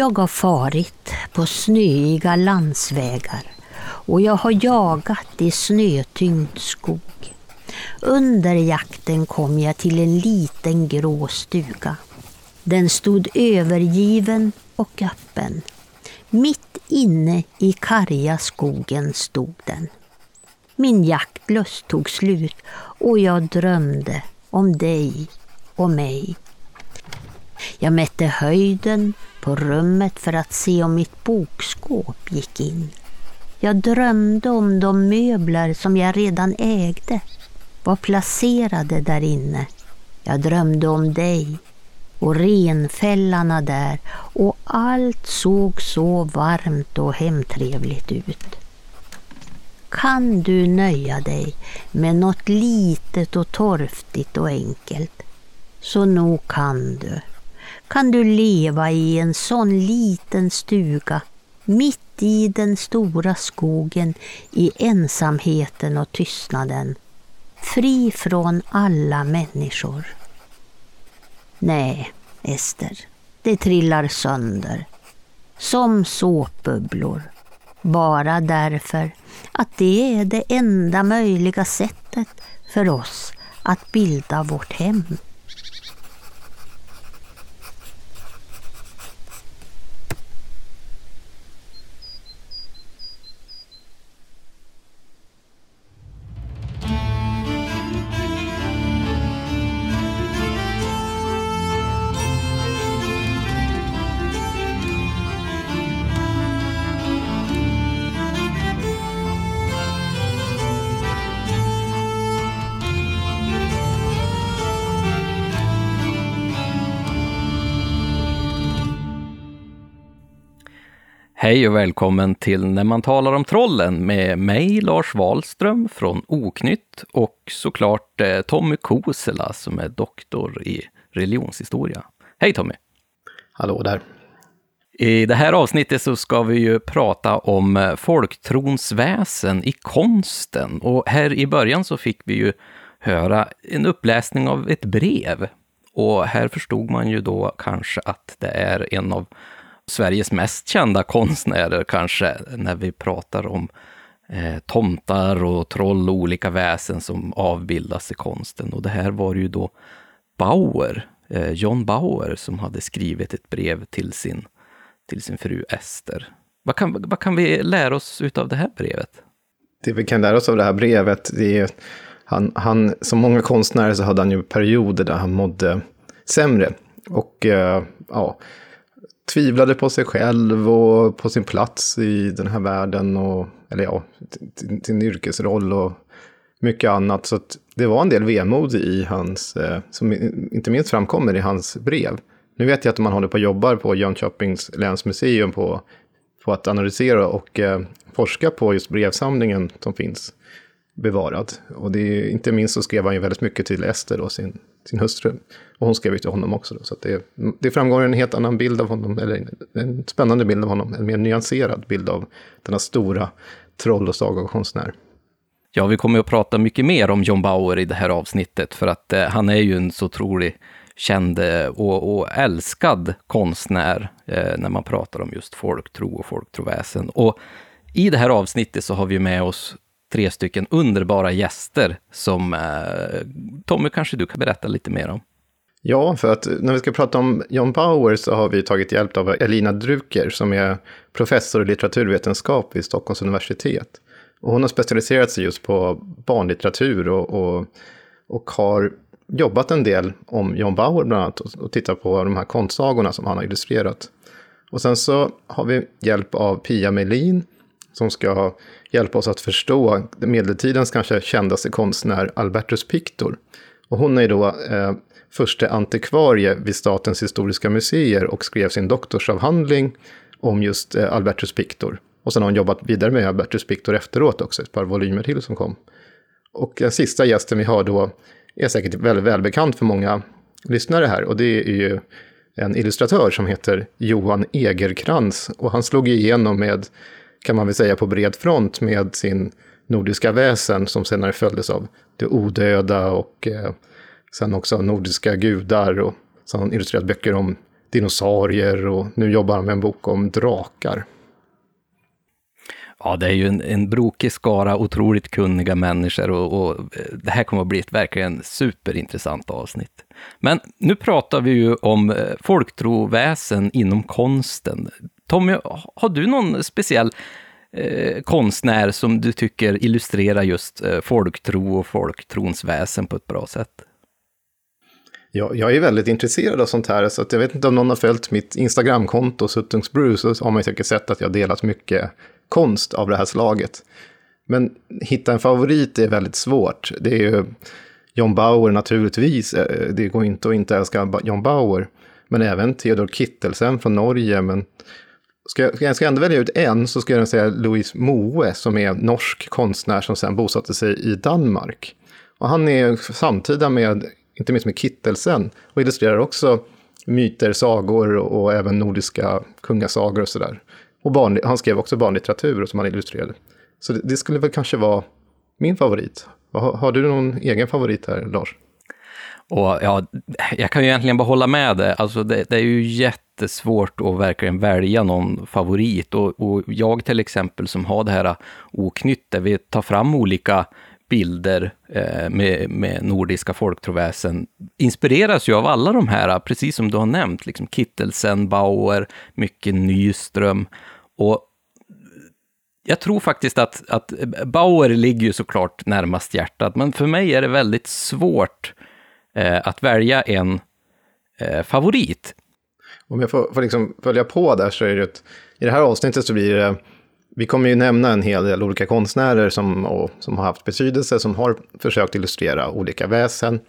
Jag har farit på snöiga landsvägar och jag har jagat i snötyngd skog. Under jakten kom jag till en liten grå stuga. Den stod övergiven och öppen. Mitt inne i karga skogen stod den. Min jaktlust tog slut och jag drömde om dig och mig. Jag mätte höjden på rummet för att se om mitt bokskåp gick in. Jag drömde om de möbler som jag redan ägde, var placerade där inne. Jag drömde om dig och renfällarna där och allt såg så varmt och hemtrevligt ut. Kan du nöja dig med något litet och torftigt och enkelt, så nog kan du. Kan du leva i en sån liten stuga mitt i den stora skogen i ensamheten och tystnaden, fri från alla människor. Nej, Ester, det trillar sönder. Som såpbubblor. Bara därför att det är det enda möjliga sättet för oss att bilda vårt hem. Hej och välkommen till När man talar om trollen med mig, Lars Wahlström från Oknytt och såklart eh, Tommy Kosela som är doktor i religionshistoria. Hej Tommy! Hallå där! I det här avsnittet så ska vi ju prata om eh, folktrons väsen i konsten och här i början så fick vi ju höra en uppläsning av ett brev och här förstod man ju då kanske att det är en av Sveriges mest kända konstnärer kanske, när vi pratar om eh, tomtar och troll och olika väsen som avbildas i konsten. Och det här var ju då Bauer, eh, John Bauer, som hade skrivit ett brev till sin, till sin fru Ester. Vad kan, vad kan vi lära oss utav det här brevet? Det vi kan lära oss av det här brevet, det är han, han, som många konstnärer så hade han ju perioder där han mådde sämre. Och eh, ja, tvivlade på sig själv och på sin plats i den här världen. Och, eller ja, sin yrkesroll och mycket annat. Så det var en del vemod i hans, eh, som inte minst framkommer i hans brev. Nu vet jag att man håller på och jobbar på Jönköpings länsmuseum på, på att analysera och eh, forska på just brevsamlingen som finns bevarad. Och det är, inte minst så skrev han ju väldigt mycket till Ester, då, sin, sin hustru. Och hon skrev ju till honom också. Då, så det, det framgår en helt annan bild av honom, eller en spännande bild av honom, en mer nyanserad bild av denna stora troll och sagokonstnär. Ja, vi kommer att prata mycket mer om John Bauer i det här avsnittet, för att eh, han är ju en så otrolig känd eh, och, och, älskad konstnär eh, när man pratar om just folktro och folktroväsen. Och i det här avsnittet så har vi med oss tre stycken underbara gäster som eh, Tommy, kanske du kan berätta lite mer om? Ja, för att när vi ska prata om John Bauer så har vi tagit hjälp av Elina Drucker som är professor i litteraturvetenskap vid Stockholms universitet. Och hon har specialiserat sig just på barnlitteratur och, och, och har jobbat en del om John Bauer bland annat och, och tittat på de här konstsagorna som han har illustrerat. Och sen så har vi hjälp av Pia Melin som ska hjälpa oss att förstå medeltidens kanske kändaste konstnär Albertus Pictor. Och hon är då eh, första antikvarie vid Statens historiska museer och skrev sin doktorsavhandling om just eh, Albertus Pictor. Och sen har hon jobbat vidare med Albertus Pictor efteråt också, ett par volymer till som kom. Och den sista gästen vi har då är säkert väldigt välbekant för många lyssnare här och det är ju en illustratör som heter Johan Egerkrans och han slog igenom med kan man väl säga på bred front med sin nordiska väsen som senare följdes av det odöda och eh, sen också nordiska gudar och så har han illustrerat böcker om dinosaurier och nu jobbar han med en bok om drakar. Ja, det är ju en, en brokig skara otroligt kunniga människor och, och, eh, det här kommer att bli ett verkligen superintressant avsnitt. Men nu pratar vi ju om eh, folktroväsen inom konsten. Tommy, har du någon speciell eh, konstnär som du tycker illustrerar just eh, folktro och folktrons väsen på ett bra sätt? Jag, jag är väldigt intresserad av sånt här, så att jag vet inte om någon har följt mitt Instagramkonto, Suttungsbrew, så har man säkert sett att jag delat mycket konst av det här slaget. Men hitta en favorit är väldigt svårt. Det är ju John Bauer naturligtvis, eh, det går inte att inte älska John Bauer. Men även Theodor Kittelsen från Norge. Men ska jag, jag ska ändå välja ut en så ska jag säga Louise Moe som är norsk konstnär som sen bosatte sig i Danmark. Och han är samtida med, inte minst med Kittelsen, och illustrerar också myter, sagor och, och även nordiska kungasagor och sådär. Och barn, han skrev också barnlitteratur som han illustrerade. Så det, det skulle väl kanske vara min favorit. Har, har, du någon egen favorit här, Lars? Och ja, jag kan ju egentligen bara hålla med dig. Alltså det, det är ju jättesvårt att verkligen välja någon favorit. Och, och, jag till exempel som har det här oknytt, där vi tar fram olika bilder eh, med, med nordiska folktroväsen, inspireras ju av alla de här, precis som du har nämnt, liksom Kittelsen, Bauer, mycket Nyström. Och jag tror faktiskt att, att Bauer ligger ju såklart närmast hjärtat, men för mig är det väldigt svårt eh, att välja en eh, favorit. Om jag får, får liksom följa på där så är det att i det här avsnittet så blir det vi kommer ju nämna en hel del olika konstnärer som, och, som har haft betydelse, som har försökt illustrera olika väsen,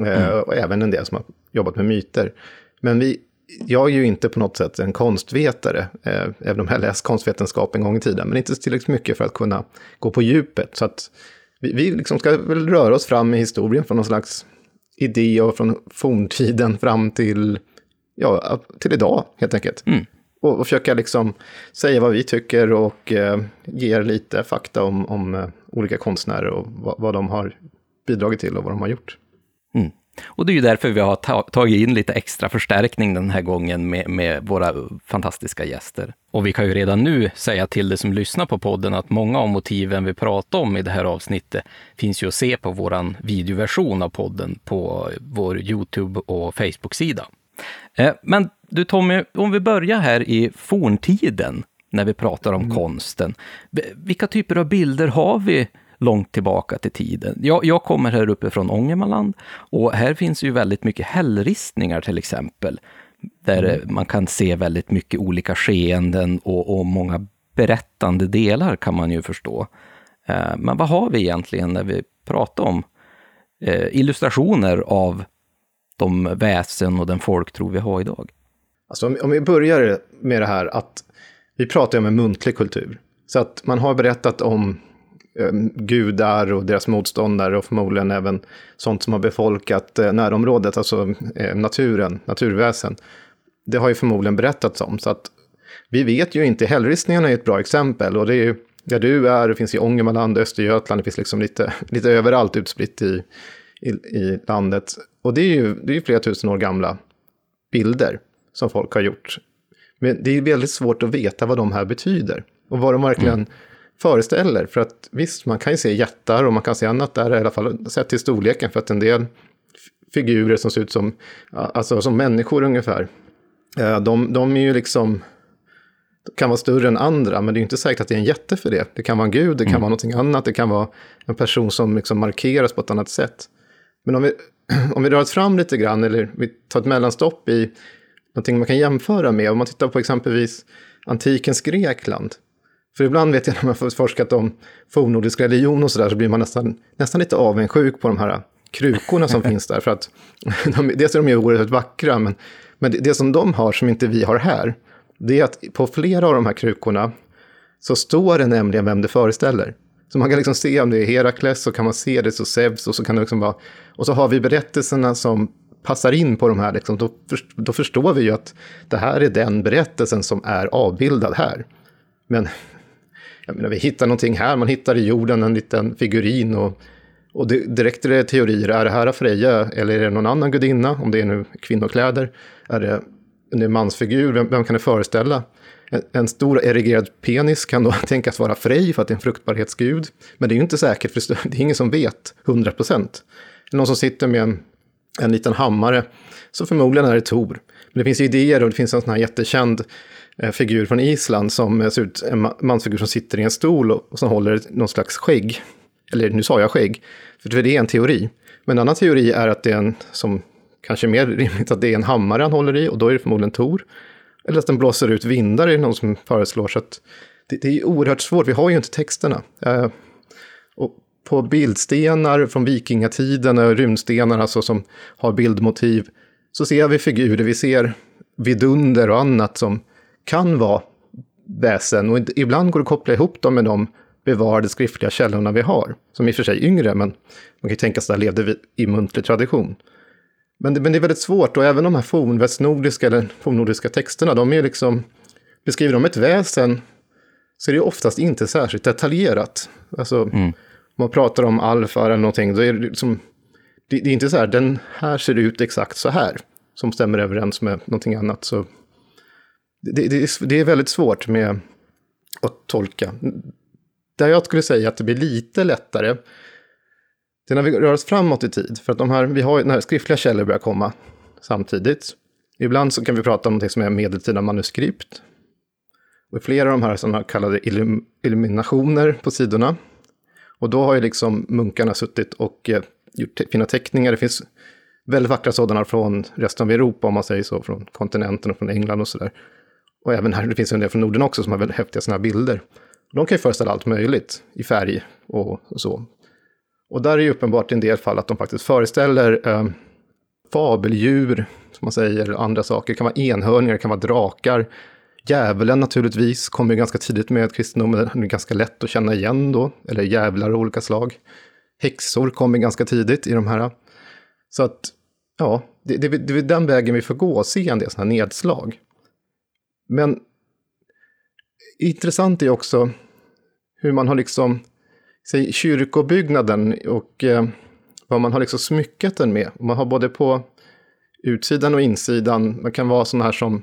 eh, mm. och även en del som har jobbat med myter. Men vi, jag är ju inte på något sätt en konstvetare, eh, även om jag läst konstvetenskap en gång i tiden, men inte tillräckligt mycket för att kunna gå på djupet. Så att vi, vi liksom ska väl röra oss fram i historien från någon slags idé och från forntiden fram till, ja, till idag helt enkelt. Mm och, och försöka liksom säga vad vi tycker och eh, ge er lite fakta om, om eh, olika konstnärer och vad, vad, de har bidragit till och vad de har gjort. Mm. Och det är ju därför vi har ta tagit in lite extra förstärkning den här gången med, med, våra fantastiska gäster. Och vi kan ju redan nu säga till de som lyssnar på podden att många av motiven vi pratar om i det här avsnittet finns ju att se på vår videoversion av podden på vår Youtube och Facebook-sida. Eh, men du Tommy, om vi börjar här i forntiden, när vi pratar om mm. konsten. Vilka typer av bilder har vi långt tillbaka till tiden? Jag, jag kommer här uppe från Ångermanland och här finns ju väldigt mycket hällristningar till exempel. Där mm. man kan se väldigt mycket olika skeenden och, och många berättande delar kan man ju förstå. Eh, men vad har vi egentligen när vi pratar om eh, illustrationer av de väsen och den folktro vi har idag? Alltså om, om vi börjar med det här att vi pratar om en muntlig kultur. Så att man har berättat om eh, gudar och deras motståndare och förmodligen även sånt som har befolkat eh, närområdet, alltså eh, naturen, naturväsen. Det har ju förmodligen berättats om. Så att vi vet ju inte, hällristningarna är ett bra exempel och det är ju där du är, det finns i Ångermanland, Östergötland, det finns liksom lite, lite överallt utspritt i, i, i landet. Och det är ju det är flera tusen år gamla bilder som folk har gjort. Men det är väldigt svårt att veta vad de här betyder. Och vad de verkligen mm. föreställer. För att visst, man kan ju se jättar och man kan se annat där, i alla fall sett till storleken. För att en del figurer som ser ut som, alltså som människor ungefär. Eh, de, de är ju liksom, kan vara större än andra, men det är inte säkert att det är en jätte för det. Det kan vara en gud, det kan mm. vara någonting annat, det kan vara en person som liksom markeras på ett annat sätt. Men om vi, om vi drar oss fram lite grann, eller vi tar ett mellanstopp i någonting man kan jämföra med. Om man tittar på exempelvis antikens Grekland. För ibland vet jag när man har forskat om fornnordisk religion och sådär så blir man nästan, nästan lite avundsjuk på de här krukorna som finns där. För att de, dels är de ju oerhört vackra, men, men det, det, som de har som inte vi har här, det är att på flera av de här krukorna så står det nämligen vem det föreställer. Så man kan liksom se om det är Herakles, så kan man se det så Zeus, och så kan det liksom vara... Och så har vi berättelserna som passar in på de här, liksom, då, då förstår vi ju att det här är den berättelsen som är avbildad här. Men jag menar, vi hittar någonting här, man hittar i jorden en liten figurin och, och det, direkt är det teorier, är det här Freja eller är det någon annan gudinna, om det är nu kvinnokläder? Är det en mansfigur, vem, vem kan det föreställa? En, stor erigerad penis kan då tänkas vara Frej för att det är en fruktbarhetsgud. Men det är ju inte säkert, för det är ingen som vet 100 procent. Någon som sitter med en, en liten hammare, så förmodligen är det Tor. Men det finns idéer och det finns en sån här jättekänd eh, figur från Island som eh, ser ut en mansfigur som sitter i en stol och, och som håller någon slags skägg. Eller nu sa jag skägg, för det är en teori. Men en annan teori är att det är en, som kanske är mer rimligt, att det är en hammare han håller i och då är det förmodligen Tor. Eller att den blåser ut vindar är det någon som föreslår. Så att det, det är oerhört svårt, vi har ju inte texterna. Eh, och på bildstenar från vikingatiden, eh, och alltså som har bildmotiv, så ser vi figurer, vi ser vidunder och annat som kan vara väsen. Och ibland går det att koppla ihop dem med de bevarade skriftliga källorna vi har. Som i och för sig är yngre, men man kan ju tänka sig att levde i muntlig tradition. Men det, men det är väldigt svårt och även de här fornvästnordiska eller fornnordiska texterna, de är liksom, beskriver de ett väsen så är det oftast inte särskilt detaljerat. Alltså, mm. om man pratar om alfa eller någonting, då är det liksom, det, det, är inte så här, den här ser ut exakt så här, som stämmer överens med någonting annat. Så det, det, det är väldigt svårt med att tolka. Där jag skulle säga att det blir lite lättare, Sen när vi rör oss framåt i tid. För att de här, vi har när skriftliga källor börjar komma samtidigt. Ibland så kan vi prata om något som är medeltida manuskript. Och flera av de här sådana kallade illum illuminationer på sidorna. Och då har ju liksom munkarna suttit och eh, gjort fina teckningar. Det finns väldigt vackra sådana från resten av Europa, om man säger så, från kontinenten och från England och sådär. Och även här, det finns en del från Norden också som har väldigt häftiga sådana här bilder. De kan ju föreställa allt möjligt i färg och så. Och där är ju uppenbart i en del fall att de faktiskt föreställer eh, fabeldjur, som man säger, eller andra saker. Det kan vara enhörningar, det kan vara drakar. Djävulen naturligtvis kommer ganska tidigt med kristendomen, den är ganska lätt att känna igen då, eller djävlar av olika slag. Häxor kommer ganska tidigt i de här. Så att, ja, det, det, det är den vägen vi får gå och se en del sådana här nedslag. Men intressant är också hur man har liksom säg, kyrkobyggnaden och eh, vad man har liksom smyckat den med. Man har både på utsidan och insidan, man kan vara sådana här som,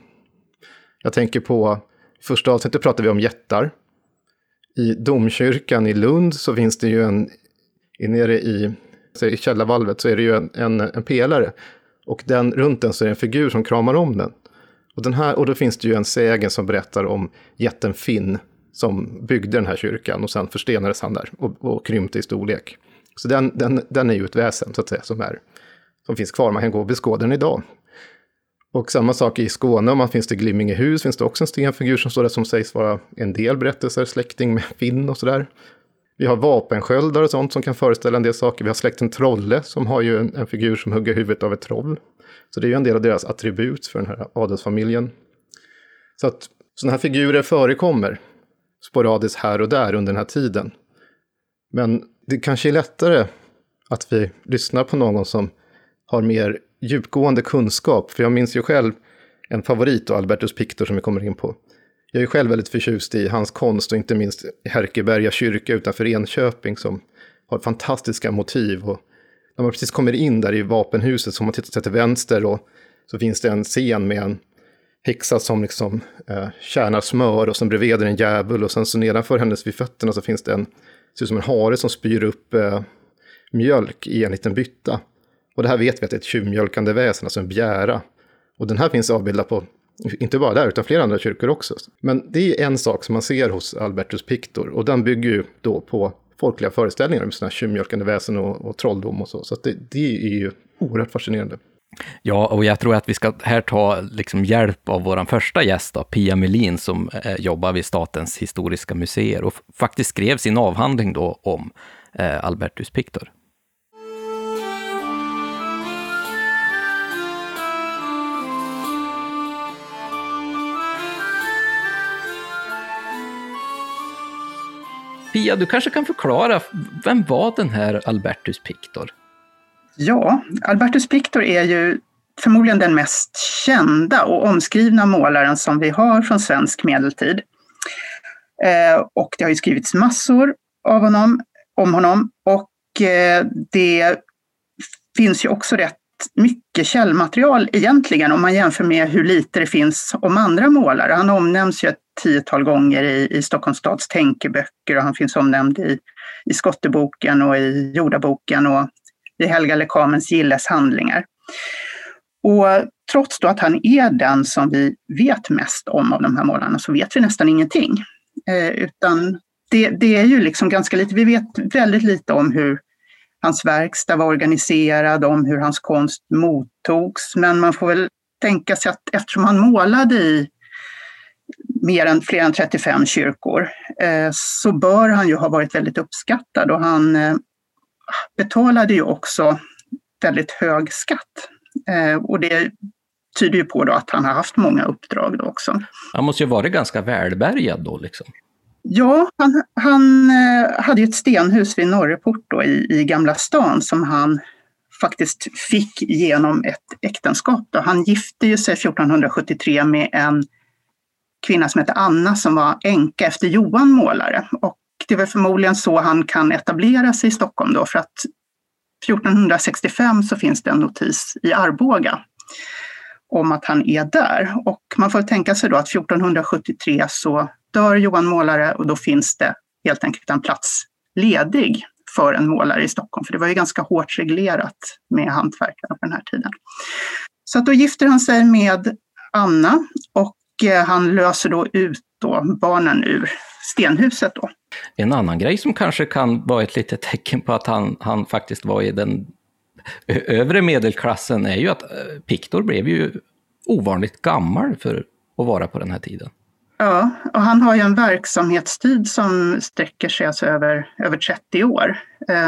jag tänker på, första avsnittet pratade vi om jättar. I domkyrkan i Lund så finns det ju en, nere i, i källarvalvet så är det ju en, en, en pelare. Och den, runt den så är det en figur som kramar om den. Och, den här, och då finns det ju en sägen som berättar om jätten Finn som byggde den här kyrkan och sen förstenades han där och, och krympte i storlek. Så den, den, den är ju ett väsen så att säga som, är, som finns kvar, man kan gå och beskåda den idag. Och samma sak i Skåne, om man finns det Glimmingehus finns det också en stenfigur som står där som sägs vara en del berättelser, släkting med Finn och sådär. Vi har vapensköldar och sånt som kan föreställa en del saker. Vi har släkten Trolle som har ju en, en figur som hugger huvudet av ett troll. Så det är ju en del av deras attribut för den här adelsfamiljen. Så att sådana här figurer förekommer sporadiskt här och där under den här tiden. Men det kanske är lättare att vi lyssnar på någon som har mer djupgående kunskap. För jag minns ju själv en favorit, Albertus Pictor, som vi kommer in på. Jag är själv väldigt förtjust i hans konst och inte minst Härkeberga kyrka utanför Enköping som har fantastiska motiv. Och när man precis kommer in där i vapenhuset, så om man tittar till vänster och så finns det en scen med en häxa som liksom eh, kärnar smör och sen bredvid är en djävul och sen så nedanför hennes vid fötterna så finns det en, ser ut som en hare som spyr upp eh, mjölk i en liten bytta. Och det här vet vi att det är ett tjuvmjölkande väsen, alltså en bjära. Och den här finns avbildad på, inte bara där, utan flera andra kyrkor också. Men det är en sak som man ser hos Albertus Pictor, och den bygger ju då på folkliga föreställningar om sådana här tjuvmjölkande väsen och, och trolldom och så. Så det, det är ju oerhört fascinerande. Ja, och jag tror att vi ska här ta liksom hjälp av vår första gäst, då, Pia Melin, som eh, jobbar vid Statens historiska museer och faktiskt skrev sin avhandling då om eh, Albertus Pictor. Pia, du kanske kan förklara, vem var den här Albertus Pictor? Ja, Albertus Pictor är ju förmodligen den mest kända och omskrivna målaren som vi har från svensk medeltid. Eh, och det har ju skrivits massor av honom, om honom och eh, det finns ju också rätt mycket källmaterial egentligen om man jämför med hur lite det finns om andra målare. Han omnämns ju ett tiotal gånger i, i Stockholms stads tänkeböcker och han finns omnämnd i, i Skotteboken och i Jordaboken och i Helga Lekamens Gilles handlingar. Och trots då att han är den som vi vet mest om av de här målarna så vet vi nästan ingenting. Eh, utan det, det, är ju liksom ganska lite, vi vet väldigt lite om hur hans verkstad var organiserad, om hur hans konst mottogs. Men man får väl tänka sig att eftersom han målade i mer än, fler än 35 kyrkor eh, så bör han ju ha varit väldigt uppskattad och han eh, betalade ju också väldigt hög skatt. Eh, och det tyder ju på då att han har haft många uppdrag då också. Han måste ju varit ganska välbärgad då liksom. Ja, han, han eh, hade ett stenhus vid Norreport då, i, i Gamla stan som han faktiskt fick genom ett äktenskap. Då. Han gifte ju sig 1473 med en kvinna som hette Anna som var änka efter Johan målare. Och det är väl förmodligen så han kan etablera sig i Stockholm då för att 1465 så finns det en notis i Arboga om att han är där. Och man får tänka sig då att 1473 så dör Johan Målare och då finns det helt enkelt en plats ledig för en målare i Stockholm, för det var ju ganska hårt reglerat med hantverkarna på den här tiden. Så att då gifter han sig med Anna och eh, han löser då ut då barnen ur stenhuset. Då. En annan grej som kanske kan vara ett litet tecken på att han, han faktiskt var i den övre medelklassen är ju att eh, Piktor blev ju ovanligt gammal för att vara på den här tiden. Ja, och han har ju en verksamhetstid som sträcker sig alltså över, över 30 år.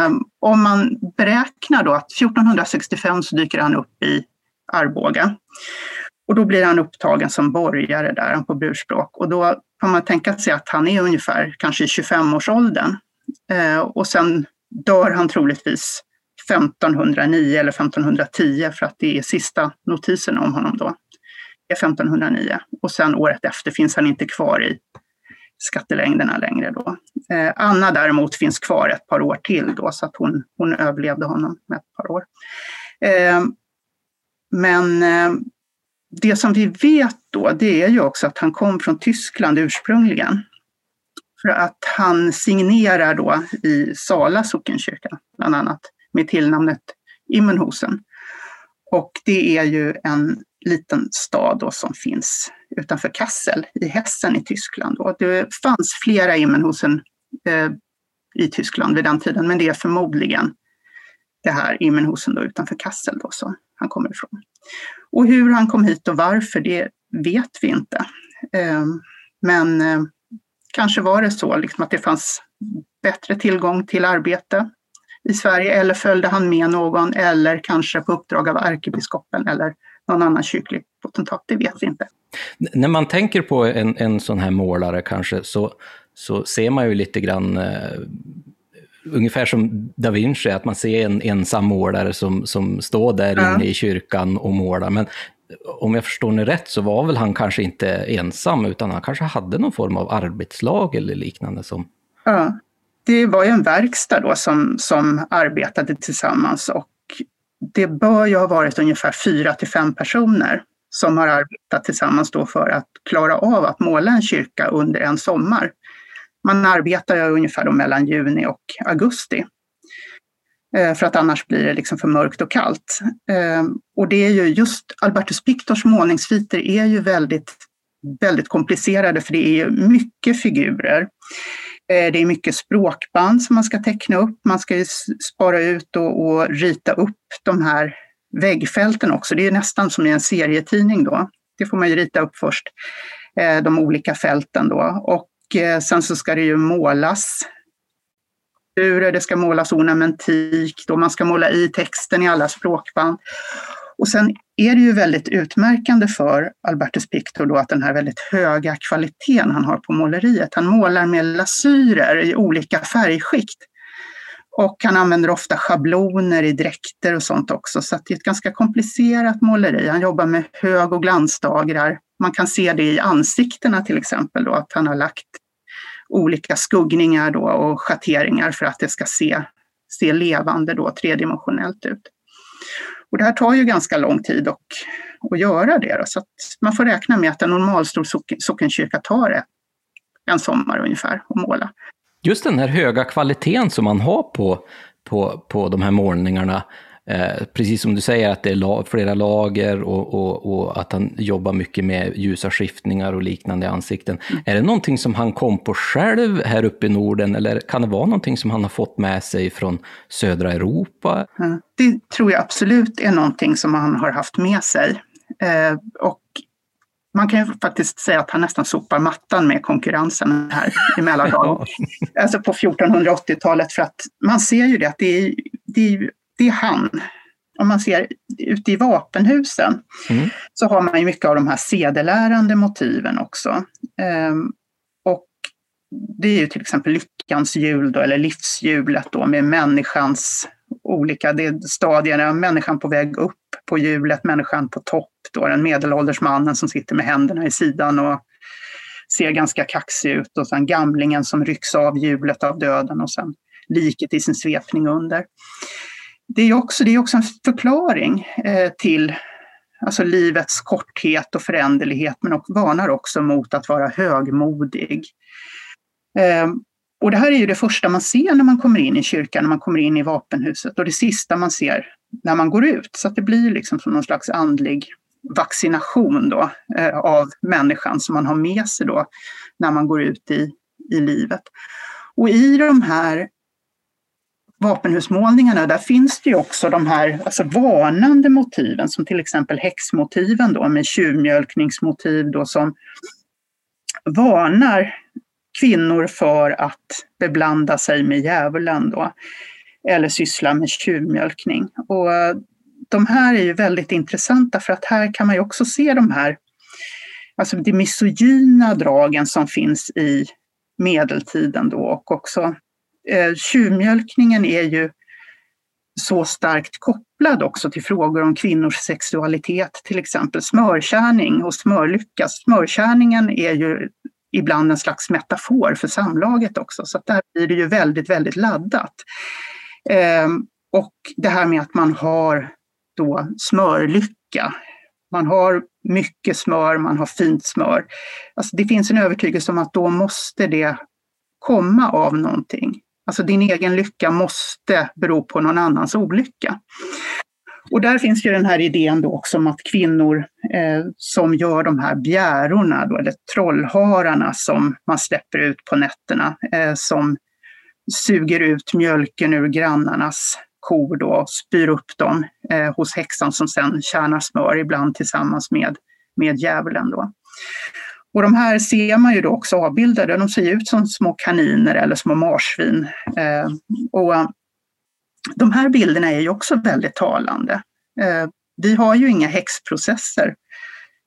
Um, om man beräknar då att 1465 så dyker han upp i Arboga. Och då blir han upptagen som borgare där på burspråk. Och då kan man tänka sig att han är ungefär kanske i 25-årsåldern. Eh, och sen dör han troligtvis 1509 eller 1510 för att det är sista notisen om honom då. Det är 1509 och sen året efter finns han inte kvar i skattelängderna längre då. Eh, Anna däremot finns kvar ett par år till då så att hon, hon överlevde honom med ett par år. Eh, men eh, det som vi vet då det är ju också att han kom från Tyskland ursprungligen. För att han signerar då i Sala sockenkyrka bland annat med tillnamnet Immenhusen. Och det är ju en liten stad då som finns utanför Kassel i Hessen i Tyskland. Och det fanns flera Immenhusen eh, i Tyskland vid den tiden, men det är förmodligen det här Immenhusen då utanför Kassel då som han kommer ifrån. Och hur han kom hit och varför, det vet vi inte. Eh, men eh, kanske var det så liksom att det fanns bättre tillgång till arbete i Sverige eller följde han med någon eller kanske på uppdrag av ärkebiskopen eller någon annan kyrklig potentat, det vet vi inte. När man tänker på en, en sån här målare kanske så, så ser man ju lite grann eh, ungefär som da Vinci, att man ser en ensam målare som, som står där ja. inne i kyrkan och målar. Men om jag förstår det rätt så var väl han kanske inte ensam, utan han kanske hade någon form av arbetslag eller liknande som... Ja, det var ju en verkstad då som, som arbetade tillsammans och det bör ju ha varit ungefär fyra till fem personer som har arbetat tillsammans då för att klara av att måla en kyrka under en sommar. Man arbetar ungefär då mellan juni och augusti. Eh, för att annars blir det liksom för mörkt och kallt. Eh, och det är ju just Albertus Pictors målningssviter är ju väldigt, väldigt komplicerade för det är ju mycket figurer. Eh, det är mycket språkband som man ska teckna upp. Man ska spara ut och, och rita upp de här väggfälten också. Det är nästan som i en serietidning då. Det får man ju rita upp först, de olika fälten då. Och och eh, sen så ska det ju målas det ska målas ornamentik, då man ska måla i texten i alla språkband. Och sen är det ju väldigt utmärkande för Albertus Pictor då att den här väldigt höga kvaliteten han har på måleriet. Han målar med lasyrer i olika färgskikt. Och han använder ofta schabloner i dräkter och sånt också, så det är ett ganska komplicerat måleri. Han jobbar med hög och glansdagrar. Man kan se det i ansiktena till exempel, då, att han har lagt olika skuggningar då och schatteringar för att det ska se, se levande, då, tredimensionellt ut. Och det här tar ju ganska lång tid att, att göra det. Då, så att man får räkna med att en normalstor sockenkyrka tar en sommar ungefär att måla. Just den här höga kvaliteten som man har på, på, på de här målningarna, Eh, precis som du säger att det är la flera lager och, och, och, att han jobbar mycket med ljusa skiftningar och liknande i ansikten. Mm. Är det någonting som han kom på själv här uppe i Norden eller kan det vara någonting som han har fått med sig från södra Europa? Mm. Det tror jag absolut är någonting som han har haft med sig. Eh, och man kan ju faktiskt säga att han nästan sopar mattan med konkurrensen här i Mälardalen. alltså på 1480-talet för att man ser ju det att det är, det är det är han. Om man ser ute i vapenhusen mm. så har man ju mycket av de här sedelärande motiven också. Ehm, och det är ju till exempel lyckans hjul eller livshjulet då, med människans olika stadierna. Människan på väg upp på hjulet, människan på topp, då, den medelålders mannen som sitter med händerna i sidan och ser ganska kaxig ut och sen gamlingen som rycks av hjulet av döden och sen liket i sin svepning under det är också, det är också en förklaring eh, till alltså livets korthet och föränderlighet, men varnar också mot att vara högmodig. Eh, och det här är ju det första man ser när man kommer in i kyrkan, när man kommer in i vapenhuset och det sista man ser när man går ut. Så att det blir liksom som någon slags andlig vaccination då, eh, av människan som man har med sig då när man går ut i, i livet. Och i de här vapenhusmålningarna, där finns det ju också de här alltså varnande motiven som till exempel häxmotiven då med tjuvmjölkningsmotiv då som varnar kvinnor för att beblanda sig med djävulen då eller syssla med tjuvmjölkning. Och eh, de här är ju väldigt intressanta för att här kan man ju också se de här alltså de misogyna dragen som finns i medeltiden då och också eh, tjuvmjölkningen är ju så starkt kopplad också till frågor om kvinnors sexualitet, till exempel smörkärning och smörlycka. Smörkärningen är ju ibland en slags metafor för samlaget också, så där blir det ju väldigt, väldigt laddat. Eh, och det här med att man har då smörlycka. Man har mycket smör, man har fint smör. Alltså det finns en övertygelse om att då måste det komma av någonting. Alltså din egen lycka måste bero på någon annans olycka. Och där finns ju den här idén då också om att kvinnor eh, som gör de här bjärorna, då, eller trollhararna som man släpper ut på nätterna, eh, som suger ut mjölken ur grannarnas kor då, och spyr upp dem eh, hos häxan som sen kärnar smör, ibland tillsammans med, med djävulen. Då. Och de här ser man ju då också avbildade, de ser ut som små kaniner eller små marsvin. Eh, och eh, de här bilderna är ju också väldigt talande. Eh, vi har ju inga häxprocesser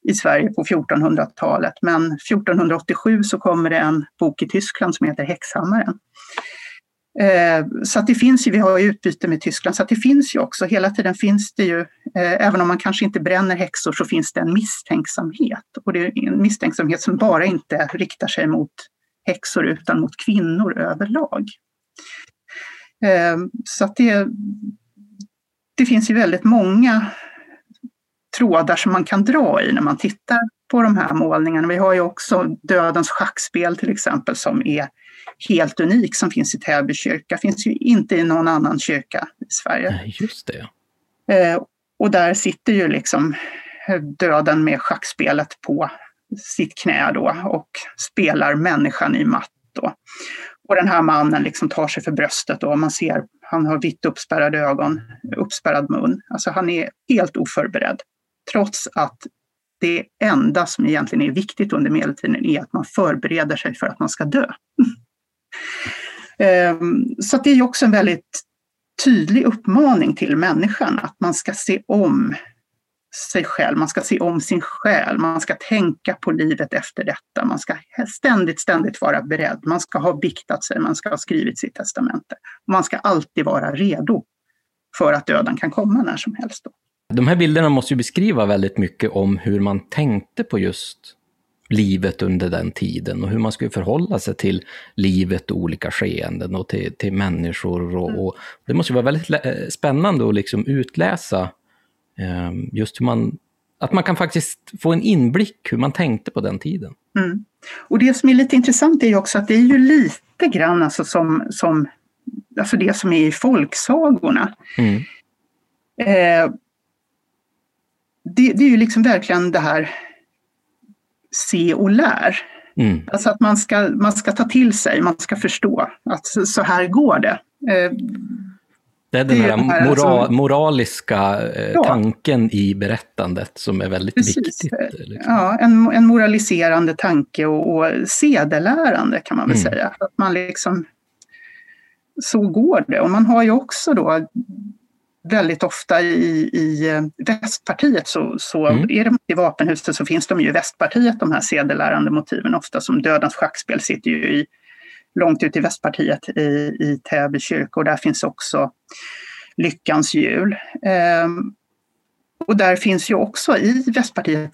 i Sverige på 1400-talet, men 1487 så kommer det en bok i Tyskland som heter Häxhammaren. Eh, så att det finns ju, vi har ju utbyte med Tyskland, så att det finns ju också, hela tiden finns det ju, eh, även om man kanske inte bränner häxor så finns det en misstänksamhet. Och det är en misstänksamhet som bara inte riktar sig mot häxor utan mot kvinnor överlag. Eh, så att det, det finns ju väldigt många trådar som man kan dra i när man tittar på de här målningarna. Vi har ju också Dödens schackspel till exempel som är helt unik som finns i Täby kyrka. finns ju inte i någon annan kyrka i Sverige. Just det. Eh, och där sitter ju liksom döden med schackspelet på sitt knä då och spelar människan i matt. Då. Och den här mannen liksom tar sig för bröstet och man ser han har vitt uppspärrade ögon, uppspärrad mun. Alltså han är helt oförberedd. Trots att det enda som egentligen är viktigt under medeltiden är att man förbereder sig för att man ska dö. Ehm, så det är också en väldigt tydlig uppmaning till människan att man ska se om sig själv, man ska se om sin själ, man ska tänka på livet efter detta, man ska ständigt, ständigt vara beredd, man ska ha biktat sig, man ska ha skrivit sitt testamente. Man ska alltid vara redo för att döden kan komma när som helst. Då. De här bilderna måste ju beskriva väldigt mycket om hur man tänkte på just livet under den tiden och hur man skulle förhålla sig till livet och olika skeenden och till, till människor. Och, mm. och det måste vara väldigt spännande att liksom utläsa Eh, just hur man, att man kan faktiskt få en inblick hur man tänkte på den tiden. Mm. Och det som är lite intressant är ju också att det är ju lite grann alltså som, som alltså det som är i folksagorna. Mm. Eh, det, det, är ju liksom verkligen det här se och lär. Mm. Alltså att man ska, man ska ta till sig, man ska förstå att så här går det. Eh, det är den det här, här mora alltså, moraliska eh, ja. tanken i berättandet som är väldigt Precis. viktigt. Liksom. Ja, en, en moraliserande tanke och, och sedelärande kan man väl mm. säga. Att man liksom, så går det. Och man har ju också då väldigt ofta i, i eh, västpartiet så, så mm. är det i vapenhuset så finns de ju i västpartiet de här sedelärande motiven ofta som dödens schackspel sitter ju i, långt ut i västpartiet i, i Täby kyrka och där finns också Lyckans jul. Ehm, och där finns ju också i västpartiet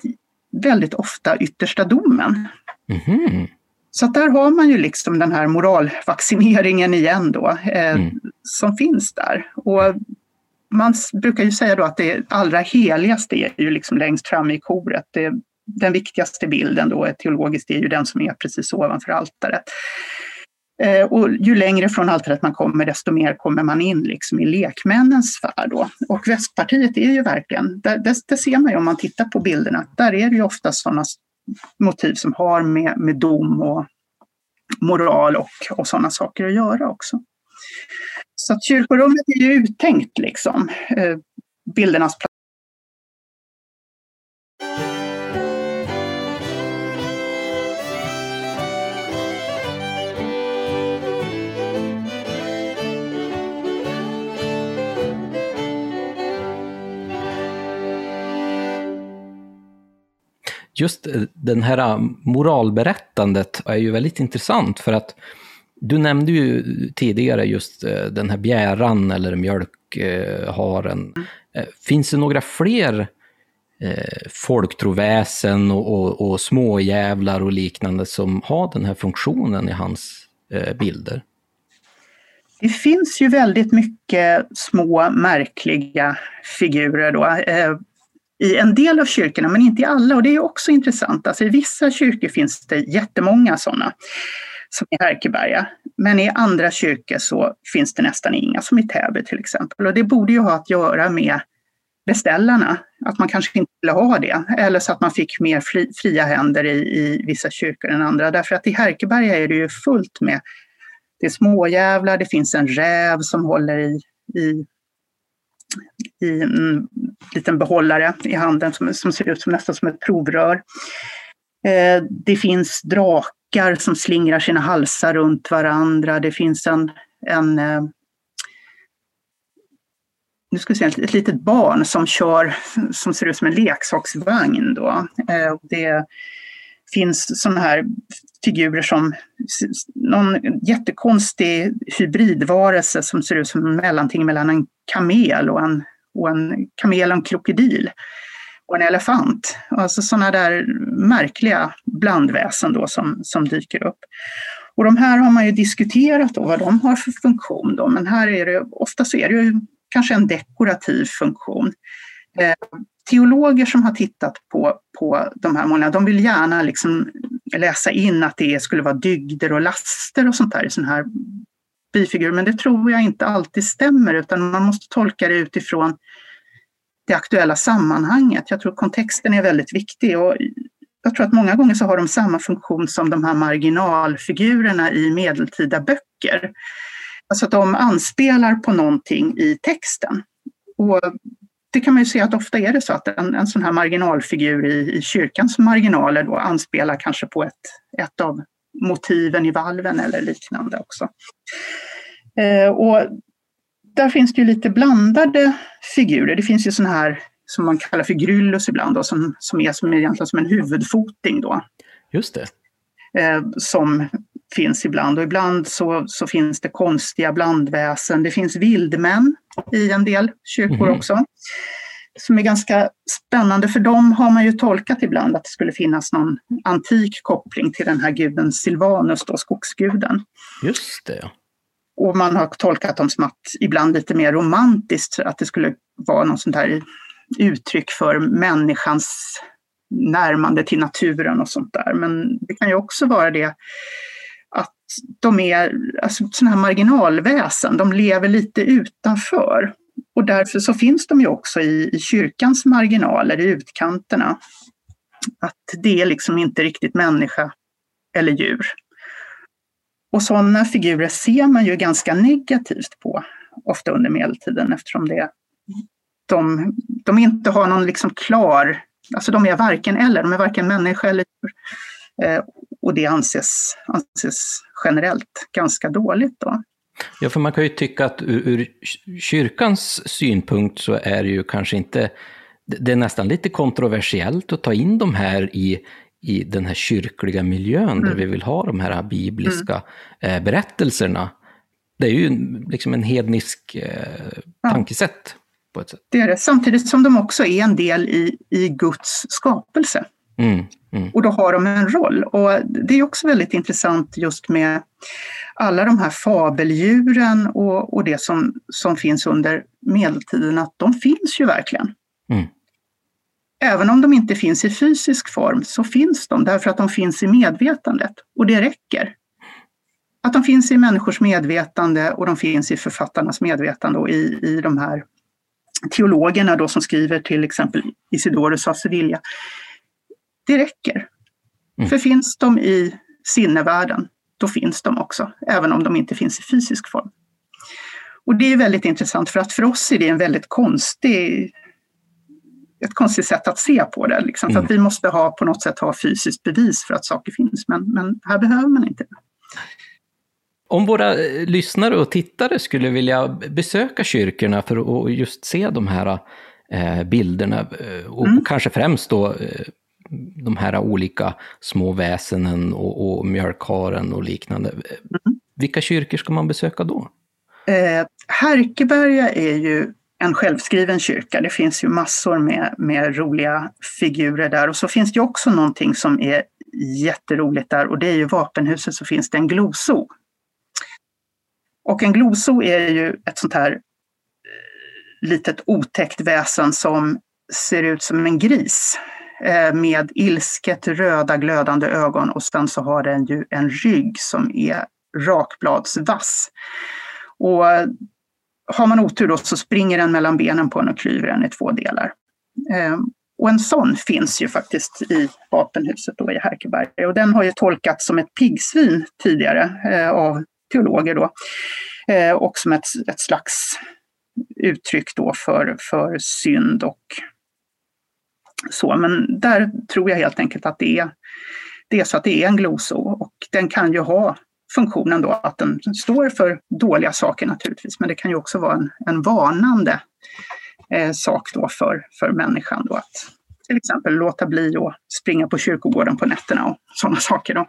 väldigt ofta yttersta domen. Mm. Så där har man ju liksom den här moralvaccineringen igen då, eh, mm. som finns där. Och man brukar ju säga då att det allra heligaste är ju liksom längst fram i koret. Det, den viktigaste bilden då teologiskt är ju den som är precis ovanför altaret. Eh, och ju längre från altaret man kommer, desto mer kommer man in liksom i lekmännens sfär. Då. Och Västpartiet är ju verkligen, det, det, det ser man ju om man tittar på bilderna, där är det ju ofta sådana motiv som har med, med dom och moral och, och sådana saker att göra också. Så att kyrkorummet är ju uttänkt, liksom, eh, bildernas plats. Just eh, den här eh, moralberättandet är ju väldigt intressant för att du nämnde ju tidigare just eh, den här bjäran eller mjölkharen. Mm. Eh, finns det några fler eh, folktroväsen och, och, och småjävlar och liknande som har den här funktionen i hans bilder? Det finns ju väldigt mycket små märkliga figurer då. Eh, i en del av kyrkorna, men inte i alla. Och det är också intressant. Alltså, I vissa kyrkor finns det jättemånga sådana som i Härkeberga. Men i andra kyrkor så finns det nästan inga, som i Täby till exempel. Och det borde ju ha att göra med beställarna, att man kanske inte ville ha det. Eller så att man fick mer fri, fria händer i, i vissa kyrkor än andra. Därför att i Härkeberga är det ju fullt med det är småjävlar, det finns en räv som håller i, i, i en liten behållare i handen som, som ser ut som nästan som ett provrör. Eh, det finns drakar bockar som slingrar sina halsar runt varandra. Det finns en, en eh, nu ska vi se, ett litet barn som kör, som ser ut som en leksaksvagn. Då. Eh, det finns sådana här figurer som någon jättekonstig hybridvarelse som ser ut som en mellanting mellan en kamel och en, och en kamel och en krokodil och en elefant. Alltså sådana där märkliga blandväsen då som, som dyker upp. Och de här har man ju diskuterat då, vad de har för funktion. Då, men här är det, ofta så är det ju kanske en dekorativ funktion. Eh, teologer som har tittat på, på de här målningarna, de vill gärna liksom läsa in att det skulle vara dygder och laster och sånt där i sådana här bifigurer, men det tror jag inte alltid stämmer, utan man måste tolka det utifrån det aktuella sammanhanget. Jag tror kontexten är väldigt viktig och jag tror att många gånger så har de samma funktion som de här marginalfigurerna i medeltida böcker. Alltså att de anspelar på någonting i texten. Och det kan man ju se att ofta är det så att en, en sån här marginalfigur i, i kyrkans marginaler då anspelar kanske på ett, ett av motiven i valven eller liknande också. Eh, och där finns det ju lite blandade figurer. Det finns ju sådana här som man kallar för gryllus ibland, då, som, som är som egentligen som en huvudfoting. Då. Just det. Eh, som finns ibland och ibland så, så finns det konstiga blandväsen. Det finns vildmän i en del kyrkor mm. också. Som är ganska spännande, för dem har man ju tolkat ibland att det skulle finnas någon antik koppling till den här guden Silvanus, då, skogsguden. Just det. Och man har tolkat dem som att ibland lite mer romantiskt, att det skulle vara något sånt här uttryck för människans närmande till naturen och sånt där. Men det kan ju också vara det att de är alltså, sådana här marginalväsen, de lever lite utanför. Och därför så finns de ju också i, i kyrkans marginaler, i utkanterna. Att det är liksom inte riktigt människa eller djur. Och sådana figurer ser man ju ganska negativt på, ofta under medeltiden, eftersom det, de, de inte har någon liksom klar, alltså de är varken eller, de är varken människa eller djur. Eh, och det anses, anses generellt ganska dåligt då. Ja, för man kan ju tycka att ur, ur kyrkans synpunkt så är det ju kanske inte, det är nästan lite kontroversiellt att ta in de här i, i den här kyrkliga miljön mm. där vi vill ha de här bibliska mm. eh, berättelserna. Det är ju liksom en hednisk eh, tankesätt. På ett sätt. Det är det, samtidigt som de också är en del i, i Guds skapelse. Mm, mm. Och då har de en roll. Och det är också väldigt intressant just med alla de här fabeldjuren och, och det som, som finns under medeltiden, att de finns ju verkligen. Mm. Även om de inte finns i fysisk form så finns de därför att de finns i medvetandet och det räcker. Att de finns i människors medvetande och de finns i författarnas medvetande och i, i de här teologerna då som skriver till exempel Isidorus av Sevilla. Det räcker. Mm. För finns de i sinnevärlden, då finns de också, även om de inte finns i fysisk form. Och det är väldigt intressant för att för oss är det en väldigt konstig ett konstigt sätt att se på det. Liksom, för att mm. vi måste ha, på något sätt ha fysiskt bevis för att saker finns, men, men här behöver man inte det. Om våra eh, lyssnare och tittare skulle vilja besöka kyrkorna för att just se de här eh, bilderna, eh, och mm. kanske främst då de här olika små väsenen och, och mjölkharen och liknande. Mm. Vilka kyrkor ska man besöka då? Eh, Härkeberga är ju en självskriven kyrka. Det finns ju massor med, med roliga figurer där och så finns det också någonting som är jätteroligt där och det är ju vapenhuset så finns det en gloso. Och en gloso är ju ett sånt här eh, litet otäckt väsen som ser ut som en gris eh, med ilsket röda glödande ögon och sen så har den ju en rygg som är rakbladsvass. Och har man otur då så springer den mellan benen på en och klyver den i två delar. Ehm, och en sån finns ju faktiskt i vapenhuset då i Härkeberg. Och den har ju tolkats som ett piggsvin tidigare eh, av teologer då. Eh, och som ett, ett slags uttryck då för, för synd och så. Men där tror jag helt enkelt att det är, det är så att det är en gloso och den kan ju ha funktionen då att den står för dåliga saker naturligtvis, men det kan ju också vara en, en varnande eh, sak då för, för människan då att till exempel låta bli att springa på kyrkogården på nätterna och sådana saker. Då.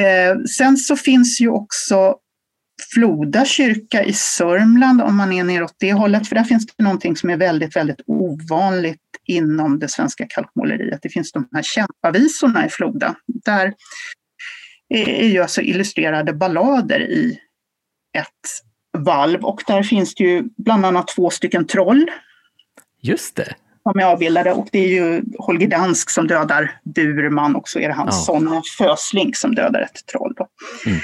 Eh, sen så finns ju också Floda kyrka i Sörmland om man är neråt det hållet, för där finns det någonting som är väldigt, väldigt ovanligt inom det svenska kalkmåleriet. Det finns de här kämpavisorna i Floda. Där är ju alltså illustrerade ballader i ett valv och där finns det ju bland annat två stycken troll. Just det. Som är avbildade och det är ju Holger Dansk som dödar Burman och så är det hans ja. son Fösling som dödar ett troll. Mm.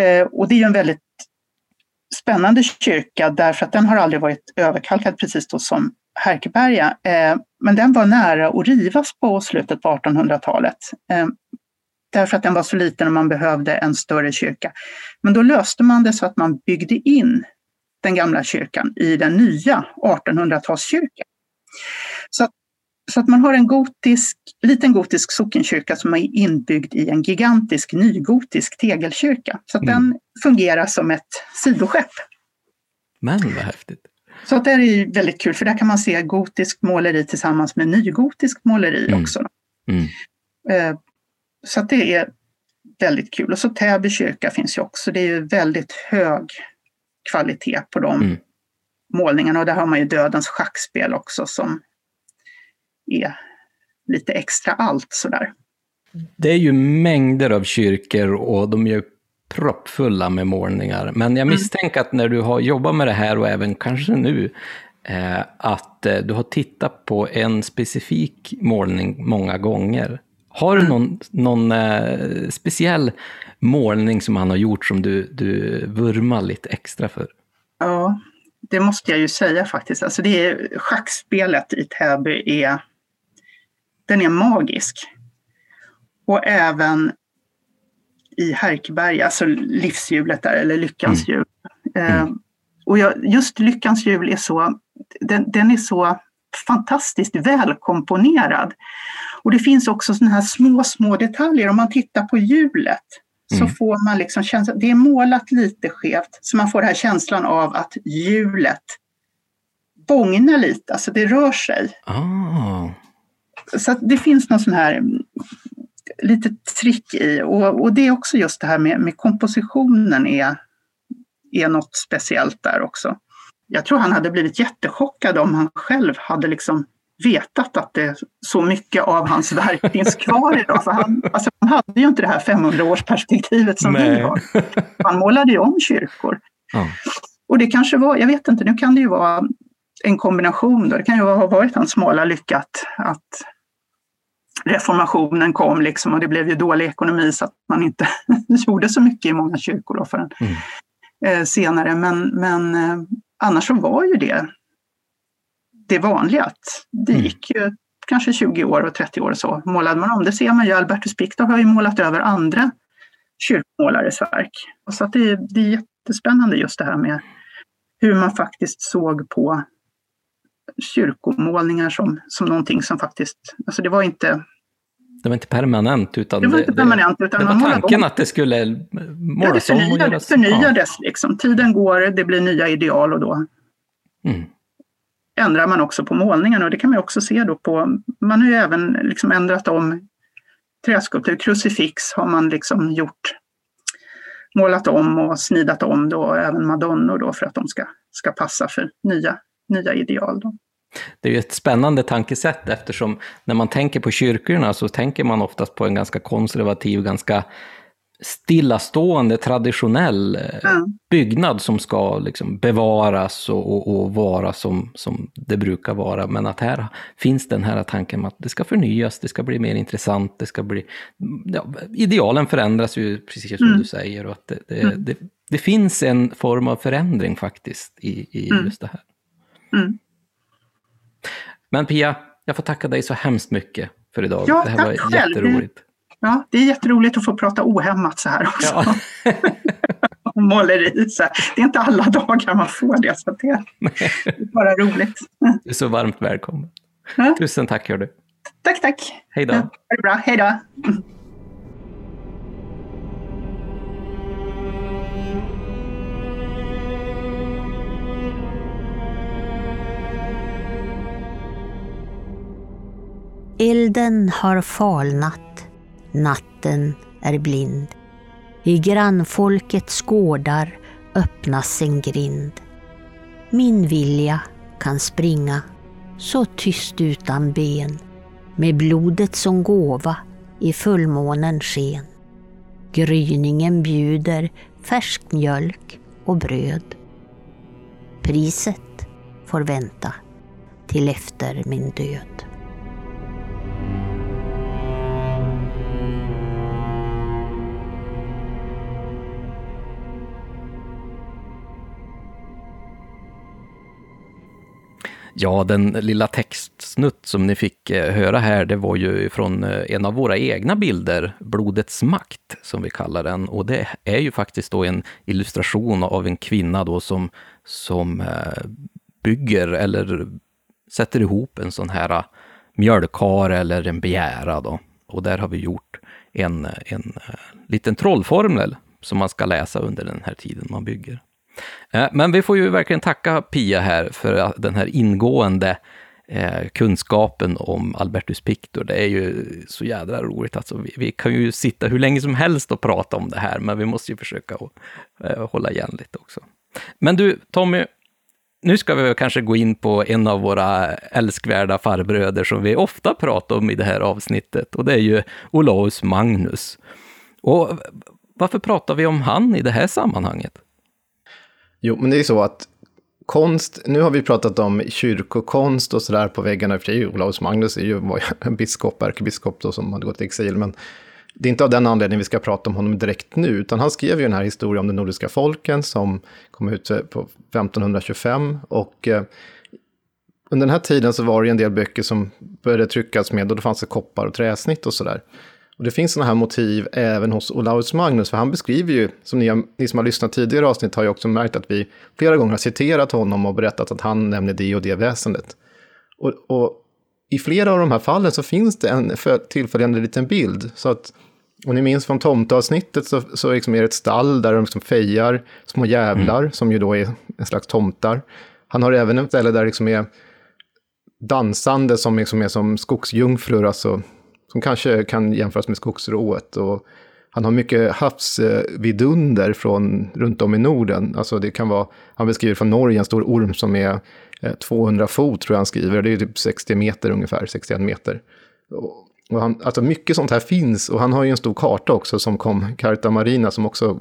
Eh, och det är ju en väldigt spännande kyrka därför att den har aldrig varit överkalkad precis då som Härkeberga. Eh, men den var nära att rivas på slutet på 1800-talet. Eh, därför att den var så liten och man behövde en större kyrka. Men då löste man det så att man byggde in den gamla kyrkan i den nya 1800-talskyrkan. Så att, så att man har en gotisk, liten gotisk sockenkyrka som är inbyggd i en gigantisk nygotisk tegelkyrka. Så att mm. den fungerar som ett sidoskepp. Men vad häftigt! Så att det är väldigt kul, för där kan man se gotisk måleri tillsammans med nygotisk måleri mm. också. Mm. Så det är väldigt kul. Och så Täby kyrka finns ju också. Det är ju väldigt hög kvalitet på de mm. målningarna. Och där har man ju Dödens schackspel också som är lite extra allt sådär. Det är ju mängder av kyrkor och de är ju proppfulla med målningar. Men jag mm. misstänker mm. att när du har jobbat med det här och även kanske nu eh, att eh, du har tittat på en specifik målning många gånger. Har du någon, någon eh, speciell målning som han har gjort som du, du vurmar lite extra för? Ja, det måste jag ju säga faktiskt. Alltså det är, schackspelet i Täby är, den är magisk. Och även i Härkeberg, alltså livshjulet där, eller lyckans hjul. Mm. Eh, och jag, just lyckans hjul är så, den, den är så fantastiskt välkomponerad. Och det finns också sådana här små, små detaljer. Om man tittar på hjulet mm. så får man liksom känslan, det är målat lite skevt, så man får den här känslan av att hjulet bångnar lite, alltså det rör sig. Oh. Så det finns någon sån här lite trick i och, och det är också just det här med, med kompositionen är, är något speciellt där också. Jag tror han hade blivit jättechockad om han själv hade liksom vetat att det så mycket av hans verk finns kvar idag. För han, alltså, han hade ju inte det här 500-årsperspektivet som Nej. vi har. Han målade ju om kyrkor. Ja. Och det kanske var, jag vet inte, nu kan det ju vara en kombination. Då. Det kan ju ha varit hans smala lycka att, att reformationen kom liksom och det blev ju dålig ekonomi så att man inte gjorde så mycket i många kyrkor då förrän mm. eh, senare. Men, men eh, annars så var ju det det vanliga. Att det mm. gick ju kanske 20 år och 30 år och så målade man om. Det ser man ju, Albertus Pictor har ju målat över andra kyrkmålares verk. Och så det, det är jättespännande just det här med hur man faktiskt såg på kyrkomålningar som, som någonting som faktiskt, alltså det var inte det var inte permanent, utan det var, inte permanent, utan det var tanken att det skulle målas ja, om och göras. förnyades ja. liksom. Tiden går, det blir nya ideal och då mm ändrar man också på målningen. Och det kan man också se då på, man har ju även liksom ändrat om träskulptur, krucifix har man liksom gjort, målat om och snidat om då, även madonnor då för att de ska, ska passa för nya, nya ideal. Då. Det är ju ett spännande tankesätt eftersom när man tänker på kyrkorna så tänker man oftast på en ganska konservativ, ganska stillastående, traditionell mm. byggnad som ska liksom bevaras och, och, och, vara som, som det brukar vara. Men att här finns den här tanken att det ska förnyas, det ska bli mer intressant, det ska bli... Ja, idealen förändras ju, precis som mm. du säger, och att det, det, mm. det, det, finns en form av förändring faktiskt i, i mm. just det här. Mm. Men Pia, jag får tacka dig så hemskt mycket för idag. Ja, det här var själv. jätteroligt. Ja, det är jätteroligt att få prata ohämmat så här också. Ja. Om måleri. Så Det är inte alla dagar man får det, så det är bara roligt. Du är så varmt välkommen. Ja. Tusen tack, hör du. Tack, tack. Hej då. Ja, ha det bra. Hej då. Elden har falnat, natten är blind. I grannfolkets gårdar öppnas en grind. Min vilja kan springa så tyst utan ben med blodet som gåva i fullmånens sken. Gryningen bjuder färsk mjölk och bröd. Priset får vänta till efter min död. Ja, den lilla textsnutt som ni fick eh, höra här, det var ju från eh, en av våra egna bilder, Blodets makt, som vi kallar den. Och det är ju faktiskt då en illustration av en kvinna då som, som eh, bygger eller sätter ihop en sån här mjölkar eller en begära då. Och där har vi gjort en, en liten trollformel som man ska läsa under den här tiden man bygger. Eh, men vi får ju verkligen tacka Pia här för den här ingående eh, kunskapen om Albertus Pictor. Det är ju så jädra roligt. Alltså, vi, vi, kan ju sitta hur länge som helst och prata om det här, men vi måste ju försöka eh, hålla igen lite också. Men du, Tommy, nu ska vi kanske gå in på en av våra älskvärda farbröder som vi ofta pratar om i det här avsnittet, och det är ju Olaus Magnus. Och varför pratar vi om han i det här sammanhanget? Jo, men det är så att konst, nu har vi pratat om kyrkokonst och sådär på väggarna. För Olaus Magnus är ju, var ju biskop, ärkebiskop då, som hade gått i exil. Men det är inte av den anledningen vi ska prata om honom direkt nu, utan han skrev ju den här historien om de nordiska folken som kom ut eh, på 1525. Och eh, under den här tiden så var det en del böcker som började tryckas med, och då fanns det koppar och träsnitt och sådär. Och det finns sådana här motiv även hos Olaus Magnus, för han beskriver ju, som ni, ni som har lyssnat tidigare avsnitt har ju också märkt att vi flera gånger har citerat honom och berättat att han nämner det och det väsendet. Och, och i flera av de här fallen så finns det en tillfälligande liten bild. Så att, om ni minns från tomteavsnittet så, så liksom är det ett stall där de liksom fejar små jävlar, mm. som ju då är en slags tomtar. Han har även ett ställe där det liksom är dansande som liksom är som skogsjungfrur, alltså som kanske kan jämföras med skogsrået. Och han har mycket havsvidunder från runt om i Norden. Alltså det kan vara, han beskriver från Norge en stor orm som är eh, 200 fot tror jag han skriver. Det är typ 60 meter ungefär, 61 meter. Och han, alltså mycket sånt här finns och han har ju en stor karta också som kom, Carta Marina, som också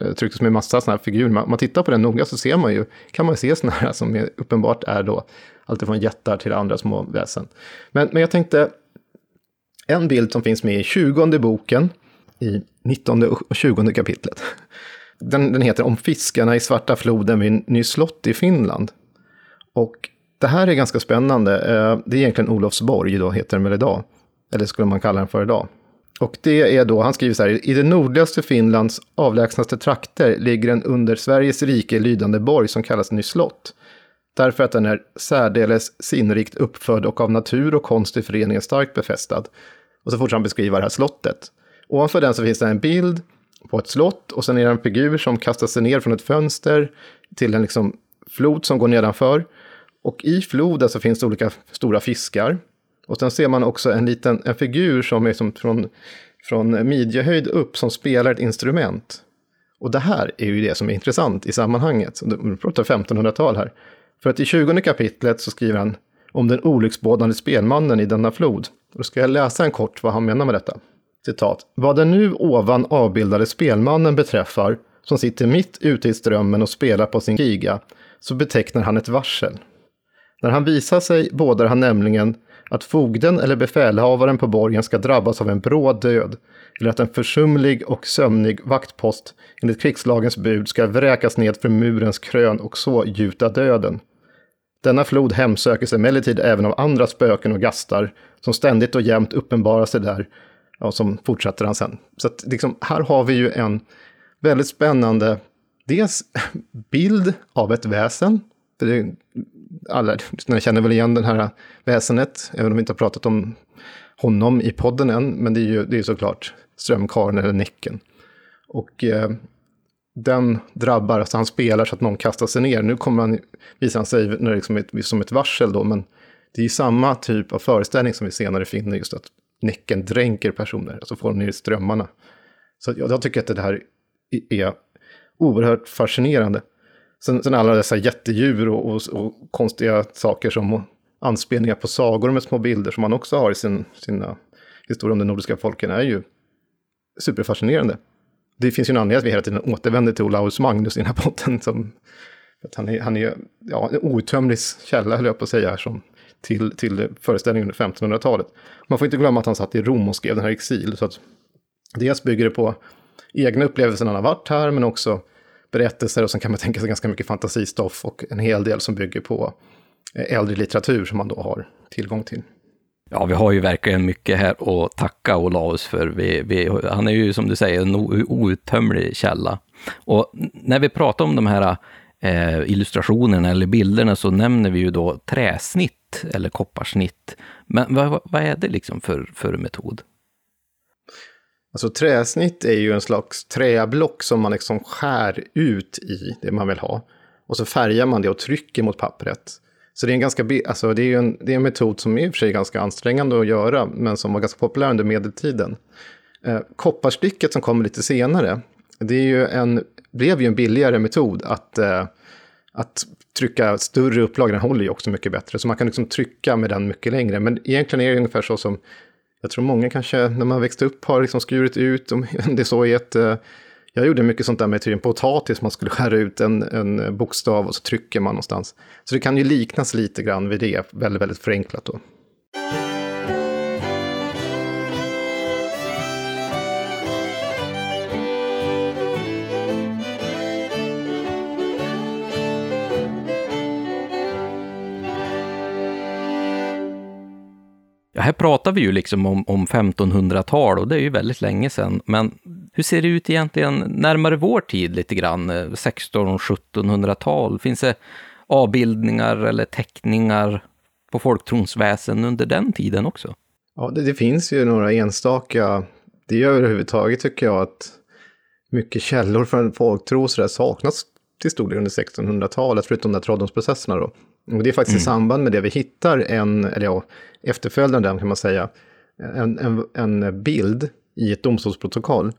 eh, trycktes med massa sådana här figurer. Man, man tittar på den noga så ser man ju, kan man se sådana här som är, uppenbart är då alltifrån jättar till andra små väsen. Men, men jag tänkte, en bild som finns med i 20 boken, i 19 och 20 kapitlet. Den, den heter Om fiskarna i Svarta floden vid Nyslott i Finland. Och det här är ganska spännande. Eh, det är egentligen Olofsborg, då heter den väl idag. Eller skulle man kalla den för idag. Och det är då, han skriver så här, i det nordligaste Finlands avlägsnaste trakter ligger en under Sveriges rike lydande borg som kallas Nyslott. Därför att den är särdeles sinnrikt uppförd och av natur och konst i föreningen starkt befästad. Och så fortsätter han beskriva det här slottet. Ovanför den så finns det en bild på ett slott och sen är det en figur som kastar sig ner från ett fönster till en liksom flod som går nedanför. Och i floden så finns det olika stora fiskar. Och sen ser man också en liten en figur som är som från, från midjehöjd upp som spelar ett instrument. Och det här är ju det som är intressant i sammanhanget. Vi pratar 1500-tal här. För att i 20 kapitlet så skriver han om den olycksbådande spelmannen i denna flod. Då ska jag läsa en kort vad han menar med detta. Citat. Vad den nu ovan avbildade spelmannen beträffar, som sitter mitt ute i strömmen och spelar på sin giga, så betecknar han ett varsel. När han visar sig bådar han nämligen att fogden eller befälhavaren på borgen ska drabbas av en bråd död, eller att en försumlig och sömnig vaktpost enligt krigslagens bud ska vräkas ned för murens krön och så gjuta döden. Denna flod hemsökes emellertid även av andra spöken och gastar som ständigt och jämt uppenbarar sig där, och som fortsätter han sen. Så att liksom, här har vi ju en väldigt spännande, dels bild av ett väsen, för det, alla känner väl igen det här väsenet, även om vi inte har pratat om honom i podden än, men det är ju det är såklart strömkaren eller Näcken. Och eh, den drabbar, alltså han spelar så att någon kastar sig ner. Nu kommer han, visar han sig när det liksom ett, som ett varsel då, men det är ju samma typ av föreställning som vi senare finner, just att Näcken dränker personer, alltså får dem ner i strömmarna. Så jag, jag tycker att det här är oerhört fascinerande. Sen, sen alla dessa jättedjur och, och, och, konstiga saker som anspelningar på sagor med små bilder som man också har i sin, sina historier om de nordiska folken är ju superfascinerande. Det finns ju en anledning att vi hela tiden återvänder till Olaus Magnus i den här potten. Som, att han är, han är ja, en outtömlig källa, höll jag på att säga, som, till, till föreställningen under 1500-talet. Man får inte glömma att han satt i Rom och skrev den här exil. Så att dels bygger det på egna upplevelser när han har varit här, men också berättelser och sen kan man tänka sig ganska mycket fantasistoff och en hel del som bygger på eh, äldre litteratur som man då har tillgång till. Ja, vi har ju verkligen mycket här att tacka Olaus för. Vi, vi, han är ju som du säger en outtömlig källa. Och när vi pratar om de här eh, illustrationerna eller bilderna så nämner vi ju då träsnitt eller kopparsnitt. Men vad, vad är det liksom för, för metod? Alltså träsnitt är ju en slags träblock som man liksom skär ut i det man vill ha. Och så färgar man det och trycker mot pappret. Så det är en, ganska, alltså det är en, det är en metod som är i och för sig ganska ansträngande att göra, men som var ganska populär under medeltiden. Eh, kopparstycket som kommer lite senare, det är ju en, blev ju en billigare metod att, eh, att trycka större upplagor. Den håller ju också mycket bättre, så man kan liksom trycka med den mycket längre. Men egentligen är det ungefär så som jag tror många kanske när man växte upp har liksom skurit ut, om det är så i ett, eh, jag gjorde mycket sånt där med till en potatis, man skulle skära ut en, en bokstav och så trycker man någonstans. Så det kan ju liknas lite grann vid det, väldigt, väldigt förenklat då. Ja, här pratar vi ju liksom om, om 1500-tal och det är ju väldigt länge sedan. Men hur ser det ut egentligen närmare vår tid lite grann? 1600-1700-tal? Finns det avbildningar eller teckningar på folktronsväsen under den tiden också? Ja, det, det, finns ju några enstaka. Det gör överhuvudtaget tycker jag att mycket källor från folktro så där saknas till stor del under 1600-talet, förutom de där trolldomsprocesserna då. Och det är faktiskt mm. i samband med det vi hittar en, eller ja, efterföljande kan man säga, en, en, en bild i ett domstolsprotokoll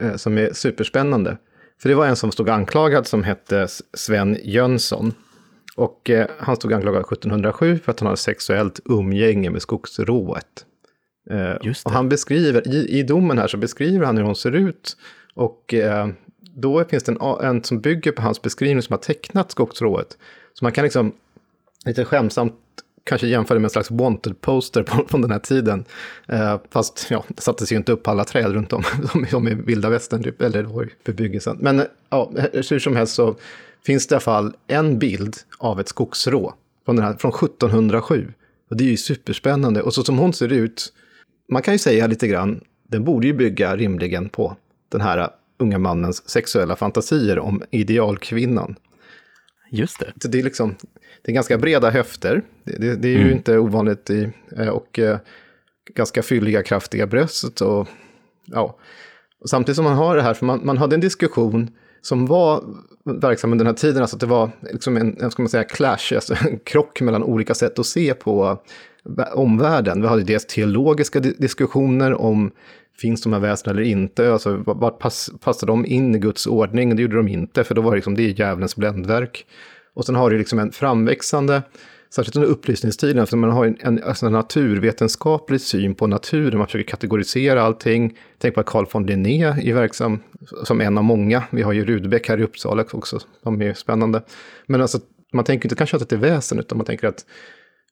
eh, som är superspännande. För det var en som stod anklagad som hette Sven Jönsson. Och eh, han stod anklagad 1707 för att han hade sexuellt umgänge med skogsrået. Eh, och han beskriver, i, i domen här så beskriver han hur hon ser ut. Och eh, då finns det en, en som bygger på hans beskrivning som har tecknat skogsrået. Så man kan liksom lite skämsamt kanske jämföra med en slags wanted poster på, från den här tiden. Eh, fast ja, det sattes ju inte upp alla träd runt om, som i vilda västern, typ, eller var bebyggelsen. Men ja, hur som helst så finns det i alla fall en bild av ett skogsrå från, den här, från 1707. Och det är ju superspännande. Och så som hon ser ut, man kan ju säga lite grann, den borde ju bygga rimligen på den här unga mannens sexuella fantasier om idealkvinnan. Just det. Så det är liksom, det är ganska breda höfter. Det, det, det är mm. ju inte ovanligt i, eh, och eh, ganska fylliga, kraftiga bröst. Och, ja. och samtidigt som man har det här, för man, man hade en diskussion som var verksam under den här tiden, alltså att det var liksom en, en ska man säga, clash, alltså en krock mellan olika sätt att se på omvärlden. Vi hade dels teologiska diskussioner om finns de här väsena eller inte? Alltså, vart pass, passar de in i Guds ordning? Det gjorde de inte, för då var det liksom, det är djävulens bländverk. Och sen har du liksom en framväxande, särskilt under upplysningstiden, för man har en, en, alltså en naturvetenskaplig syn på naturen, man försöker kategorisera allting. Tänk på att Carl von Linné är verksam som en av många. Vi har ju Rudbeck här i Uppsala också, de är spännande. Men alltså, man tänker inte kanske att det är väsen, utan man tänker att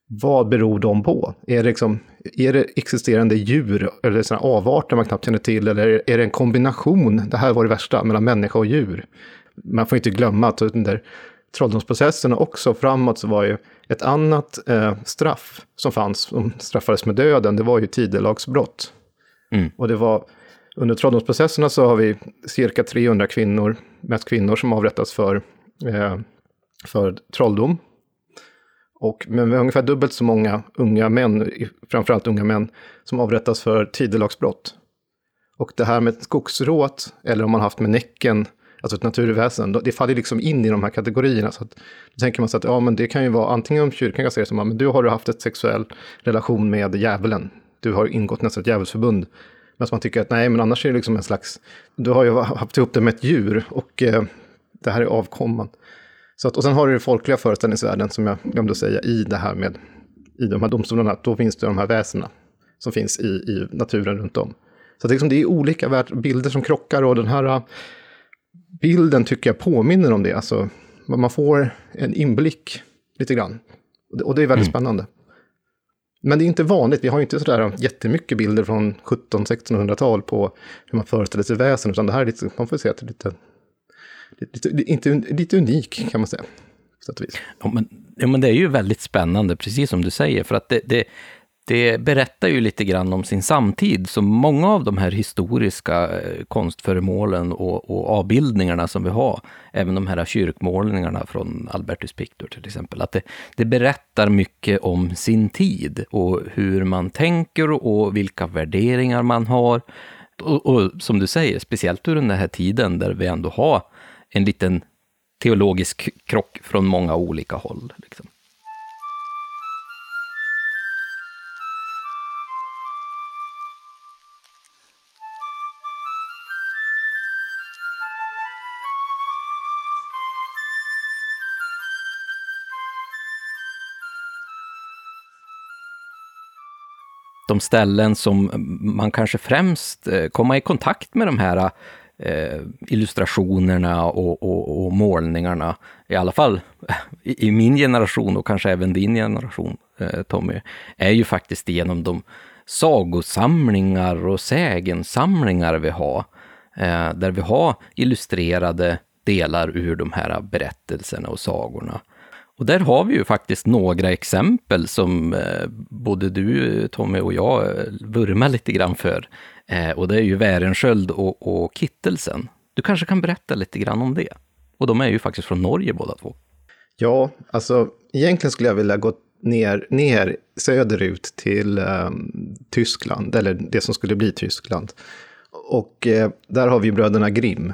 vad beror de på? Är det, liksom, är det existerande djur eller sådana avarter man knappt känner till? Eller är det en kombination, det här var det värsta, mellan människa och djur? Man får inte glömma att under trolldomsprocessen också framåt så var ju ett annat eh, straff som fanns, som straffades med döden, det var ju tidelagsbrott. Mm. Och det var, under trolldomsprocesserna så har vi cirka 300 kvinnor, mest kvinnor som avrättas för, eh, för trolldom. Och med ungefär dubbelt så många unga män, framförallt unga män, som avrättas för tidelagsbrott. Och det här med skogsråt, eller om man haft med Näcken, alltså ett naturväsen, det faller liksom in i de här kategorierna. Så att, då tänker man sig att ja, men det kan ju vara antingen om kyrkan kan säga som, men du har haft ett sexuell relation med djävulen, du har ingått nästan ett djävulsförbund. Men man tycker att nej, men annars är det liksom en slags, du har ju haft ihop det med ett djur och eh, det här är avkomman. Så att, och sen har du den folkliga föreställningsvärlden som jag glömde säga i det här med i de här domstolarna, då finns det de här väsena som finns i, i naturen runt om. Så det, liksom, det är olika bilder som krockar och den här bilden tycker jag påminner om det. Alltså, man får en inblick lite grann. Och det, är väldigt mm. spännande. Men det är inte vanligt, vi har inte sådär jättemycket bilder från 1700-1600-tal på hur man föreställer sig väsen, utan det här är lite, man får se att det är lite lite, inte, lite unik kan man säga. Ja men, ja, men det är ju väldigt spännande, precis som du säger, för att det, det, det berättar ju lite grann om sin samtid, så många av de här historiska eh, konstföremålen och, och avbildningarna som vi har, även de här kyrkmålningarna från Albertus Pictor till exempel, att det, det berättar mycket om sin tid och hur man tänker och vilka värderingar man har. Och, och, som du säger, speciellt ur den här tiden där vi ändå har en liten teologisk krock från många olika håll. Liksom. De ställen som man kanske främst eh, kommer i kontakt med de här eh, illustrationerna och, och, och, målningarna, i alla fall i, i, min generation och kanske även din generation, eh, Tommy, är ju faktiskt genom de sagosamlingar och sägensamlingar vi har, där vi har illustrerade delar ur de här berättelserna och sagorna. Och där har vi ju faktiskt några exempel som eh, både du, Tommy, och jag eh, vurmar lite grann för. Eh, och det är ju Värensköld och, och Kittelsen. Du kanske kan berätta lite grann om det? Och de är ju faktiskt från Norge båda två. Ja, alltså egentligen skulle jag vilja gå ner, ner söderut till um, Tyskland, eller det som skulle bli Tyskland. Och eh, där har vi bröderna Grimm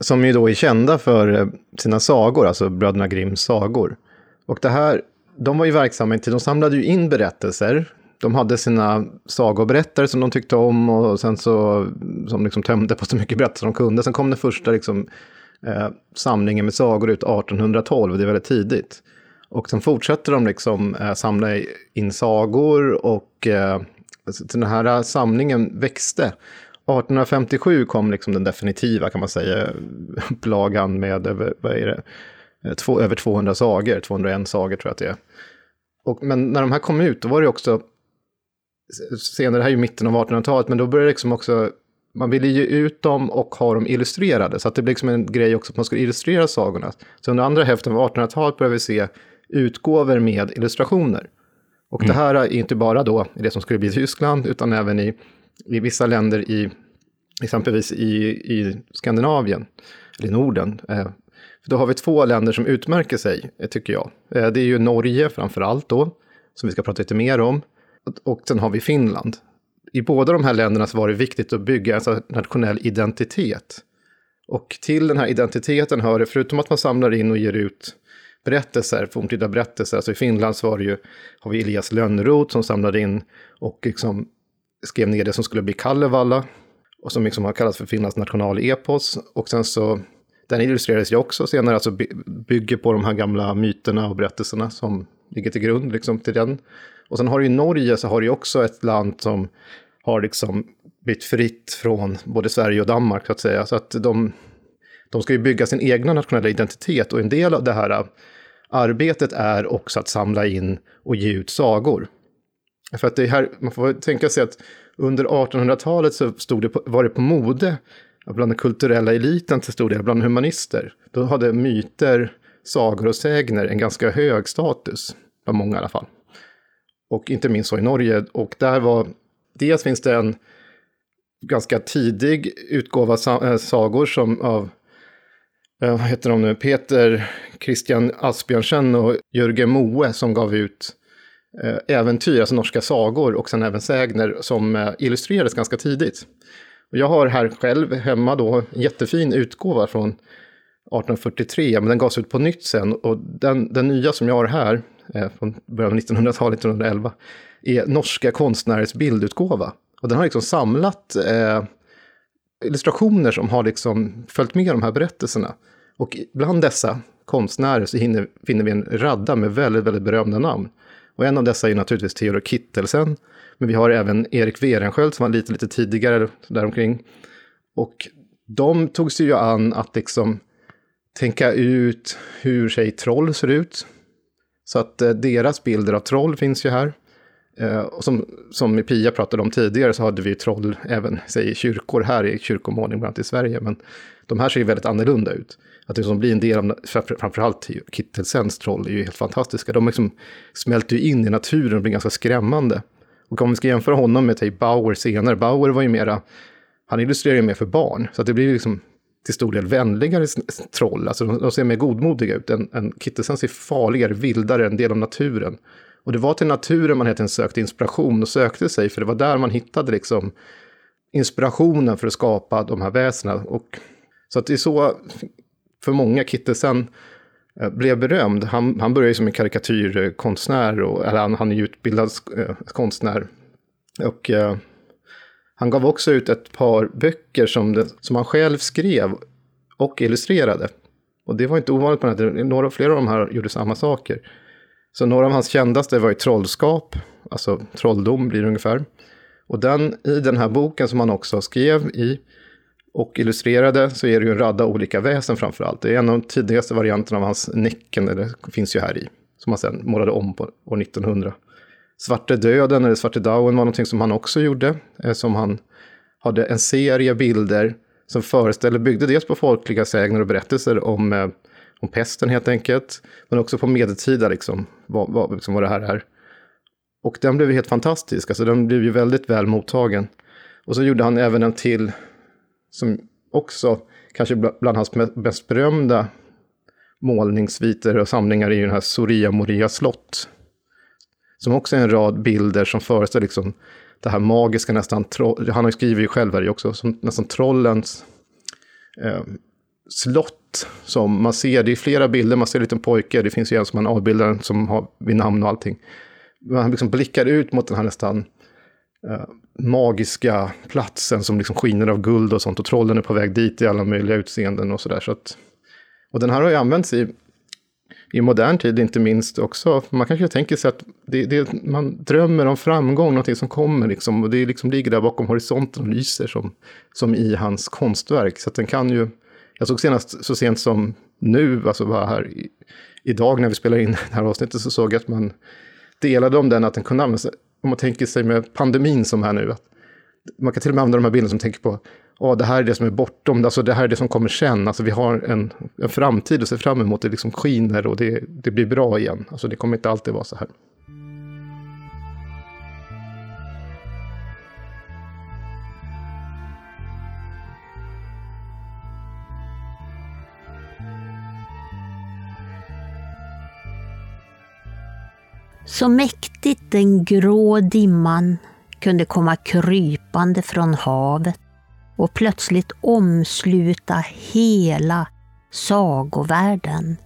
som ju då är kända för eh, sina sagor, alltså bröderna Grimms sagor. Och det här, de var ju verksamma i tid, de samlade ju in berättelser. De hade sina sagoberättare som de tyckte om och sen så, som liksom tömde på så mycket berättelser de kunde. Sen kom den första liksom, eh, samlingen med sagor ut 1812, det är väldigt tidigt. Och sen fortsätter de liksom eh, samla in sagor och eh, alltså den här samlingen växte. 1857 kom liksom den definitiva, kan man säga, upplagan med över, vad är det, eh, Två, över 200 sagor, 201 sagor tror jag att det är. Och, men när de här kom ut, då var det också, senare, det här är ju mitten av 1800-talet, men då började det liksom också, man ville ge ut dem och ha dem illustrerade, så att det blev liksom en grej också att man skulle illustrera sagorna. Så under andra hälften av 1800-talet började vi se utgåvor med illustrationer. Och mm. det här är inte bara då det som skulle bli Tyskland, utan även i i vissa länder i, exempelvis i, i Skandinavien, eller Norden. Eh, då har vi två länder som utmärker sig, eh, tycker jag. Eh, det är ju Norge framför allt då, som vi ska prata lite mer om. Och sen har vi Finland. I båda de här länderna så var det viktigt att bygga en nationell identitet. Och till den här identiteten hör det, förutom att man samlar in och ger ut berättelser, forntida berättelser, alltså i Finland så var det ju, har vi Elias Lönnroth som samlade in och liksom skrev ner det som skulle bli Kalevala och som liksom har kallats för Finlands nationalepos. Och sen så, den illustrerades ju också senare, alltså bygger på de här gamla myterna och berättelserna som ligger till grund liksom till den. Och sen har du ju Norge så har du också ett land som har liksom blivit fritt från både Sverige och Danmark så att säga. Så att de, de ska ju bygga sin egna nationella identitet och en del av det här arbetet är också att samla in och ge ut sagor. För att det här, man får tänka sig att under 1800-talet så stod det på, var det på mode bland den kulturella eliten till stor del, bland humanister. Då hade myter, sagor och sägner en ganska hög status, bland många i alla fall. Och inte minst så i Norge. Och där var, dels finns det en ganska tidig utgåva eh, sagor som av, eh, vad heter de nu, Peter Christian Asbjörnsen och Jörgen Moe som gav ut Eh, äventyr, alltså norska sagor och sen även sägner som eh, illustrerades ganska tidigt. Och jag har här själv hemma då en jättefin utgåva från 1843, men den gavs ut på nytt sen. Och den, den nya som jag har här, eh, från början av 1900-talet, 1911, är norska konstnärers bildutgåva. Och den har liksom samlat eh, illustrationer som har liksom följt med de här berättelserna. Och bland dessa konstnärer så hinner, finner vi en radda med väldigt, väldigt berömda namn. Och en av dessa är naturligtvis Theodor Kittelsen. Men vi har även Erik Werenskjöld som var lite, lite tidigare däromkring. Och de tog sig ju an att liksom tänka ut hur sig troll ser ut. Så att eh, deras bilder av troll finns ju här. Eh, och som, som Pia pratade om tidigare så hade vi ju troll även säg, i kyrkor här i kyrkomålning, bland annat i Sverige. Men de här ser ju väldigt annorlunda ut att liksom det som blir en del av, framförallt Kittelsens troll är ju helt fantastiska. De liksom smälter ju in i naturen och blir ganska skrämmande. Och om vi ska jämföra honom med typ Bauer senare, Bauer var ju mera, han illustrerar ju mer för barn, så att det blir liksom till stor del vänligare troll, alltså de, de ser mer godmodiga ut. En, en Kittelsen ser farligare, vildare, en del av naturen. Och det var till naturen man helt sökte inspiration och sökte sig, för det var där man hittade liksom inspirationen för att skapa de här väsena. Och så att det är så för många Kittelsen eh, blev berömd. Han, han började som en karikatyrkonstnär, eh, och, eller han, han är utbildad eh, konstnär. Och eh, han gav också ut ett par böcker som, det, som han själv skrev och illustrerade. Och det var inte ovanligt på den här Några, flera av de här gjorde samma saker. Så några av hans kändaste var ju Trollskap, alltså trolldom blir det ungefär. Och den, i den här boken som han också skrev i och illustrerade så är det ju en radda olika väsen framför allt. Det är en av de tidigaste varianterna av hans Näcken, det finns ju här i, som han sen målade om på år 1900. Svarte döden, eller Svarte Dauen, var någonting som han också gjorde, eh, som han hade en serie bilder som föreställer, byggde dels på folkliga sägner och berättelser om, eh, om pesten helt enkelt, men också på medeltida, liksom, vad, vad, liksom, vad det här är. Och den blev ju helt fantastisk, alltså den blev ju väldigt väl mottagen. Och så gjorde han även en till, som också kanske bland hans mest berömda målningssviter och samlingar är ju den här Soria Moria slott. Som också är en rad bilder som föreställer liksom det här magiska nästan, han har ju skrivit ju själv här också, som nästan trollens eh, slott. Som man ser, det är flera bilder, man ser en liten pojke, det finns ju en som man avbildar som har vid namn och allting. Men han liksom blickar ut mot den här nästan eh, magiska platsen som liksom skiner av guld och sånt. Och trollen är på väg dit i alla möjliga utseenden och sådär. Så och den här har ju använts i i modern tid inte minst också. Man kanske tänker sig att det, det, man drömmer om framgång, någonting som kommer liksom. Och det liksom ligger där bakom horisonten och lyser som, som i hans konstverk. Så att den kan ju, jag såg senast så sent som nu, alltså bara här i, idag när vi spelar in det här avsnittet så såg jag att man delade om den, att den kunde användas, om man tänker sig med pandemin som här nu, att man kan till och med använda de här bilderna som tänker på oh, det här är det som är bortom, alltså det här är det som kommer sen. Alltså vi har en, en framtid att se fram emot, det liksom skiner och det, det blir bra igen. Alltså det kommer inte alltid vara så här. Så mäktigt den grå dimman kunde komma krypande från havet och plötsligt omsluta hela sagovärlden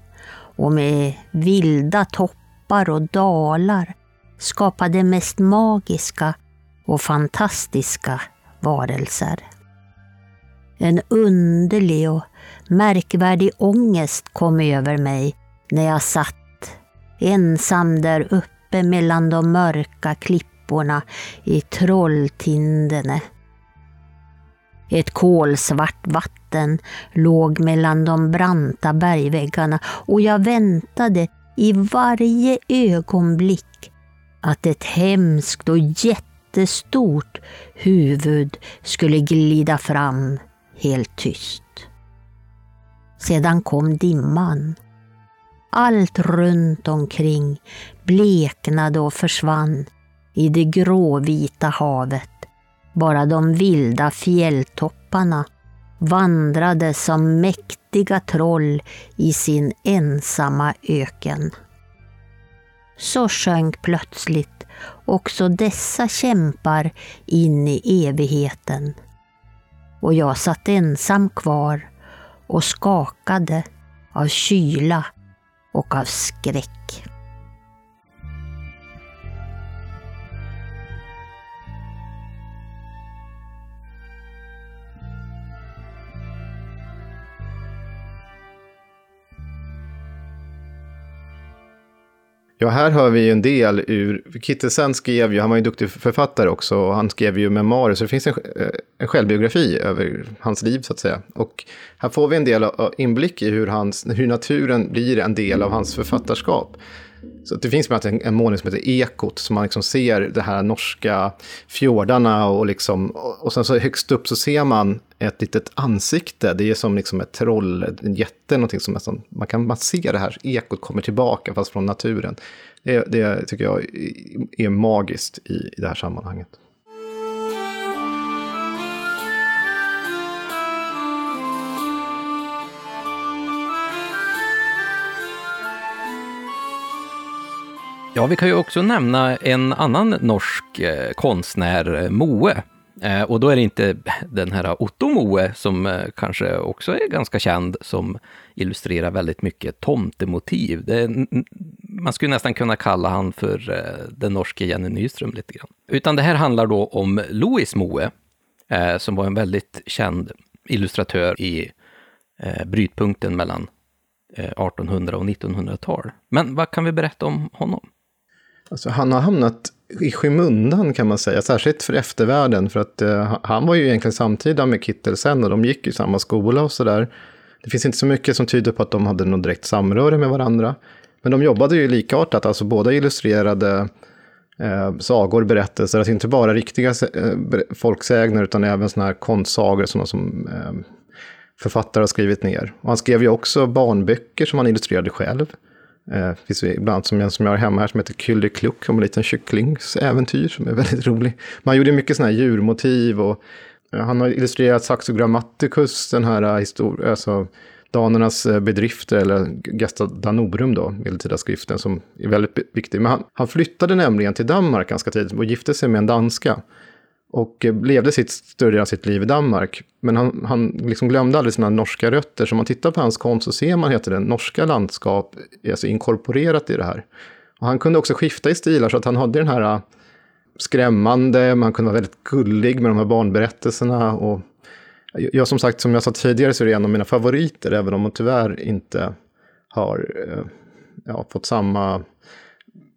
och med vilda toppar och dalar skapa de mest magiska och fantastiska varelser. En underlig och märkvärdig ångest kom över mig när jag satt ensam där uppe mellan de mörka klipporna i Trolltindene ett kolsvart vatten låg mellan de branta bergväggarna och jag väntade i varje ögonblick att ett hemskt och jättestort huvud skulle glida fram helt tyst. Sedan kom dimman. Allt runt omkring bleknade och försvann i det gråvita havet bara de vilda fjälltopparna vandrade som mäktiga troll i sin ensamma öken. Så sjönk plötsligt också dessa kämpar in i evigheten. Och jag satt ensam kvar och skakade av kyla och av skräck. Ja, här hör vi ju en del ur, Kittelsen skrev ju, han var ju en duktig författare också, och han skrev ju memoarer, så det finns en, eh, en självbiografi över hans liv så att säga. Och här får vi en del eh, inblick i hur, hans, hur naturen blir en del av hans författarskap. Så det finns bland annat en, en målning som heter Ekot, som man liksom ser de här norska fjordarna och, liksom, och, och sen så högst upp så ser man ett litet ansikte. Det är som liksom ett troll, en jätte, någonting som nästan, man kan man ser det här ekot kommer tillbaka fast från naturen. Det, det tycker jag är magiskt i, i det här sammanhanget. Ja, vi kan ju också nämna en annan norsk eh, konstnär, eh, Moe. Eh, och då är det inte den här Otto Moe, som eh, kanske också är ganska känd, som illustrerar väldigt mycket tomtemotiv. Det, man skulle nästan kunna kalla han för eh, den norske Jenny Nyström lite grann. Utan det här handlar då om Louis Moe, eh, som var en väldigt känd illustratör i eh, brytpunkten mellan eh, 1800 och 1900-tal. Men vad kan vi berätta om honom? Alltså, han har hamnat i skymundan kan man säga, särskilt för eftervärlden. För att eh, han var ju egentligen samtida med Kittelsen och de gick i samma skola och sådär. Det finns inte så mycket som tyder på att de hade något direkt samröre med varandra. Men de jobbade ju likartat, alltså båda illustrerade eh, sagor, berättelser, alltså inte bara riktiga eh, folksägner utan även sådana här konstsagor, sådana som eh, författare har skrivit ner. Och han skrev ju också barnböcker som han illustrerade själv. Det finns ibland som en som jag har hemma här som heter Kylly Kluck om en liten kycklingsäventyr som är väldigt rolig. Man gjorde mycket sådana här djurmotiv och eh, han har illustrerat Saxo Grammaticus, den här eh, historien, alltså danernas bedrifter, eller Gesta Danorum då, medeltida skriften, som är väldigt viktig. Men han, han flyttade nämligen till Danmark ganska tidigt och gifte sig med en danska. Och eh, levde sitt, större delen av sitt liv i Danmark. Men han, han liksom glömde aldrig sina norska rötter. Så om man tittar på hans konst så ser man heter det, norska landskap alltså inkorporerat i det här. Och han kunde också skifta i stilar så att han hade den här eh, skrämmande, man kunde vara väldigt gullig med de här barnberättelserna. Och jag som sagt, som jag sa tidigare, så är det en av mina favoriter, även om man tyvärr inte har eh, ja, fått samma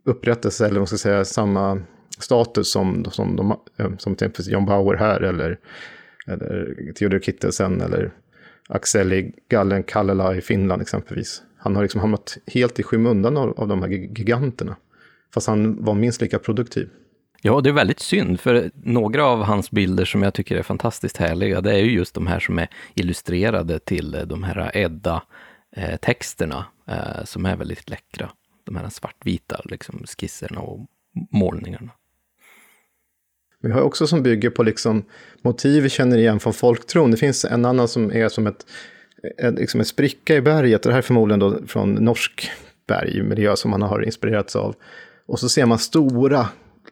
upprättelse, eller man ska säga samma status som, som, de, eh, som till exempel John Bauer här eller, eller Theodor Kittelsen eller Axeli Gallen Kallela i Finland exempelvis. Han har liksom hamnat helt i skymundan av, av de här giganterna. Fast han var minst lika produktiv. Ja, det är väldigt synd, för några av hans bilder som jag tycker är fantastiskt härliga, det är ju just de här som är illustrerade till eh, de här eh, Edda-texterna, som är väldigt läckra. De här svartvita liksom, skisserna och målningarna. Vi har också som bygger på liksom motiv vi känner igen från folktron. Det finns en annan som är som ett, ett, liksom ett spricka i berget. Det här är förmodligen då från norsk bergmiljö som man har inspirerats av. Och så ser man stora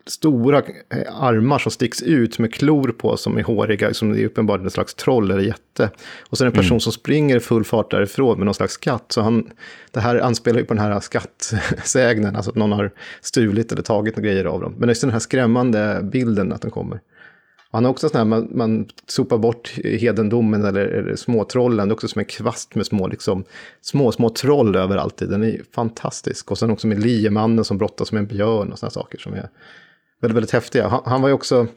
stora eh, armar som sticks ut med klor på som är håriga, som är uppenbarligen en slags troll eller jätte. Och det en person mm. som springer full fart därifrån med någon slags skatt. Så han, det här anspelar ju på den här skattsägnen, alltså att någon har stulit eller tagit några grejer av dem. Men det är den här skrämmande bilden att den kommer. Och han har också sån här, man, man sopar bort hedendomen eller, eller småtrollen, det är också som en kvast med små, liksom, små, små troll överallt. Den är fantastisk. Och sen också med liemannen som brottas med en björn och sådana saker som är väldigt, väldigt häftiga. Han, han var ju också,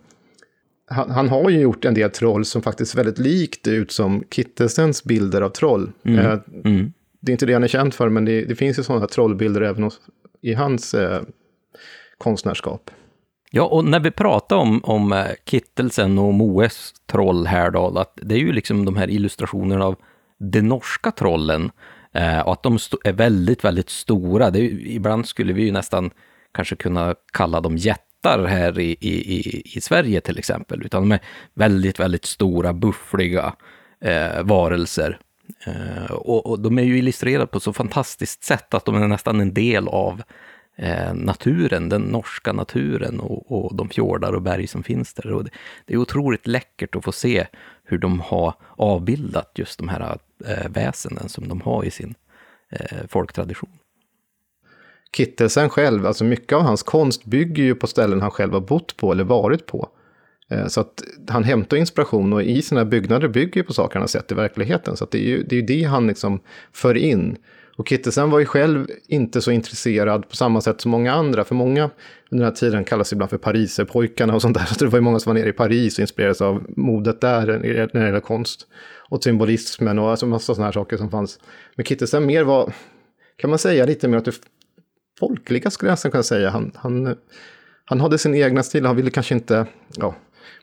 han, han, har ju gjort en del troll som faktiskt väldigt likt ut som Kittelsens bilder av troll. Mm. Eh, mm. Det är inte det han är känd för, men det, det finns ju sådana trollbilder även hos, i hans eh, konstnärskap. Ja, och när vi pratar om, om eh, Kittelsen och Moes troll här då, att det är ju liksom de här illustrationerna av de norska trollen, eh, och att de är väldigt, väldigt stora. Är, ibland skulle vi ju nästan kanske kunna kalla dem jätte jättar här i, i, i Sverige till exempel, utan de är väldigt, väldigt stora, buffliga eh, varelser. Eh, och, och, de är ju illustrerade på så fantastiskt sätt att de är nästan en del av eh, naturen, den norska naturen och, och, de fjordar och berg som finns där. Och det, det, är otroligt läckert att få se hur de har avbildat just de här eh, väsenen som de har i sin eh, folktradition. Kittelsen själv, alltså mycket av hans konst bygger ju på ställen han själv har bott på eller varit på. Eh, så att han hämtar inspiration och i sina byggnader bygger på saker han har sett i verkligheten. Så det är ju det, är det han liksom för in. Och Kittelsen var ju själv inte så intresserad på samma sätt som många andra. För många under den här tiden kallas ibland för pariserpojkarna och sånt där. Så det var ju många som var nere i Paris och inspirerades av modet där när det gäller konst. Och symbolismen och alltså massa sådana här saker som fanns. Men Kittelsen mer var, kan man säga, lite mer att det folkliga skulle jag kunna säga. Han, han, han hade sin egna stil, han ville kanske inte ja,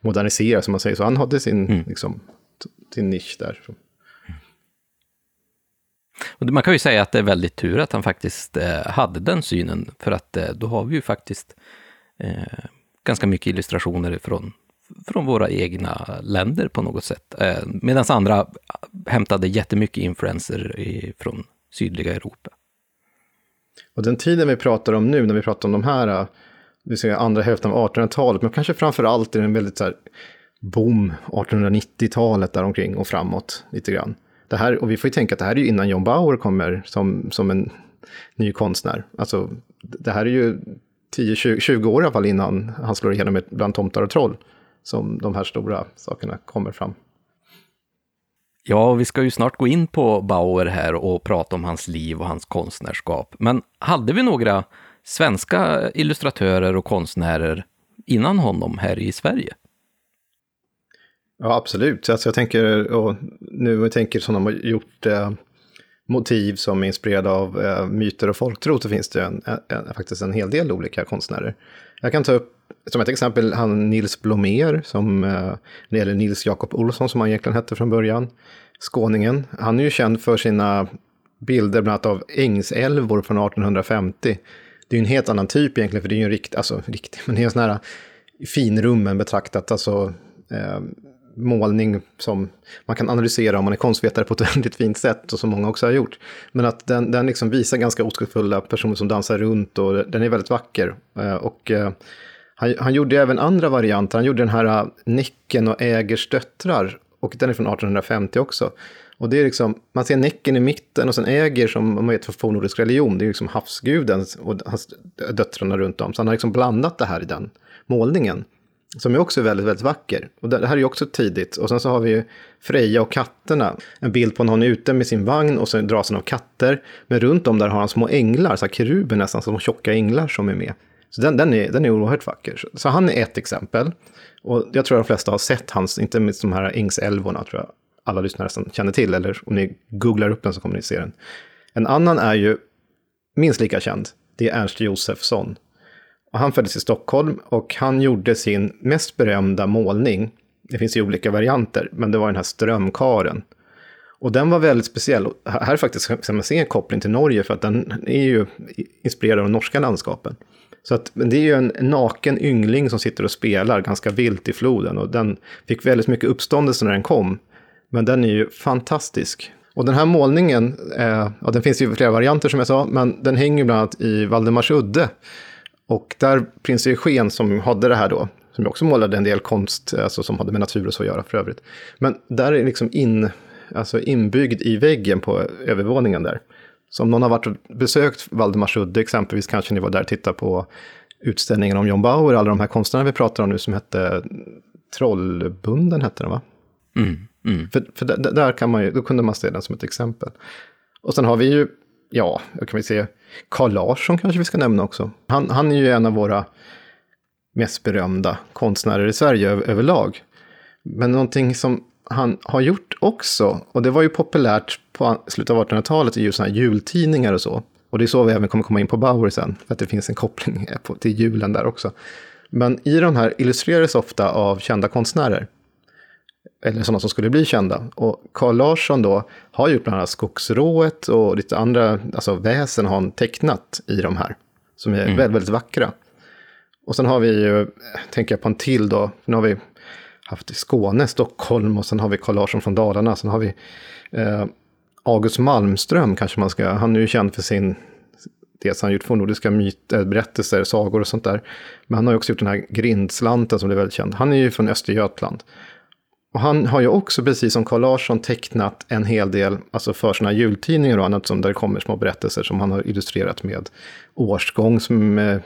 modernisera som man säger, så han hade sin, mm. liksom, sin nisch där. Och man kan ju säga att det är väldigt tur att han faktiskt eh, hade den synen, för att eh, då har vi ju faktiskt eh, ganska mycket illustrationer från, från våra egna länder på något sätt. Eh, Medan andra hämtade jättemycket influenser i, från sydliga Europa. Och den tiden vi pratar om nu, när vi pratar om de här, eh, vi säger andra hälften av 1800-talet, men kanske framför allt är det en väldigt så här boom, 1890-talet däromkring och framåt lite grann. Det här, och vi får ju tänka att det här är ju innan John Bauer kommer som, som en ny konstnär. Alltså, det här är ju 10-20 år i alla fall innan han slår igenom bland tomtar och troll som de här stora sakerna kommer fram. Ja, vi ska ju snart gå in på Bauer här och prata om hans liv och hans konstnärskap. Men hade vi några svenska illustratörer och konstnärer innan honom här i Sverige? Ja, absolut. Alltså jag tänker, och nu tänker som de har gjort eh, motiv som är inspirerade av eh, myter och folktro, så finns det en, en, faktiskt en hel del olika konstnärer. Jag kan ta upp som ett exempel han Nils Blomér, som, eh, när det gäller Nils Jakob Olsson, som han egentligen hette från början, skåningen. Han är ju känd för sina bilder bland annat av ängsälvor från 1850. Det är ju en helt annan typ egentligen, för det är ju en rikt, alltså, riktig, men det är en sån här finrummen betraktat, alltså eh, målning som man kan analysera om man är konstvetare på ett väldigt fint sätt och som många också har gjort. Men att den, den liksom visar ganska oskuldsfulla personer som dansar runt och den är väldigt vacker. Eh, och eh, han, han gjorde även andra varianter. Han gjorde den här eh, Näcken och Ägers döttrar och den är från 1850 också. Och det är liksom, man ser Näcken i mitten och sen Äger som man vet för fornnordisk religion, det är liksom havsguden och hans döttrarna runt om. Så han har liksom blandat det här i den målningen. Som är också väldigt, väldigt vacker. Och det här är ju också tidigt. Och sen så har vi ju Freja och katterna. En bild på när hon är ute med sin vagn och så dras han av katter. Men runt om där har han små änglar, så här keruber nästan, små tjocka änglar som är med. Så den, den, är, den är oerhört vacker. Så, så han är ett exempel. Och jag tror att de flesta har sett hans, inte minst de här ängsälvorna, tror jag alla lyssnare som känner till. Eller om ni googlar upp den så kommer ni se den. En annan är ju minst lika känd. Det är Ernst Josefsson. Och han föddes i Stockholm och han gjorde sin mest berömda målning. Det finns ju olika varianter, men det var den här strömkaren. Och den var väldigt speciell. Här är faktiskt kan man se en koppling till Norge för att den är ju inspirerad av de norska landskapen. Så att, det är ju en naken yngling som sitter och spelar ganska vilt i floden och den fick väldigt mycket uppståndelse när den kom. Men den är ju fantastisk. Och den här målningen, eh, ja, den finns ju flera varianter som jag sa, men den hänger bland annat i Valdemarsudde och där prins Eugen som hade det här då, som också målade en del konst, alltså som hade med natur och så att göra för övrigt. Men där är liksom in, alltså inbyggd i väggen på övervåningen där. Så om någon har varit och besökt Valdemarsudde exempelvis, kanske ni var där och tittade på utställningen om John Bauer, alla de här konstnärerna vi pratar om nu som hette Trollbunden, hette den va? Mm, mm. För, för där, där, kan man ju, då kunde man se den som ett exempel. Och sen har vi ju ja, jag kan vi se, Carl Larsson kanske vi ska nämna också. Han, han är ju en av våra mest berömda konstnärer i Sverige överlag. Men någonting som han har gjort också, och det var ju populärt på slutet av 1800-talet, är ju sådana här jultidningar och så. Och det är så vi även kommer komma in på Bauer sen, för att det finns en koppling till julen där också. Men i de här illustrerades ofta av kända konstnärer eller sådana som skulle bli kända. Och Carl Larsson då har gjort bland annat Skogsrået och lite andra alltså väsen har han tecknat i de här. Som är mm. väldigt, väldigt vackra. Och sen har vi ju, tänker jag på en till då, nu har vi haft i Skåne, Stockholm och sen har vi Carl Larsson från Dalarna. Sen har vi eh, August Malmström kanske man ska, han är ju känd för sin Dels han gjort fornnordiska myter, berättelser, sagor och sånt där. Men han har ju också gjort den här Grindslanten som är väldigt känd. Han är ju från Östergötland. Och han har ju också, precis som Carl Larsson, tecknat en hel del, alltså för sina jultidningar och annat, som där det kommer små berättelser som han har illustrerat med årsgång, som är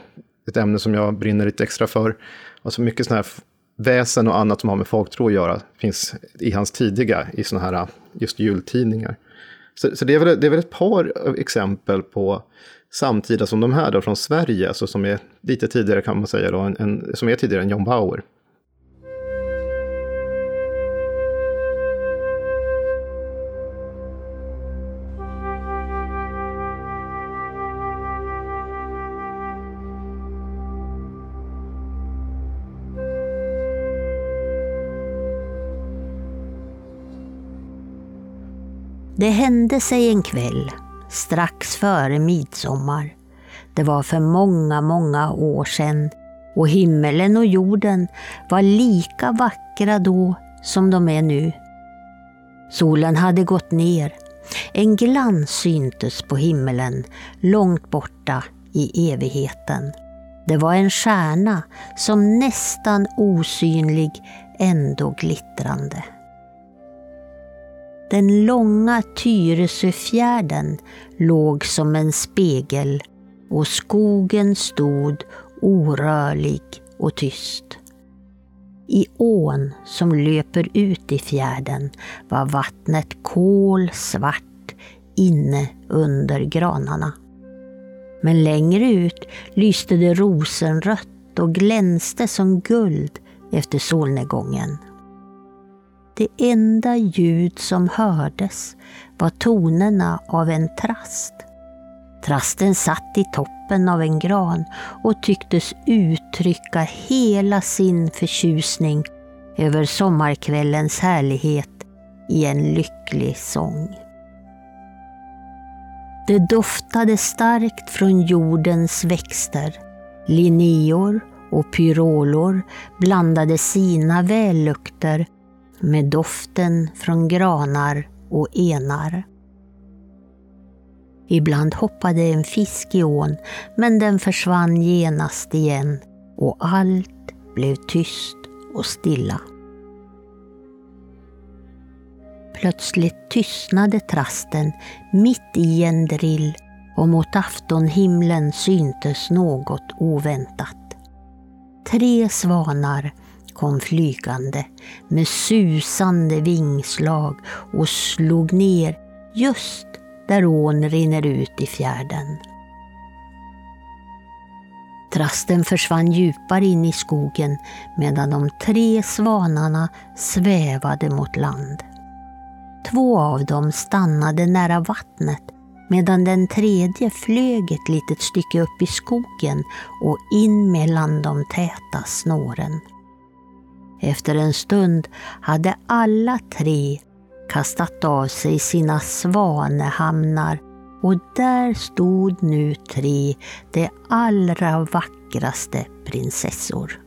ett ämne som jag brinner lite extra för. Alltså mycket sådana här väsen och annat som har med folktro att göra finns i hans tidiga, i sådana här just jultidningar. Så, så det, är väl, det är väl ett par exempel på samtida som de här då från Sverige, alltså som är lite tidigare kan man säga då, en, en, som är tidigare än John Bauer. Det hände sig en kväll, strax före midsommar. Det var för många, många år sedan och himmelen och jorden var lika vackra då som de är nu. Solen hade gått ner. En glans syntes på himmelen långt borta i evigheten. Det var en stjärna som nästan osynlig ändå glittrande. Den långa Tyresöfjärden låg som en spegel och skogen stod orörlig och tyst. I ån som löper ut i fjärden var vattnet kolsvart inne under granarna. Men längre ut lyste det rosenrött och glänste som guld efter solnedgången. Det enda ljud som hördes var tonerna av en trast. Trasten satt i toppen av en gran och tycktes uttrycka hela sin förtjusning över sommarkvällens härlighet i en lycklig sång. Det doftade starkt från jordens växter. Linneor och pyrolor blandade sina vällukter med doften från granar och enar. Ibland hoppade en fisk i ån, men den försvann genast igen och allt blev tyst och stilla. Plötsligt tystnade trasten mitt i en drill och mot aftonhimlen syntes något oväntat. Tre svanar kom flygande med susande vingslag och slog ner just där ån rinner ut i fjärden. Trasten försvann djupare in i skogen medan de tre svanarna svävade mot land. Två av dem stannade nära vattnet medan den tredje flög ett litet stycke upp i skogen och in mellan de täta snåren. Efter en stund hade alla tre kastat av sig sina svanehamnar och där stod nu tre de allra vackraste prinsessor.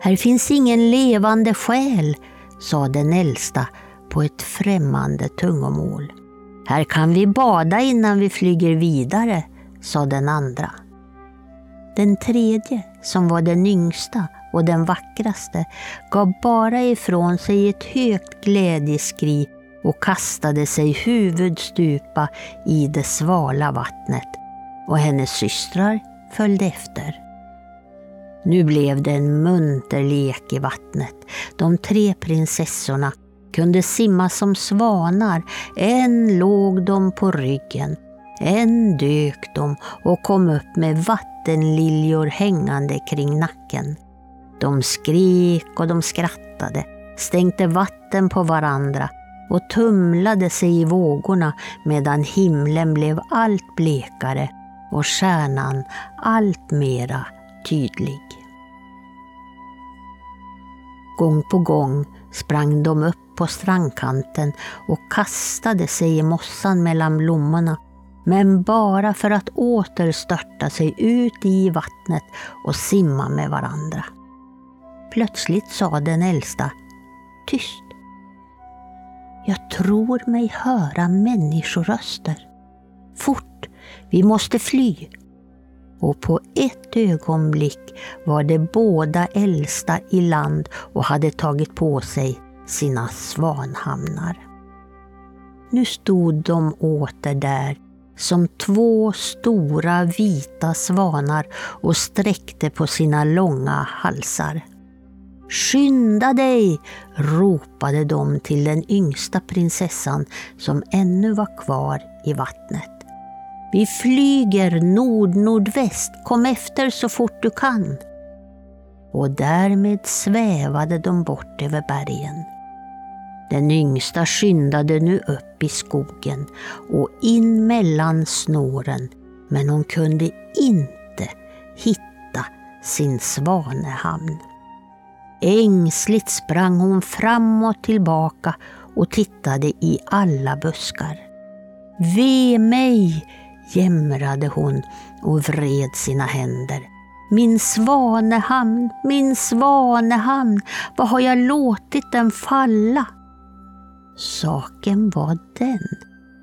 Här finns ingen levande själ, sa den äldsta på ett främmande tungomål. Här kan vi bada innan vi flyger vidare, sa den andra. Den tredje, som var den yngsta och den vackraste, gav bara ifrån sig ett högt glädjeskri och kastade sig huvudstupa i det svala vattnet och hennes systrar följde efter. Nu blev det en munter lek i vattnet. De tre prinsessorna kunde simma som svanar. En låg de på ryggen, en dök de och kom upp med vattenliljor hängande kring nacken. De skrek och de skrattade, stänkte vatten på varandra och tumlade sig i vågorna medan himlen blev allt blekare och stjärnan allt mera tydlig. Gång på gång sprang de upp på strandkanten och kastade sig i mossan mellan blommorna, men bara för att åter störta sig ut i vattnet och simma med varandra. Plötsligt sa den äldsta tyst. Jag tror mig höra människoröster. Fort, vi måste fly. Och på ett ögonblick var de båda äldsta i land och hade tagit på sig sina svanhamnar. Nu stod de åter där som två stora vita svanar och sträckte på sina långa halsar. Skynda dig! ropade de till den yngsta prinsessan som ännu var kvar i vattnet. Vi flyger nord-nordväst, kom efter så fort du kan. Och därmed svävade de bort över bergen. Den yngsta skyndade nu upp i skogen och in mellan snåren, men hon kunde inte hitta sin svanehamn. Ängsligt sprang hon fram och tillbaka och tittade i alla buskar. Ve mig, jämrade hon och vred sina händer. Min svanehamn, min svanehamn, vad har jag låtit den falla? Saken var den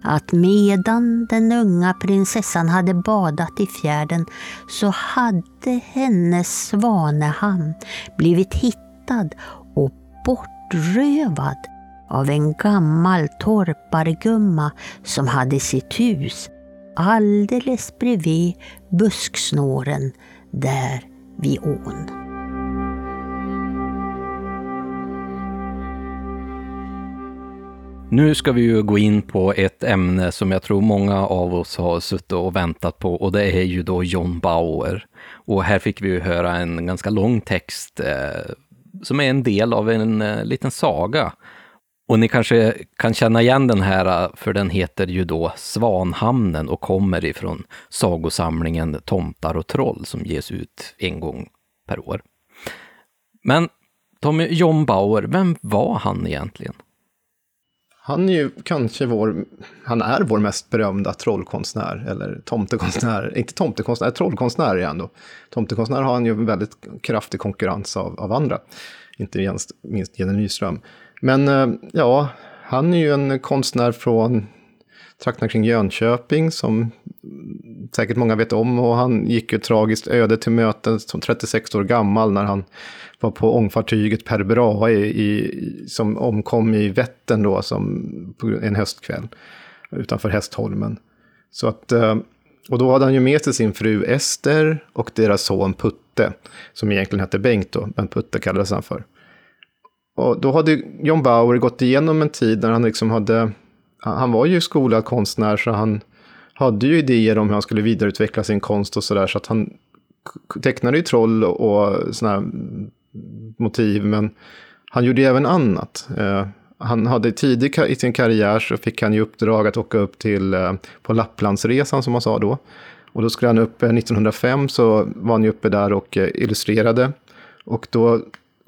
att medan den unga prinsessan hade badat i fjärden så hade hennes svanehamn blivit hittad hittad och bortrövad av en gammal torpargumma som hade sitt hus alldeles bredvid busksnåren där vid ån. Nu ska vi ju gå in på ett ämne som jag tror många av oss har suttit och väntat på och det är ju då John Bauer. Och här fick vi ju höra en ganska lång text eh, som är en del av en eh, liten saga. Och ni kanske kan känna igen den här, eh, för den heter ju då Svanhamnen och kommer ifrån sagosamlingen Tomtar och troll som ges ut en gång per år. Men Tommy, John Bauer, vem var han egentligen? Han är ju kanske vår, han är vår mest berömda trollkonstnär, eller tomtekonstnär, inte tomtekonstnär, trollkonstnär är han då. Tomtekonstnär har han ju en väldigt kraftig konkurrens av, av andra, inte minst, minst Jenny Nyström. Men eh, ja, han är ju en konstnär från trakterna kring Jönköping som säkert många vet om och han gick ju tragiskt öde till möten som 36 år gammal när han var på ångfartyget Per Brahe i, som omkom i Vättern då som en höstkväll utanför Hästholmen. Så att, eh, och då hade han ju med sig sin fru Ester och deras son Putte, som egentligen hette Bengt då, men Putte kallades han för. Och då hade John Bauer gått igenom en tid när han liksom hade, han var ju skolad konstnär så han hade ju idéer om hur han skulle vidareutveckla sin konst och sådär, så att han tecknade ju troll och sådana här motiv, men han gjorde ju även annat. Eh, han hade tidigt i sin karriär så fick han i uppdrag att åka upp till, eh, på Lapplandsresan som man sa då. Och då skulle han upp, eh, 1905 så var han ju uppe där och eh, illustrerade. Och då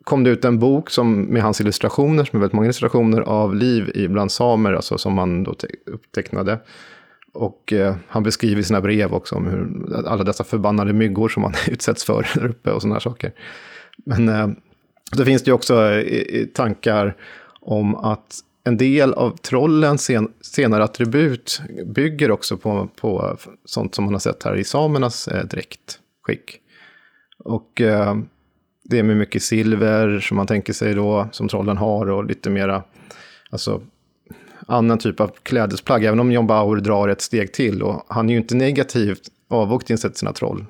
kom det ut en bok som, med hans illustrationer, som är väldigt många illustrationer av liv bland samer, alltså som han då upptecknade. Och eh, han beskriver i sina brev också om hur alla dessa förbannade myggor som han utsätts för där uppe och sådana här saker. Men eh, då finns det ju också eh, tankar om att en del av trollens sen, senare attribut bygger också på, på sånt som man har sett här i samernas eh, dräktskick. Och eh, det är med mycket silver som man tänker sig då, som trollen har, och lite mera, alltså annan typ av klädesplagg, även om John Bauer drar ett steg till. Och han är ju inte negativt avvokt insett sina troll.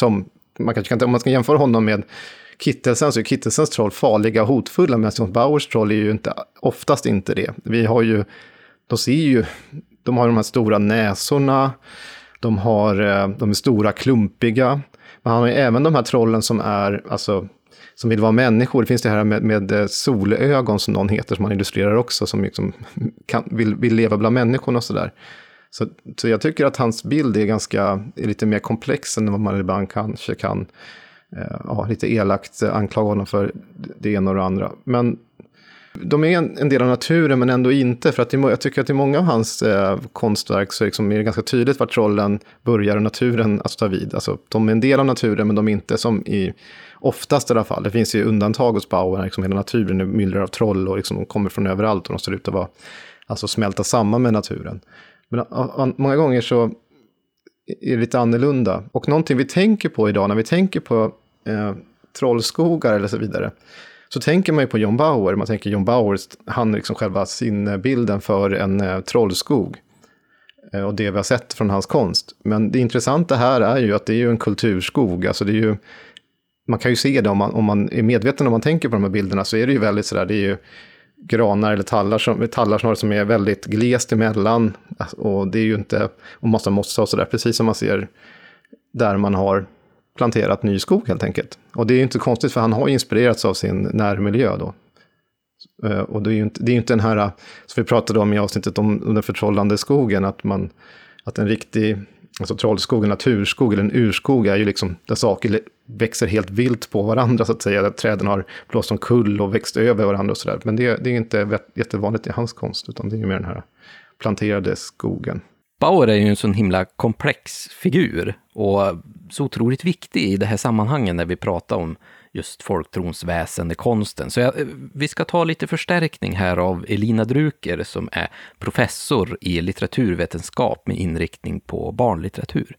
Som, man kanske kan, om man ska jämföra honom med Kittelsen så är Kittelsens troll farliga och hotfulla, medan John Bauers troll är ju inte, oftast inte det. Vi har ju, de ser ju, de har de här stora näsorna, de, har, eh, de är stora, klumpiga. Men han har ju även de här trollen som är, alltså, som vill vara människor. Det finns det här med, med eh, solögon som någon heter, som han illustrerar också, som liksom kan, vill, vill leva bland människorna och sådär. Så, så jag tycker att hans bild är ganska, är lite mer komplex än vad man ibland kanske kan Eh, ja, lite elakt eh, anklaga honom för det ena och det andra. Men de är en, en, del av naturen men ändå inte. För att i, jag tycker att i många av hans eh, konstverk så liksom är det liksom ganska tydligt var trollen börjar och naturen alltså, tar vid. Alltså, de är en del av naturen men de är inte som i, oftast i alla fall. Det finns ju undantag hos Bauer, liksom hela naturen är av troll och liksom, de kommer från överallt och de ser ut att vara, alltså, smälta samman med naturen. Men många gånger så är det lite annorlunda. Och någonting vi tänker på idag när vi tänker på eh, trollskogar eller så vidare. Så tänker man ju på John Bauer, man tänker John Bauer, han är liksom själva sinnebilden för en eh, trollskog. Eh, och det vi har sett från hans konst. Men det intressanta här är ju att det är ju en kulturskog, alltså det är ju man kan ju se det om man, om man är medveten om man tänker på de här bilderna så är det ju väldigt sådär, det är ju granar eller tallar, som, tallar snarare som är väldigt glest emellan. Alltså, och det är ju inte, och massa mossa och sådär, precis som man ser där man har planterat ny skog helt enkelt. Och det är ju inte konstigt för han har inspirerats av sin närmiljö då. Eh, och det är ju inte, det är inte den här, som vi pratade om i avsnittet om den förtrollande skogen, att, man, att en riktig alltså trollskog, en naturskog eller en urskog är ju liksom där saker växer helt vilt på varandra så att säga. Där träden har blåst omkull och växt över varandra och sådär. Men det, det är inte jättevanligt i hans konst, utan det är ju mer den här planterade skogen. Bauer är ju en sån himla komplex figur och så otroligt viktig i det här sammanhanget när vi pratar om just folktrons väsende, konsten. Så jag, eh, vi ska ta lite förstärkning här av Elina Druker, som är professor i litteraturvetenskap med inriktning på barnlitteratur.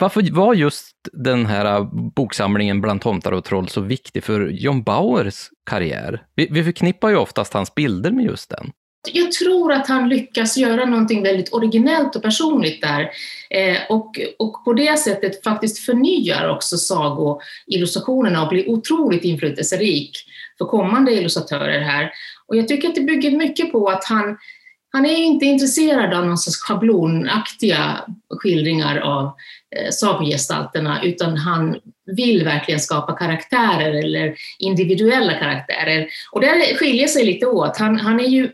Varför var just den här äh, boksamlingen Bland tomtar och troll så viktig för John Bauers karriär? Vi, vi förknippar ju oftast hans bilder med just den. Jag tror att han lyckas göra någonting väldigt originellt och personligt där eh, och, och på det sättet faktiskt förnyar också sagoillustrationerna och blir otroligt inflytelserik för kommande illustratörer här. Och jag tycker att det bygger mycket på att han, han är inte intresserad av någon sorts schablonaktiga skildringar av sagogestalterna utan han vill verkligen skapa karaktärer eller individuella karaktärer. Och där skiljer sig lite åt. Han, han är ju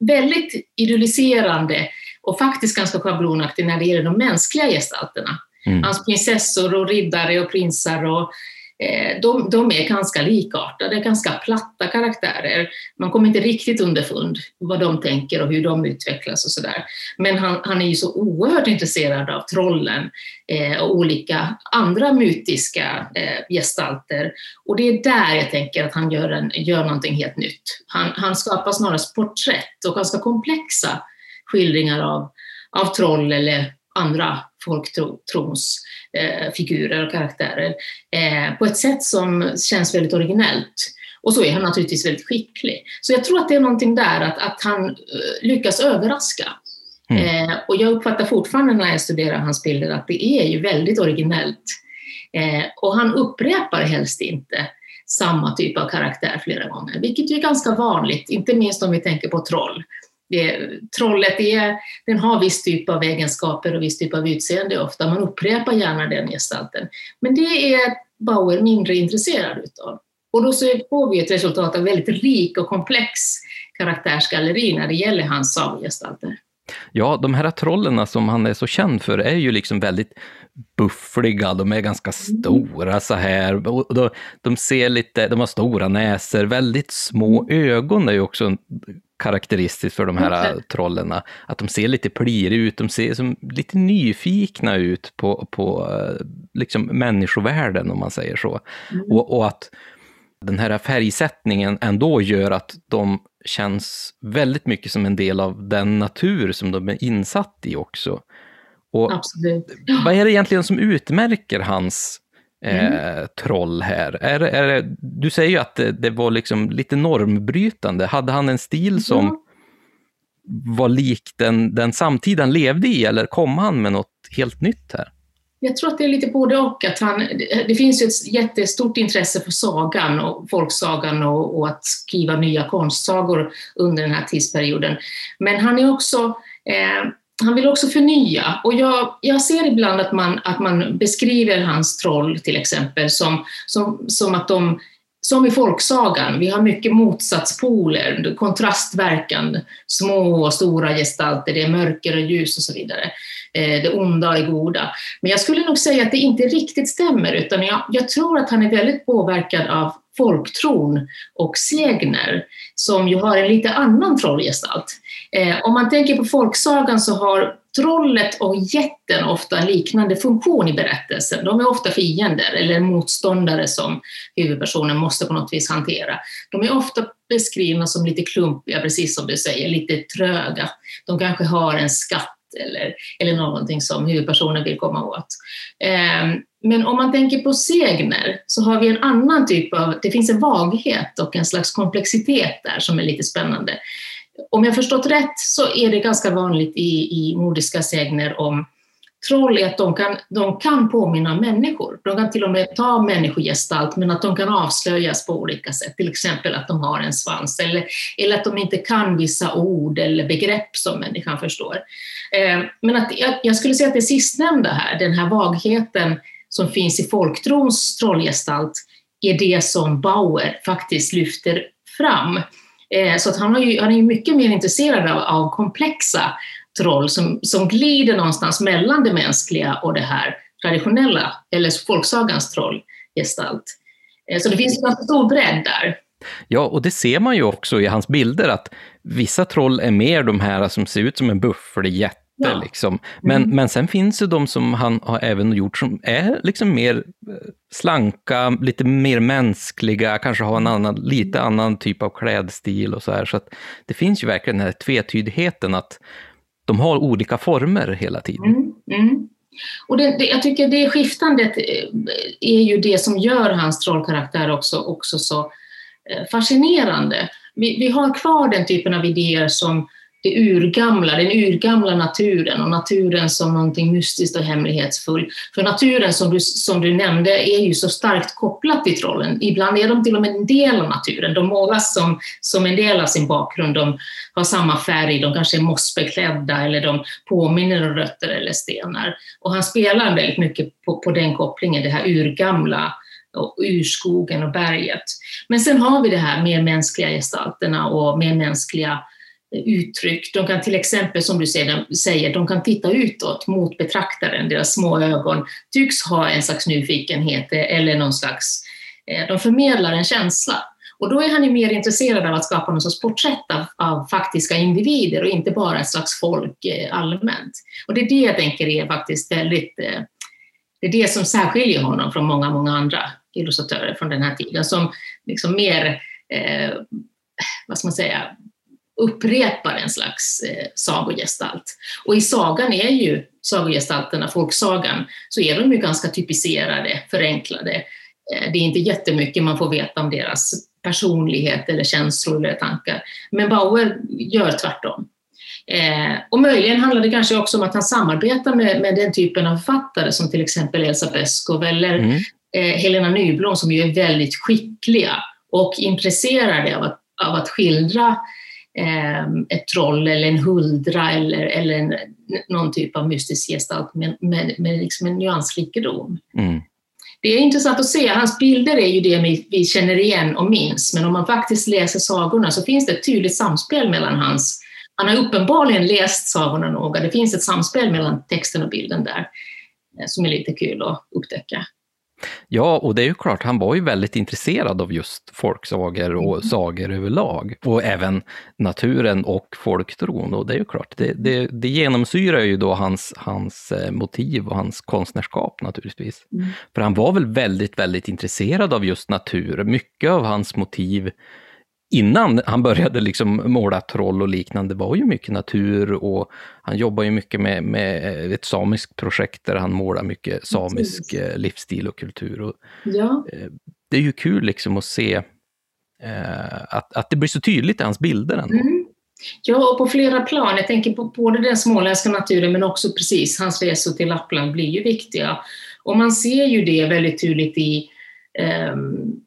väldigt idylliserande och faktiskt ganska schablonaktig när det gäller de mänskliga gestalterna. Mm. Hans prinsessor och riddare och prinsar och Eh, Eh, de, de, är ganska likartade, ganska platta karaktärer. Man kommer inte riktigt underfund vad de tänker och hur de utvecklas och sådär. Men han, han, är ju så oerhört intresserad av trollen eh, och olika andra mytiska eh, gestalter. Och det är där jag tänker att han gör, en, gör någonting helt nytt. Han, han skapar snarast porträtt och ganska komplexa skildringar av, av troll eller andra folktrons eh, figurer och karaktärer eh, på ett sätt som känns väldigt originellt. Och så är han naturligtvis väldigt skicklig. Så jag tror att det är någonting där, att, att han eh, lyckas överraska. Mm. Eh, och jag uppfattar fortfarande när jag studerar hans bilder att det är ju väldigt originellt. Eh, och han upprepar helst inte samma typ av karaktär flera gånger, vilket är ganska vanligt, inte minst om vi tänker på troll det, trollet är, den har viss typ av egenskaper och viss typ av utseende ofta. Man upprepar gärna den gestalten. Men det är Bauer mindre intresserad utav. Och då så får vi ett resultat av väldigt rik och komplex karaktärsgalleri när det gäller hans sagogestalter. Ja, de här trollen som han är så känd för är ju liksom väldigt buffliga, de är ganska mm. stora så här. De, de ser lite, de har stora näsor, väldigt små mm. ögon är ju också karaktäristiskt för de här okay. trollen. Att de ser lite pliriga ut, de ser som lite nyfikna ut på, på liksom människovärlden, om man säger så. Mm. Och, och, att den här färgsättningen ändå gör att de känns väldigt mycket som en del av den natur som de är insatt i också. Och Absolut. Vad är det egentligen som utmärker hans eh, mm. troll här? Är, är, du säger ju att det, det, var liksom lite normbrytande. Hade han en stil som ja. var lik den, den samtiden levde i, eller kom han med något helt nytt här? Jag tror att det är lite både och. Att han, det finns ju ett jättestort intresse för sagan och folksagan och, och att skriva nya konstsagor under den här tidsperioden. Men han är också eh, han vill också förnya och jag, jag ser ibland att man, att man beskriver hans troll till exempel som, som, som att de som i folksagan, vi har mycket motsatspoler, kontrastverkan, små och stora gestalter, det är mörker och ljus och så vidare. Eh, det onda och det goda. Men jag skulle nog säga att det inte riktigt stämmer, utan jag, jag tror att han är väldigt påverkad av folktron och Segner, som ju har en lite annan trollgestalt. Eh, om man tänker på folksagan så har trollet och jätten ofta en liknande funktion i berättelsen. De är ofta fiender eller motståndare som huvudpersonen måste på något vis hantera. De är ofta beskrivna som lite klumpiga, precis som du säger, lite tröga. De kanske har en skatt eller, eller någonting som huvudpersonen vill komma åt. Ehm, men om man tänker på Segner så har vi en annan typ av, det finns en vaghet och en slags komplexitet där som är lite spännande. Om jag förstått rätt så är det ganska vanligt i, i nordiska segner om troll är att de kan, de kan påminna människor. De kan till och med ta människogestalt men att de kan avslöjas på olika sätt. Till exempel att de har en svans eller, eller att de inte kan vissa ord eller begrepp som människan förstår. Eh, men att, jag, jag skulle säga att det sistnämnda här, den här vagheten som finns i folktrons trollgestalt, är det som Bauer faktiskt lyfter fram. Eh, så att han, har ju, han är ju mycket mer intresserad av, av komplexa troll som, som glider någonstans mellan det mänskliga och det här traditionella, eller folksagans trollgestalt. Eh, så det finns en stor bredd där. Ja, och det ser man ju också i hans bilder, att vissa troll är mer de här som ser ut som en buffeljätte Ja. Liksom. Men, mm. men sen finns det de som han har även gjort som är liksom mer eh, slanka, lite mer mänskliga, kanske har en annan, lite annan typ av klädstil och så här. Så att det finns ju verkligen den här tvetydigheten att de har olika former hela tiden. Mm. Mm. Och det, det, jag tycker det skiftandet eh, är ju det som gör hans trollkaraktär också, också så eh, fascinerande. vi, vi har kvar den typen av idéer som det urgamla, den urgamla naturen och naturen som någonting mystiskt och hemlighetsfullt. För naturen som du, som du nämnde är ju så starkt kopplat till trollen. Ibland är de till och med en del av naturen. De målas som, som en del av sin bakgrund. De har samma färg, de kanske är mossbeklädda eller de påminner om rötter eller stenar. Och han spelar väldigt mycket på, på den kopplingen, det här urgamla och urskogen och berget. Men sen har vi det här med mänskliga gestalterna och med mänskliga uttryck. De kan till exempel, som du säger, de kan titta utåt mot betraktaren. Deras små ögon tycks ha en slags nyfikenhet eller någon slags... Eh, de förmedlar en känsla. Och då är han ju mer intresserad av att skapa någon sorts porträtt av, av faktiska individer och inte bara ett slags folk eh, allmänt. Och det är det jag tänker är faktiskt väldigt... Eh, det är det som särskiljer honom från många, många andra illustratörer från den här tiden som liksom mer, eh, vad ska man säga, upprepar en slags eh, sagogestalt. Och i sagan är ju sagogestalterna, folksagan, så är de ju ganska typiserade, förenklade. Eh, det är inte jättemycket man får veta om deras personlighet eller känslor eller tankar. Men Bauer gör tvärtom. Eh, och möjligen handlar det kanske också om att han samarbetar med, med den typen av författare som till exempel Elsa Beskow eller mm. eh, Helena Nyblom som ju är väldigt skickliga och intresserade av att, av att skildra ett troll eller en huldra eller, eller en, någon typ av mystisk gestalt med, med, med liksom en nyansrikedom. Mm. Det är intressant att se, hans bilder är ju det vi, vi känner igen och minns, men om man faktiskt läser sagorna så finns det ett tydligt samspel mellan hans han har uppenbarligen läst sagorna noga. Det finns ett samspel mellan texten och bilden där eh, som är lite kul att upptäcka. Ja, och det är ju klart, han var ju väldigt intresserad av just folksagor och mm. sagor överlag. Och även naturen och folktron. Och det är ju klart, det, det, det genomsyrar ju då hans, hans eh, motiv och hans konstnärskap naturligtvis. Mm. För han var väl väldigt, väldigt intresserad av just natur. Mycket av hans motiv innan han började liksom måla troll och liknande var ju mycket natur och han jobbar ju mycket med, med ett samiskt projekt där han målar mycket samisk Precis. Eh, livsstil och kultur. Och ja. Eh, det är ju kul liksom att se eh, att, att det blir så tydligt i hans bilder ändå. Mm. Ja, och på flera plan. Jag tänker på både den småländska naturen men också precis hans resor till Lappland blir ju viktiga. Och man ser ju det väldigt tydligt i um,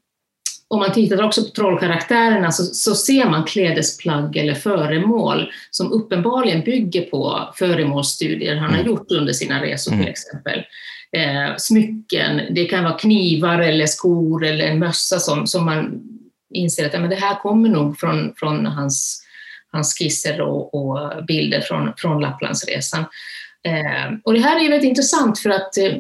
om man tittar också på trollkaraktärerna så, så, ser man klädesplagg eller föremål som uppenbarligen bygger på föremålsstudier han har mm. gjort under sina resor till mm. exempel. Eh, smycken, det kan vara knivar eller skor eller en mössa som, som man inser att ja, men det här kommer nog från, från hans, hans skisser och, och bilder från, från Lapplandsresan. Eh, och det här är väldigt intressant för att eh,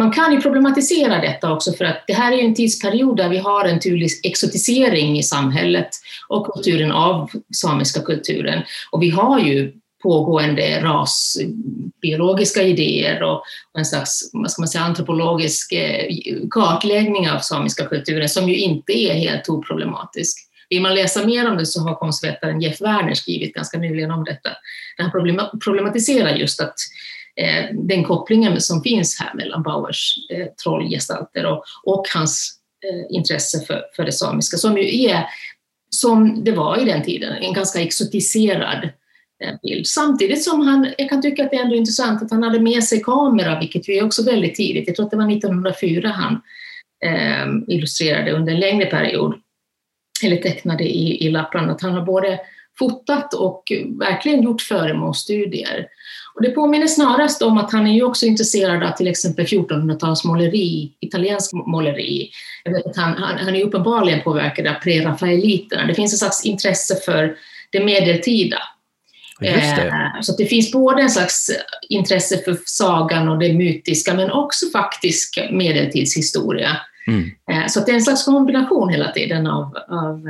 man kan ju problematisera detta också för att det här är en tidsperiod där vi har en tydlig exotisering i samhället och kulturen av samiska kulturen. Och vi har ju pågående rasbiologiska idéer och en slags vad ska man säga, antropologisk eh, kartläggning av samiska kulturen som ju inte är helt oproblematisk. Vill man läsa mer om det så har konstvetaren Jeff Werner skrivit ganska nyligen om detta. Där han problematiserar just att Eh, den kopplingen som finns här mellan Bauers eh, trollgestalter och, och hans eh, intresse för, för det samiska, som ju är, som det var i den tiden, en ganska exotiserad eh, bild. Samtidigt som han, jag kan tycka att det är ändå intressant att han hade med sig kamera, vilket ju är också väldigt tidigt. Jag tror att det var 1904 han eh, illustrerade under en längre period, eller tecknade i, i Lappland, att han har både fotat och verkligen gjort föremålsstudier. Och det påminner snarast om att han är ju också intresserad av till exempel 1400-talsmåleri, italiensk måleri. Jag vet att han, han, han är uppenbarligen påverkad av prerafaeliterna. Det finns ett slags intresse för det medeltida. Det. Eh, så det finns både en slags intresse för sagan och det mytiska, men också faktisk medeltidshistoria. Mm. Eh, så det är en slags kombination hela tiden av, av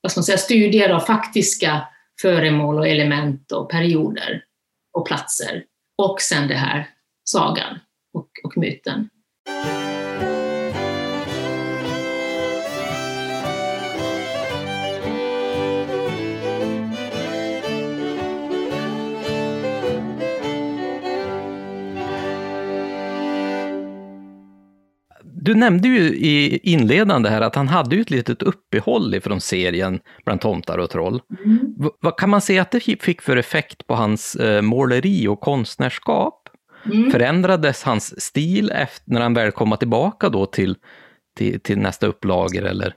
vad ska man säga, studier av faktiska föremål och element och perioder och platser. Och sen det här sagan och, och myten. Du nämnde ju i inledande här att han hade ju ett litet uppehåll ifrån serien Bland tomtar och troll. Mm. Vad kan man säga att det fick för effekt på hans eh, måleri och konstnärskap? Mm. Förändrades hans stil efter, när han väl kom tillbaka då till, till, till nästa upplager eller?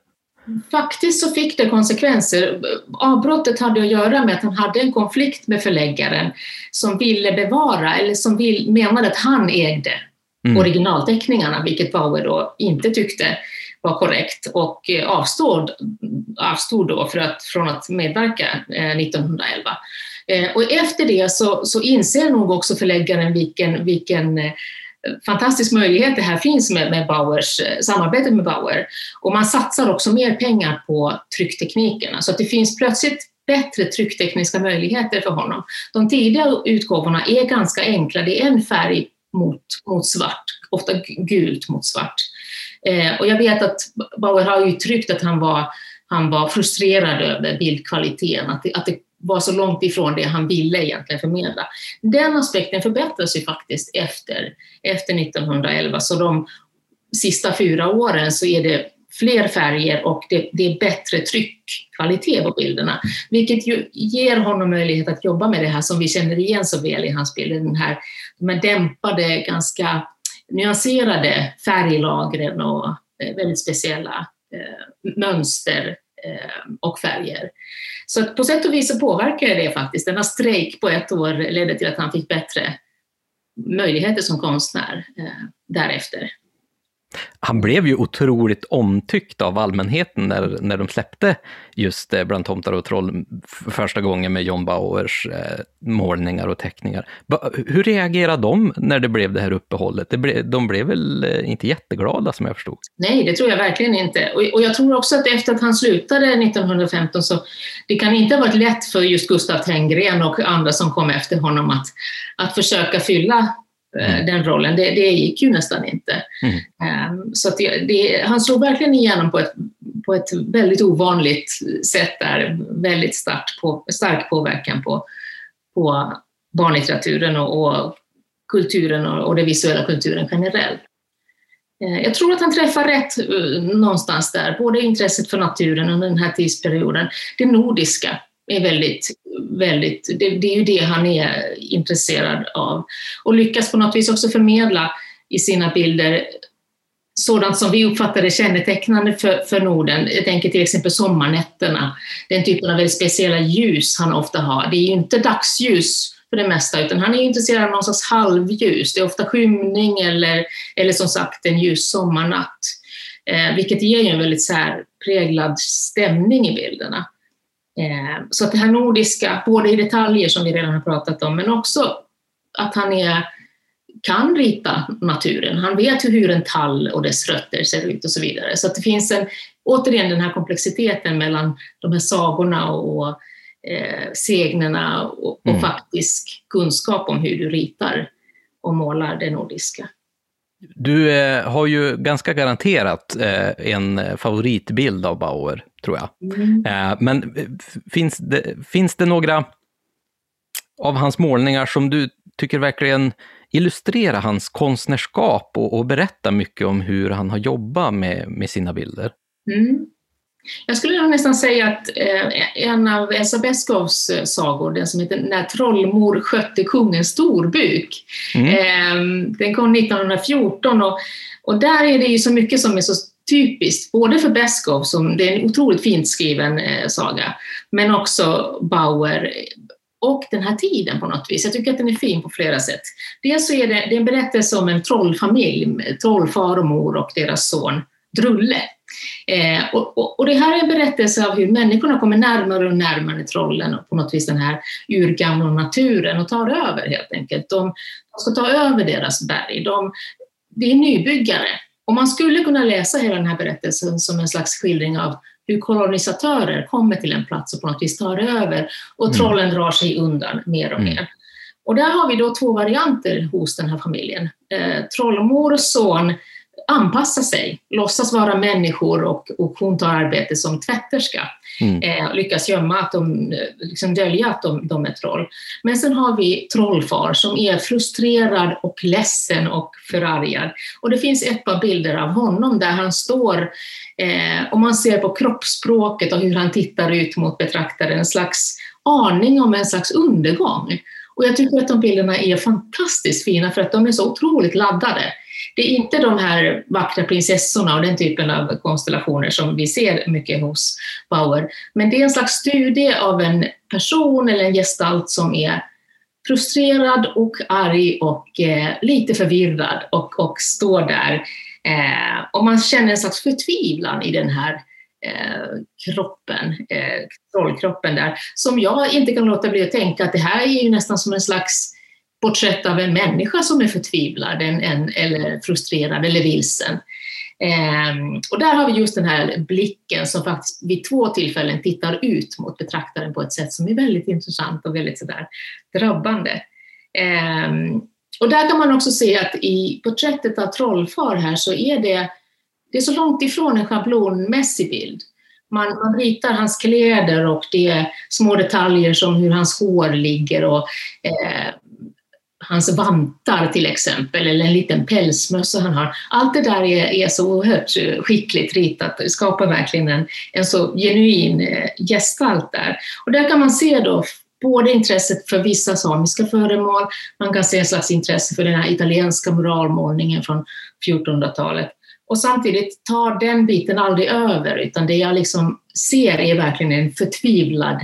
Faktiskt så fick det konsekvenser. Avbrottet hade att göra med att han hade en konflikt med förläggaren som ville bevara, eller som vill, menade att han ägde mm. originalteckningarna, vilket Bauer då inte tyckte var korrekt och eh, avstod, avstod då för att, från att medverka eh, 1911. Eh, och efter det så, så inser nog också förläggaren vilken, vilken fantastisk möjlighet det här finns med, med Bauers, samarbetet med Bauer. Och man satsar också mer pengar på tryckteknikerna, så alltså att det finns plötsligt bättre trycktekniska möjligheter för honom. De tidiga utgåvorna är ganska enkla, det är en färg mot, mot svart, ofta gult mot svart. Eh, och jag vet att Bauer har uttryckt att han var, han var frustrerad över bildkvaliteten, att det, att det var så långt ifrån det han ville egentligen förmedla. Den aspekten förbättras ju faktiskt efter, efter 1911, så de sista fyra åren så är det fler färger och det, det, är bättre tryckkvalitet på bilderna, vilket ju ger honom möjlighet att jobba med det här som vi känner igen så väl i hans bilder, den här, de här dämpade, ganska nyanserade färglagren och eh, väldigt speciella eh, mönster eh, och färger. Så på sätt och vis så påverkade det faktiskt. Denna strejk på ett år ledde till att han fick bättre möjligheter som konstnär eh, därefter han blev ju otroligt omtyckt av allmänheten när, när de släppte just eh, Bland tomtar och troll första gången med John Bauers eh, målningar och teckningar. Ba, hur reagerade de när det blev det här uppehållet? Det ble, de blev väl eh, inte jätteglada som jag förstod? Nej, det tror jag verkligen inte. Och, och jag tror också att efter att han slutade 1915 så det kan inte ha varit lätt för just Gustav Tenggren och andra som kom efter honom att, att försöka fylla mm. den rollen. Det, det gick ju nästan inte. Mm. Um, så det, det, han slog verkligen igenom på ett, på ett väldigt ovanligt sätt där, väldigt stark, på, stark påverkan på, på barnlitteraturen och, och kulturen och, och den visuella kulturen generellt. Uh, jag tror att han träffar rätt uh, någonstans där, både intresset för naturen under den här tidsperioden, det nordiska är väldigt, väldigt det, det, är ju det han är intresserad av. Och lyckas på något vis också förmedla i sina bilder sådant som vi uppfattar är kännetecknande för, för Norden. Jag tänker till exempel sommarnätterna, den typen av väldigt speciella ljus han ofta har. Det är ju inte dagsljus för det mesta, utan han är intresserad av någon slags halvljus. Det är ofta skymning eller, eller som sagt en ljus sommarnatt, eh, vilket ger ju en väldigt särpräglad stämning i bilderna. Eh, så att det här nordiska, både i detaljer som vi redan har pratat om, men också att han är, kan rita naturen. Han vet hur en tall och dess rötter ser ut och så vidare. Så att det finns en, återigen den här komplexiteten mellan de här sagorna och eh, segnerna och, och mm. faktisk kunskap om hur du ritar och målar det nordiska. Du eh, har ju ganska garanterat eh, en favoritbild av Bauer, tror jag. Mm. Eh, men eh, finns det, finns det några av hans målningar som du tycker verkligen illustrerar hans konstnärskap och, och berättar mycket om hur han har jobbat med, med sina bilder? Mm. Jag skulle nästan säga att eh, en av Elsa Beskows sagor, den som heter När trollmor skötte kungens storbuk, mm. eh, den kom 1914 och, och där är det ju så mycket som är så typiskt, både för Beskow, som det är en otroligt fint skriven eh, saga, men också Bauer och den här tiden på något vis. Jag tycker att den är fin på flera sätt. Dels så är det, det är en berättelse om en trollfamilj, trollfar och mor och deras son Drulle Eh, och, och, och, det här är en berättelse av hur människorna kommer närmare och närmare trollen och på något vis den här urgamla naturen och tar över helt enkelt. De, de ska ta över deras berg. De, det är nybyggare. Och man skulle kunna läsa hela den här berättelsen som en slags skildring av hur kolonisatörer kommer till en plats och på något vis tar över och mm. trollen mm. drar sig undan mer och mm. mer. Och där har vi då två varianter hos den här familjen. Eh, trollmor och son anpassa sig, låtsas vara människor och, och hon tar arbete som tvätterska. Mm. Eh, lyckas gömma att de, liksom dölja att de, de är troll. Men sen har vi trollfar som är frustrerad och ledsen och förargad. Och det finns ett par bilder av honom där han står, eh, om man ser på kroppsspråket och hur han tittar ut mot betraktaren, en slags aning om en slags undergång. Och jag tycker att de bilderna är fantastiskt fina för att de är så otroligt laddade. Det är inte de här vackra prinsessorna och den typen av konstellationer som vi ser mycket hos Bauer, men det är en slags studie av en person eller en gestalt som är frustrerad och arg och eh, lite förvirrad och, och står där. Eh, och man känner en slags förtvivlan i den här eh, kroppen, eh, trollkroppen där, som jag inte kan låta bli att tänka att det här är ju nästan som en slags porträtt av en människa som är förtvivlad en, en, eller frustrerad eller vilsen. Eh, och där har vi just den här blicken som faktiskt vid två tillfällen tittar ut mot betraktaren på ett sätt som är väldigt intressant och väldigt sådär drabbande. Eh, och där kan man också se att i porträttet av Trollfar här så är det, det är så långt ifrån en schablonmässig bild. Man, man ritar hans kläder och det är små detaljer som hur hans hår ligger och eh, hans vantar till exempel, eller en liten pälsmössa han har. Allt det där är, är så oerhört skickligt ritat, det skapar verkligen en, en så genuin eh, gestalt där. Och där kan man se då både intresset för vissa samiska föremål, man kan se en slags intresse för den här italienska moralmålningen från 1400-talet. Och samtidigt tar den biten aldrig över, utan det jag liksom ser är verkligen en förtvivlad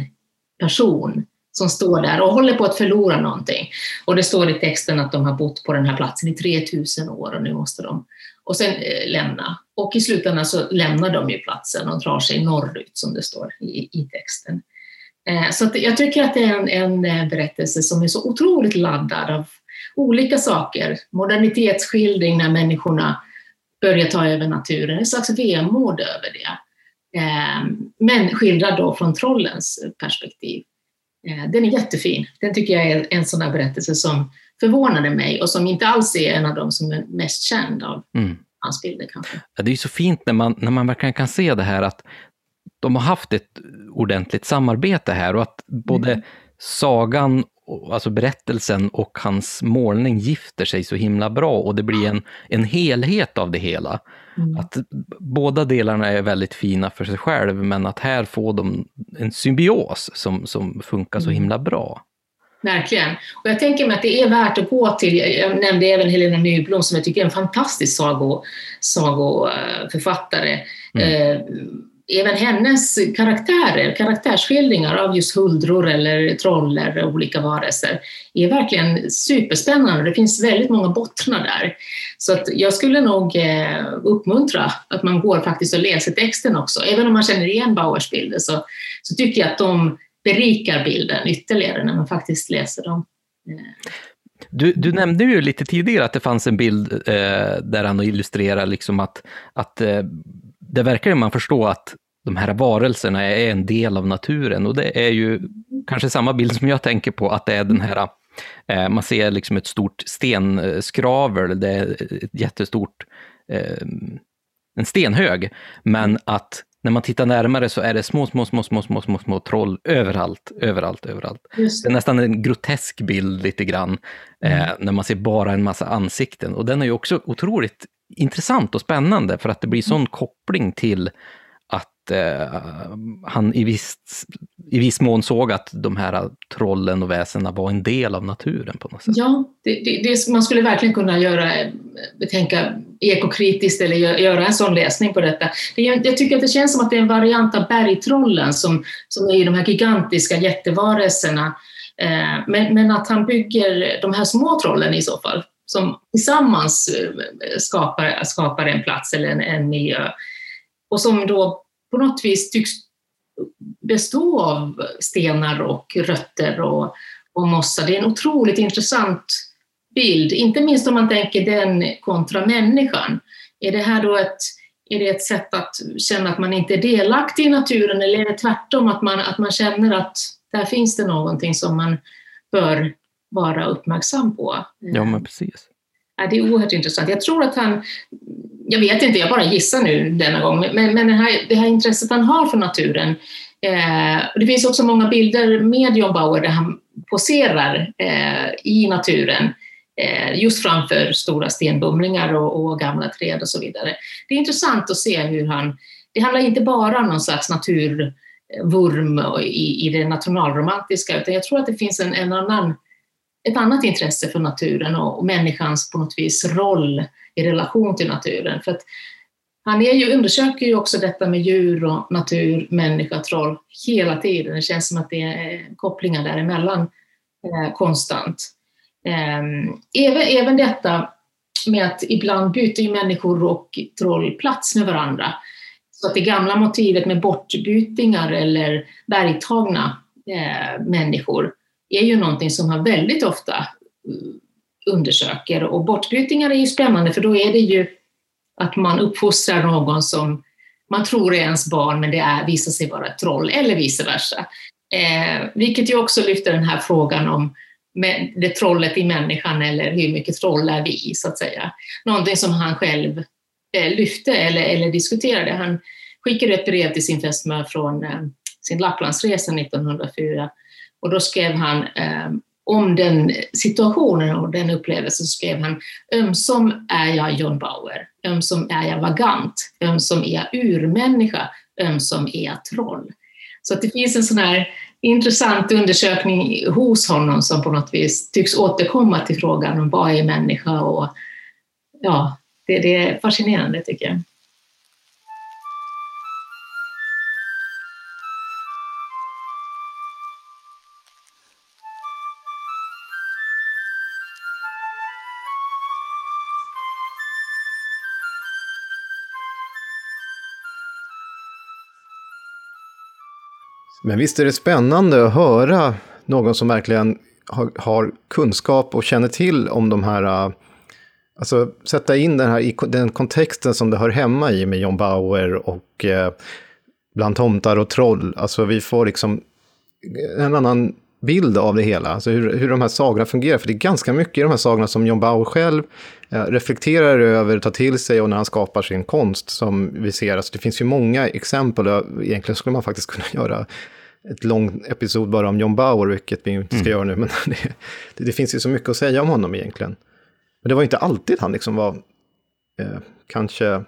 person som står där och håller på att förlora någonting. Och det står i texten att de har bott på den här platsen i 3000 år och nu måste de och sen eh, lämna. Och i slutändan så lämnar de ju platsen och drar sig norrut som det står i, i texten. Eh, så jag tycker att det är en, en eh, berättelse som är så otroligt laddad av olika saker. Modernitetsskildring när människorna börjar ta över naturen, en slags vemod över det. Eh, men skildrad då från trollens perspektiv. Eh, den är jättefin. Den tycker jag är en sån där berättelse som förvånade mig och som inte alls är en av de som är mest känd av mm. hans bilder kanske. Ja, det är så fint när man, när man verkligen kan se det här att de har haft ett ordentligt samarbete här och att både mm. sagan alltså berättelsen och hans målning gifter sig så himla bra och det blir en, en helhet av det hela. Mm. Att båda delarna är väldigt fina för sig själv, men att här får de en symbios som, som funkar så mm. himla bra. Verkligen. Och jag tänker mig att det är värt att gå till, jag nämnde även Helena Nyblom som jag tycker är en fantastisk sago, sagoförfattare. Mm. Eh, även hennes karaktärer, karaktärsskildringar av just huldror eller troll eller olika varelser är verkligen superspännande. Det finns väldigt många bottnar där. Så att jag skulle nog eh, uppmuntra att man går faktiskt och läser texten också. Även om man känner igen Bauers bilder så, så tycker jag att de berikar bilden ytterligare när man faktiskt läser dem. Du, du, nämnde ju lite tidigare att det fanns en bild eh, där han illustrerar liksom att, att eh, det verkar ju man förstå att de här varelserna är en del av naturen och det är ju kanske samma bild som jag tänker på, att det är den här, eh, man ser liksom ett stort stenskravel, det är ett jättestort, eh, en stenhög, men att när man tittar närmare så är det små, små, små, små, små, små, små troll överallt, överallt, överallt. Det. det är nästan en grotesk bild lite grann, eh, mm. när man ser bara en massa ansikten. Och den är ju också otroligt intressant och spännande för att det blir sån mm. koppling till att eh, han i viss, i viss mån såg att de här trollen och väsena var en del av naturen på något sätt. Ja, det, det, det, man skulle verkligen kunna göra, tänka ekokritiskt eller göra en sån läsning på detta. Det, jag tycker att det känns som att det är en variant av bergtrollen som, som är de här gigantiska jättevarelserna. Eh, men, men att han bygger de här små trollen i så fall som tillsammans eh, skapar, skapar en plats eller en, en miljö och som då på något vis tycks bestå av stenar och rötter och, och mossa. Det är en otroligt intressant bild, inte minst om man tänker den kontra människan. Är det här då ett, är det ett sätt att känna att man inte är delaktig i naturen eller är det tvärtom att man, att man känner att där finns det någonting som man bör vara uppmärksam på. Ja, men precis. Ja, det är oerhört intressant. Jag tror att han jag vet inte, jag bara gissar nu denna gång, men, men det, här, det här intresset han har för naturen. Eh, det finns också många bilder med John Bauer där han poserar eh, i naturen eh, just framför stora stenbumlingar och, och, gamla träd och så vidare. Det är intressant att se hur han, det handlar inte bara om någon slags naturvurm i, i det nationalromantiska, utan jag tror att det finns en, en annan, ett annat intresse för naturen och, och människans på något vis roll i relation till naturen. För att han är ju, undersöker ju också detta med djur och natur, människa, troll hela tiden. Det känns som att det är kopplingar däremellan eh, konstant. Eh, även, även detta med att ibland byter ju människor och troll plats med varandra. Så att det gamla motivet med bortbytingar eller bergtagna eh, människor är ju någonting som han väldigt ofta eh, undersöker. Och bortbytingar är ju spännande för då är det ju att man uppfostrar någon som man tror är ens barn men det är, visar sig vara ett troll eller vice versa. Eh, vilket ju också lyfter den här frågan om det trollet i människan eller hur mycket troll är vi, så att säga. Någonting som han själv eh, lyfte eller, eller diskuterade. Han skickade ett brev till sin fästmö från eh, sin Lapplandsresa 1904 och då skrev han eh, om den situationen och den upplevelsen skrev han ömsom är jag John Bauer, ömsom är jag vagant, ömsom är jag urmänniska, ömsom är jag troll. Så att det finns en sån här intressant undersökning hos honom som på något vis tycks återkomma till frågan om vad är människa och ja, det, det är fascinerande tycker jag. Men visst är det spännande att höra någon som verkligen har, har kunskap och känner till om de här äh, Alltså sätta in den här i den kontexten som det hör hemma i med John Bauer och eh, bland tomtar och troll. Alltså vi får liksom en annan bild av det hela, alltså hur, hur de här sagorna fungerar. För det är ganska mycket i de här sagorna som John Bauer själv eh, reflekterar över, tar till sig och när han skapar sin konst som vi ser. Alltså det finns ju många exempel och egentligen skulle man faktiskt kunna göra ett långt episod bara om John Bauer, vilket vi inte ska mm. göra nu, men det, det, det, finns ju så mycket att säga om honom egentligen. Men det var inte alltid han liksom var, eh, kanske,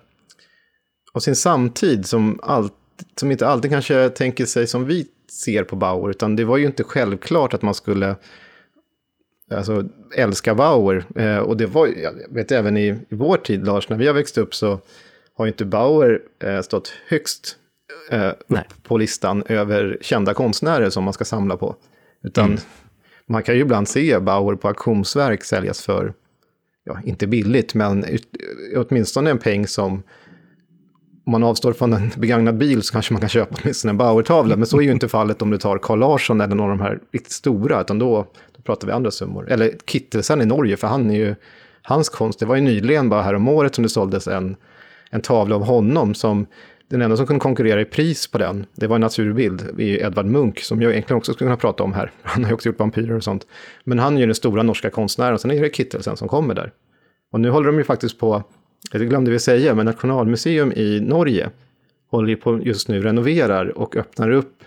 av sin samtid som, all, som inte alltid kanske tänker sig som vi ser på Bauer, utan det var ju inte självklart att man skulle alltså, älska Bauer. Eh, och det var, jag vet även i, i vår tid, Lars, när vi har växt upp så har ju inte Bauer eh, stått högst eh, på listan över kända konstnärer som man ska samla på. Utan mm. man kan ju ibland se Bauer på auktionsverk säljas för, ja, inte billigt, men åtminstone en peng som om man avstår från en begagnad bil så kanske man kan köpa åtminstone en Bauer-tavla. Men så är ju inte fallet om du tar Carl Larsson eller någon av de här riktigt stora, utan då, då pratar vi andra summor. Eller Kittelsen i Norge, för han är ju, hans konst, det var ju nyligen bara här om året som det såldes en, en tavla av honom som den enda som kunde konkurrera i pris på den, det var en naturbild i Edvard Munch, som jag egentligen också skulle kunna prata om här. Han har ju också gjort vampyrer och sånt. Men han är ju den stora norska konstnären, sen är det Kittelsen som kommer där. Och nu håller de ju faktiskt på, det glömde vi säga, men Nationalmuseum i Norge håller ju på just nu renoverar och öppnar upp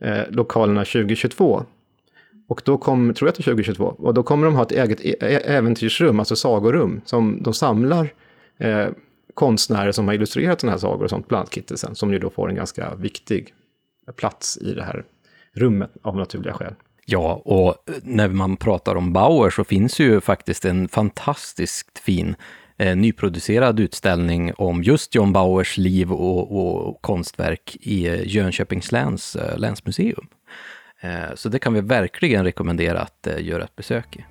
eh, lokalerna 2022. Och då kommer, tror jag att det är 2022, och då kommer de ha ett eget e-, e-, äventyrsrum, alltså sagorum, som de samlar eh, konstnärer som har illustrerat sådana här sagor och sånt, bland annat Kittelsen, som ju då får en ganska viktig plats i det här rummet av naturliga skäl. Ja, och när man pratar om Bauer så finns ju faktiskt en fantastiskt fin eh, nyproducerad utställning om just John Bauers liv och, och konstverk i eh, Jönköpings läns eh, länsmuseum. Eh, så det kan vi verkligen rekommendera att eh, göra ett besök i.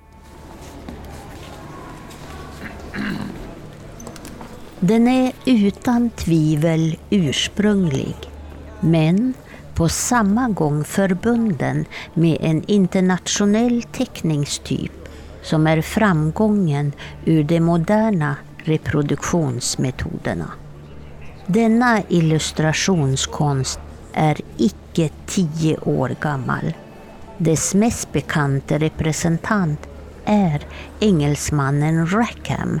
Den är utan tvivel ursprunglig, men på samma gång förbunden med en internationell teckningstyp som är framgången ur de moderna reproduktionsmetoderna. Denna illustrationskonst är icke tio år gammal. Dess mest bekanta representant är engelsmannen Rackham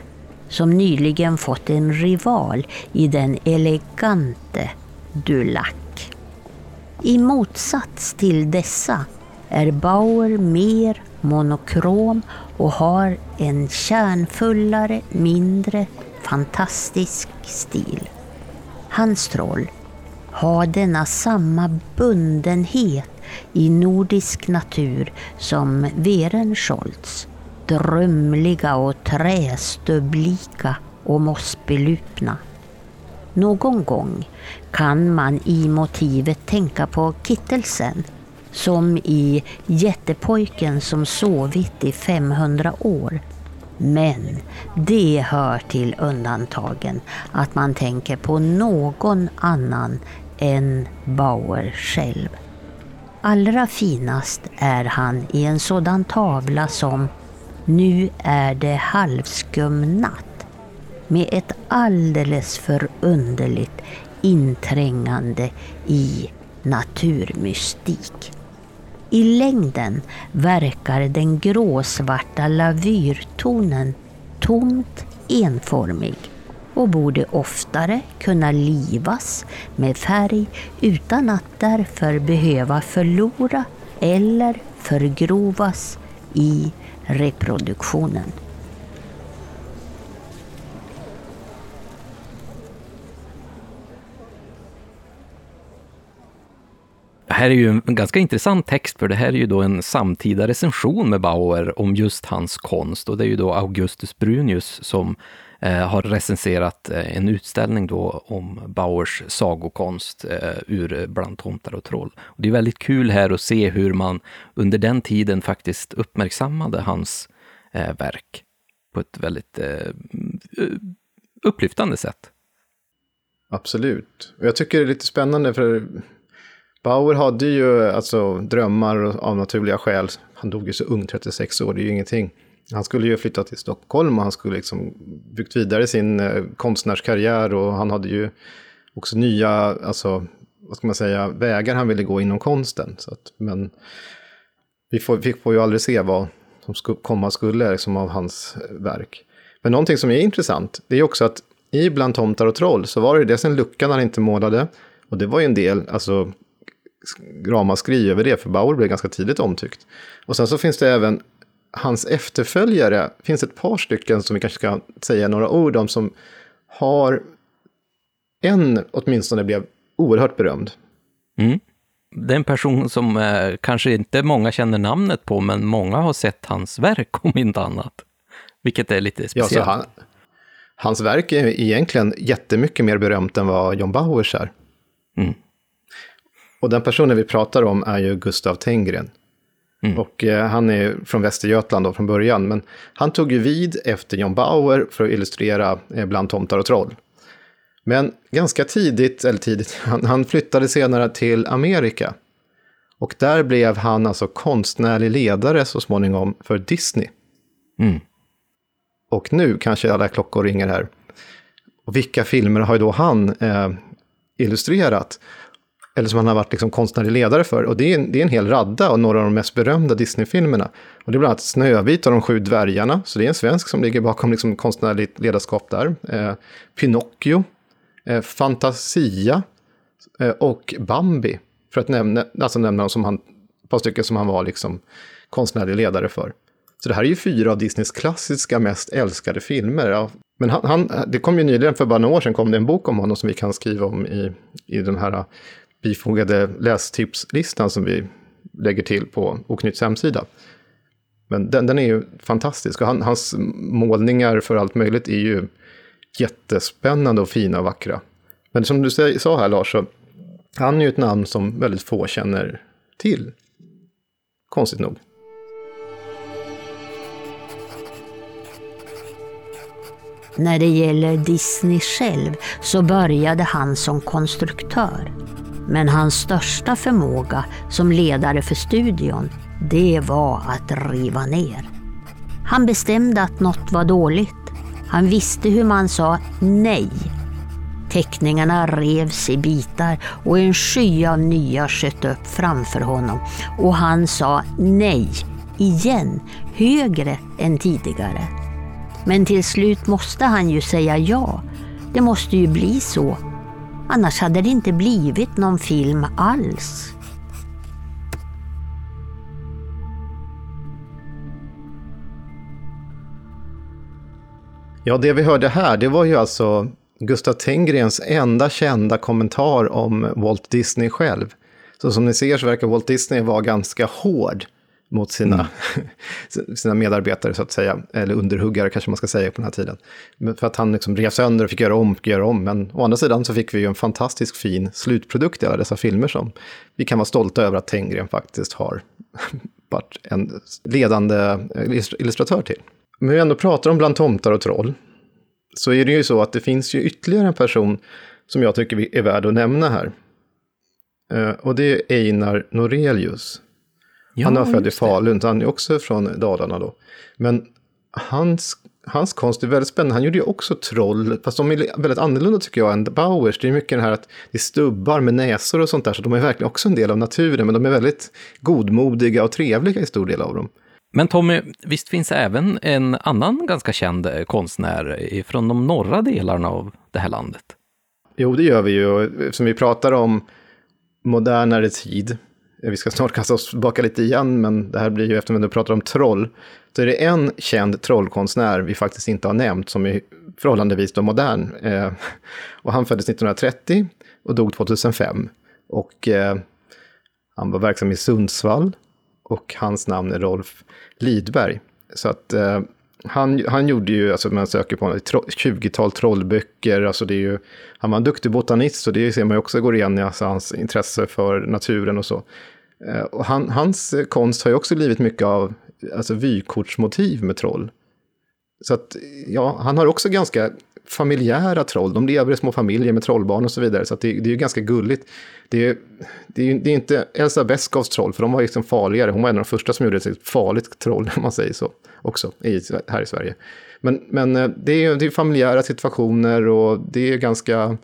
som nyligen fått en rival i den elegante Dulac. I motsats till dessa är Bauer mer monokrom och har en kärnfullare, mindre fantastisk stil. Hans troll har denna samma bundenhet i nordisk natur som Werenskjolds. Drömliga och trästubblika och mossbelupna. Någon gång kan man i motivet tänka på Kittelsen som i Jättepojken som sovit i 500 år. Men det hör till undantagen att man tänker på någon annan än Bauer själv. Allra finast är han i en sådan tavla som nu är det halvskum natt med ett alldeles förunderligt inträngande i naturmystik. I längden verkar den gråsvarta lavyrtonen tomt enformig och borde oftare kunna livas med färg utan att därför behöva förlora eller förgrovas i reproduktionen. Det här är ju en ganska intressant text, för det här är ju då en samtida recension med Bauer om just hans konst. Och det är ju då Augustus Brunius som Eh, har recenserat eh, en utställning då om Bauers sagokonst eh, ur Bland tomtar och troll. Och det är väldigt kul här att se hur man under den tiden faktiskt uppmärksammade hans verk på ett väldigt upplyftande sätt. Absolut. Och jag tycker det är lite spännande för Bauer hade ju alltså drömmar av naturliga skäl. Han dog ju så ung, 36 år, det är ju ingenting. Han skulle ju flytta till Stockholm och han skulle liksom byggt vidare sin eh, konstnärskarriär och han hade ju också nya, alltså, vad ska man säga, vägar han ville gå inom konsten. Så att, men vi får, vi får ju aldrig se vad som sku, komma skulle liksom, av hans eh, verk. Men någonting som är intressant, det är också att i Bland tomtar och troll så var det dels en lucka när han inte målade. Och det var ju en del, alltså ramaskri över det, för Bauer blev ganska tidigt omtyckt. Och sen så finns det även hans efterföljare, finns ett par stycken som vi kanske ska säga några ord om, som har en åtminstone blev oerhört berömd. Mm. Det är en person som eh, kanske inte många känner namnet på, men många har sett hans verk om inte annat. Vilket är lite speciellt. Ja, han, hans verk är egentligen jättemycket mer berömt än vad John Bauers är. Mm. Och den personen vi pratar om är ju Gustav Tenggren. Mm. Och eh, han är från Västergötland då från början, men han tog ju vid efter John Bauer för att illustrera eh, Bland tomtar och troll. Men ganska tidigt, eller tidigt, han, han flyttade senare till Amerika. Och där blev han alltså konstnärlig ledare så småningom för Disney. Mm. Och nu kanske alla klockor ringer här. Och vilka filmer har då han eh, illustrerat? Eller som han har varit liksom konstnärlig ledare för. Och det är, en, det är en hel radda av några av de mest berömda Disney-filmerna. Och det är bland annat Snövit och de sju dvärgarna, så det är en svensk som ligger bakom liksom konstnärligt ledarskap där. Eh, Pinocchio, eh, Fantasia eh, och Bambi, för att nämna, alltså nämna som han, ett par stycken som han var liksom konstnärlig ledare för. Så det här är ju fyra av Disneys klassiska mest älskade filmer. Ja. Men han, han, det kom ju nyligen, för bara några år sedan, kom det en bok om honom som vi kan skriva om i, i den här bifogade lästipslistan som vi lägger till på Oknytts hemsida. Men den, den är ju fantastisk och han, hans målningar för allt möjligt är ju jättespännande och fina och vackra. Men som du sa här Lars, så han är ju ett namn som väldigt få känner till. Konstigt nog. När det gäller Disney själv så började han som konstruktör. Men hans största förmåga som ledare för studion, det var att riva ner. Han bestämde att något var dåligt. Han visste hur man sa nej. Teckningarna revs i bitar och en sky av nya sköt upp framför honom och han sa nej, igen, högre än tidigare. Men till slut måste han ju säga ja. Det måste ju bli så. Annars hade det inte blivit någon film alls. Ja, det vi hörde här, det var ju alltså Gustav Tengrens enda kända kommentar om Walt Disney själv. Så som ni ser så verkar Walt Disney vara ganska hård mot sina, mm. sina medarbetare, så att säga. Eller underhuggare kanske man ska säga på den här tiden. För att han liksom rev sönder och fick göra om, fick göra om. Men å andra sidan så fick vi ju en fantastisk fin slutprodukt i alla dessa filmer som vi kan vara stolta över att Tengren faktiskt har varit en ledande illustratör till. Men vi ändå pratar om Bland tomtar och troll, så är det ju så att det finns ju ytterligare en person som jag tycker är värd att nämna här. Eh, och det är Einar Norelius. Ja, han är född i Falun, han är också från Dalarna då. Men hans, hans konst är väldigt spännande. Han gjorde ju också troll, fast de är väldigt annorlunda tycker jag än Bauers. Det är mycket den här att det är stubbar med näsor och sånt där, så de är verkligen också en del av naturen, men de är väldigt godmodiga och trevliga i stor del av dem. Men Tommy, visst finns även en annan ganska känd konstnär från de norra delarna av det här landet? Jo, det gör vi ju. Som vi pratar om modernare tid, Eh, vi ska snart kasta oss tillbaka lite igen, men det här blir ju eftersom vi pratar om troll, så är det en känd trollkonstnär vi faktiskt inte har nämnt som är förhållandevis då modern. Eh, och han föddes 1930 och dog 2005. Och eh, han var verksam i Sundsvall och hans namn är Rolf Lidberg. Så att eh, han, han gjorde ju, alltså man söker på ett 20-tal trollböcker, alltså det är ju, han var en duktig botanist, så det ser man ju också går igen i alltså hans intresse för naturen och så. Eh, och han, hans konst har ju också blivit mycket av alltså vykortsmotiv med troll. Så att, ja, han har också ganska familjära troll. De lever i små familjer med trollbarn och så vidare. Så det, det, är ju ganska gulligt. Det är, det, är, det är inte Elsa Beskows troll, för de var liksom farligare. Hon var en av de första som gjorde ett farligt troll, om man säger så, också i, här i Sverige. Men, men eh, det, är, det är familjära situationer och det är ganska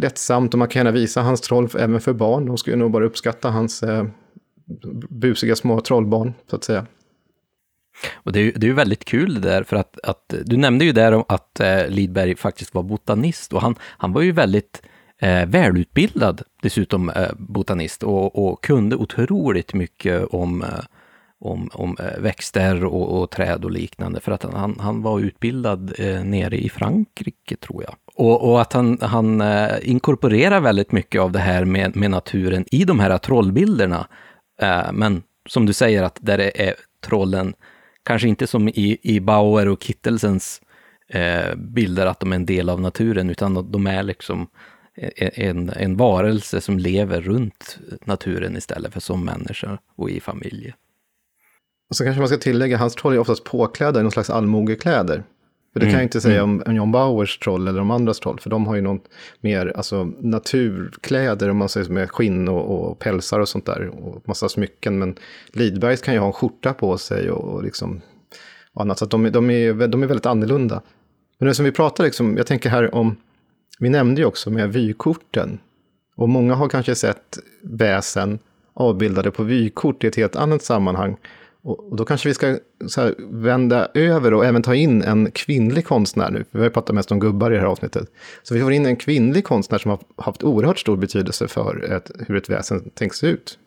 lättsamt och man kan gärna visa hans troll även för barn. De skulle nog bara uppskatta hans eh, busiga små trollbarn, så att säga. Och det är, det är ju väldigt kul det där, för att, att du nämnde ju där om att eh, Lidberg faktiskt var botanist och han, han var ju väldigt eh, välutbildad dessutom eh, botanist och, och, kunde otroligt mycket om, eh, om, om eh, växter och, och, träd och liknande, för att han, han var utbildad eh, nere i Frankrike, tror jag. Och, och att han, han eh, inkorporerar väldigt mycket av det här med, med naturen i de här trollbilderna. Eh, men som du säger, att där är trollen kanske inte som i, i Bauer och Kittelsens eh, bilder, att de är en del av naturen, utan de är liksom eh, en, en varelse som lever runt naturen istället för som människa och i familjer. Och så kanske man ska tillägga, hans troll är oftast påklädda i någon slags allmogekläder. För det mm. kan jag inte säga mm. om, John Bauers troll eller de andras troll, för de har ju någon mer alltså, naturkläder, om man säger med skinn och, och pälsar och sånt där, och massa smycken. Men Lidbergs kan ju ha en skjorta på sig och, och liksom och annat, så de, de, är, de är väldigt annorlunda. Men det som vi pratar, liksom, jag tänker här om, vi nämnde ju också med vykorten, och många har kanske sett väsen avbildade på vykort i ett helt annat sammanhang. Och då kanske vi ska här, vända över och även ta in en kvinnlig konstnär nu. Vi har ju pratat mest om gubbar i det här avsnittet. Så vi får in en kvinnlig konstnär som har haft oerhört stor betydelse för ett, hur ett väsen tänks ut.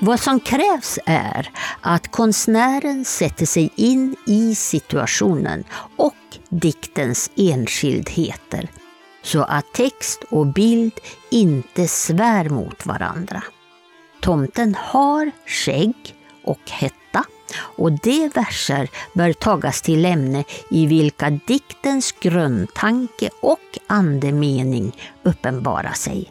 Vad som krävs är att konstnären sätter sig in i situationen och diktens enskildheter så att text och bild inte svär mot varandra. Tomten har skägg och hetta och de verser bör tagas till ämne i vilka diktens grundtanke och andemening uppenbarar sig.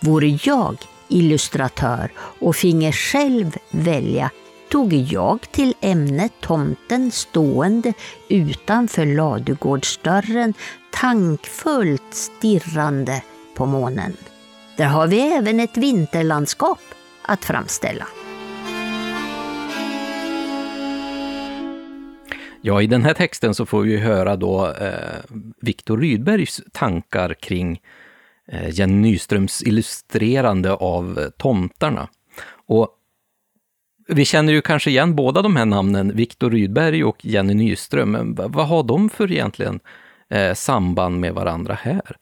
Vore jag illustratör och finge själv välja tog jag till ämnet tomten stående utanför ladugårdsdörren tankfullt stirrande på månen. Där har vi även ett vinterlandskap att framställa. Ja, i den här texten så får vi höra då eh, Viktor Rydbergs tankar kring eh, Jenny Nyströms illustrerande av eh, tomtarna. Och vi känner ju kanske igen båda de här namnen, Viktor Rydberg och Jenny Nyström, men vad har de för egentligen eh, samband med varandra här?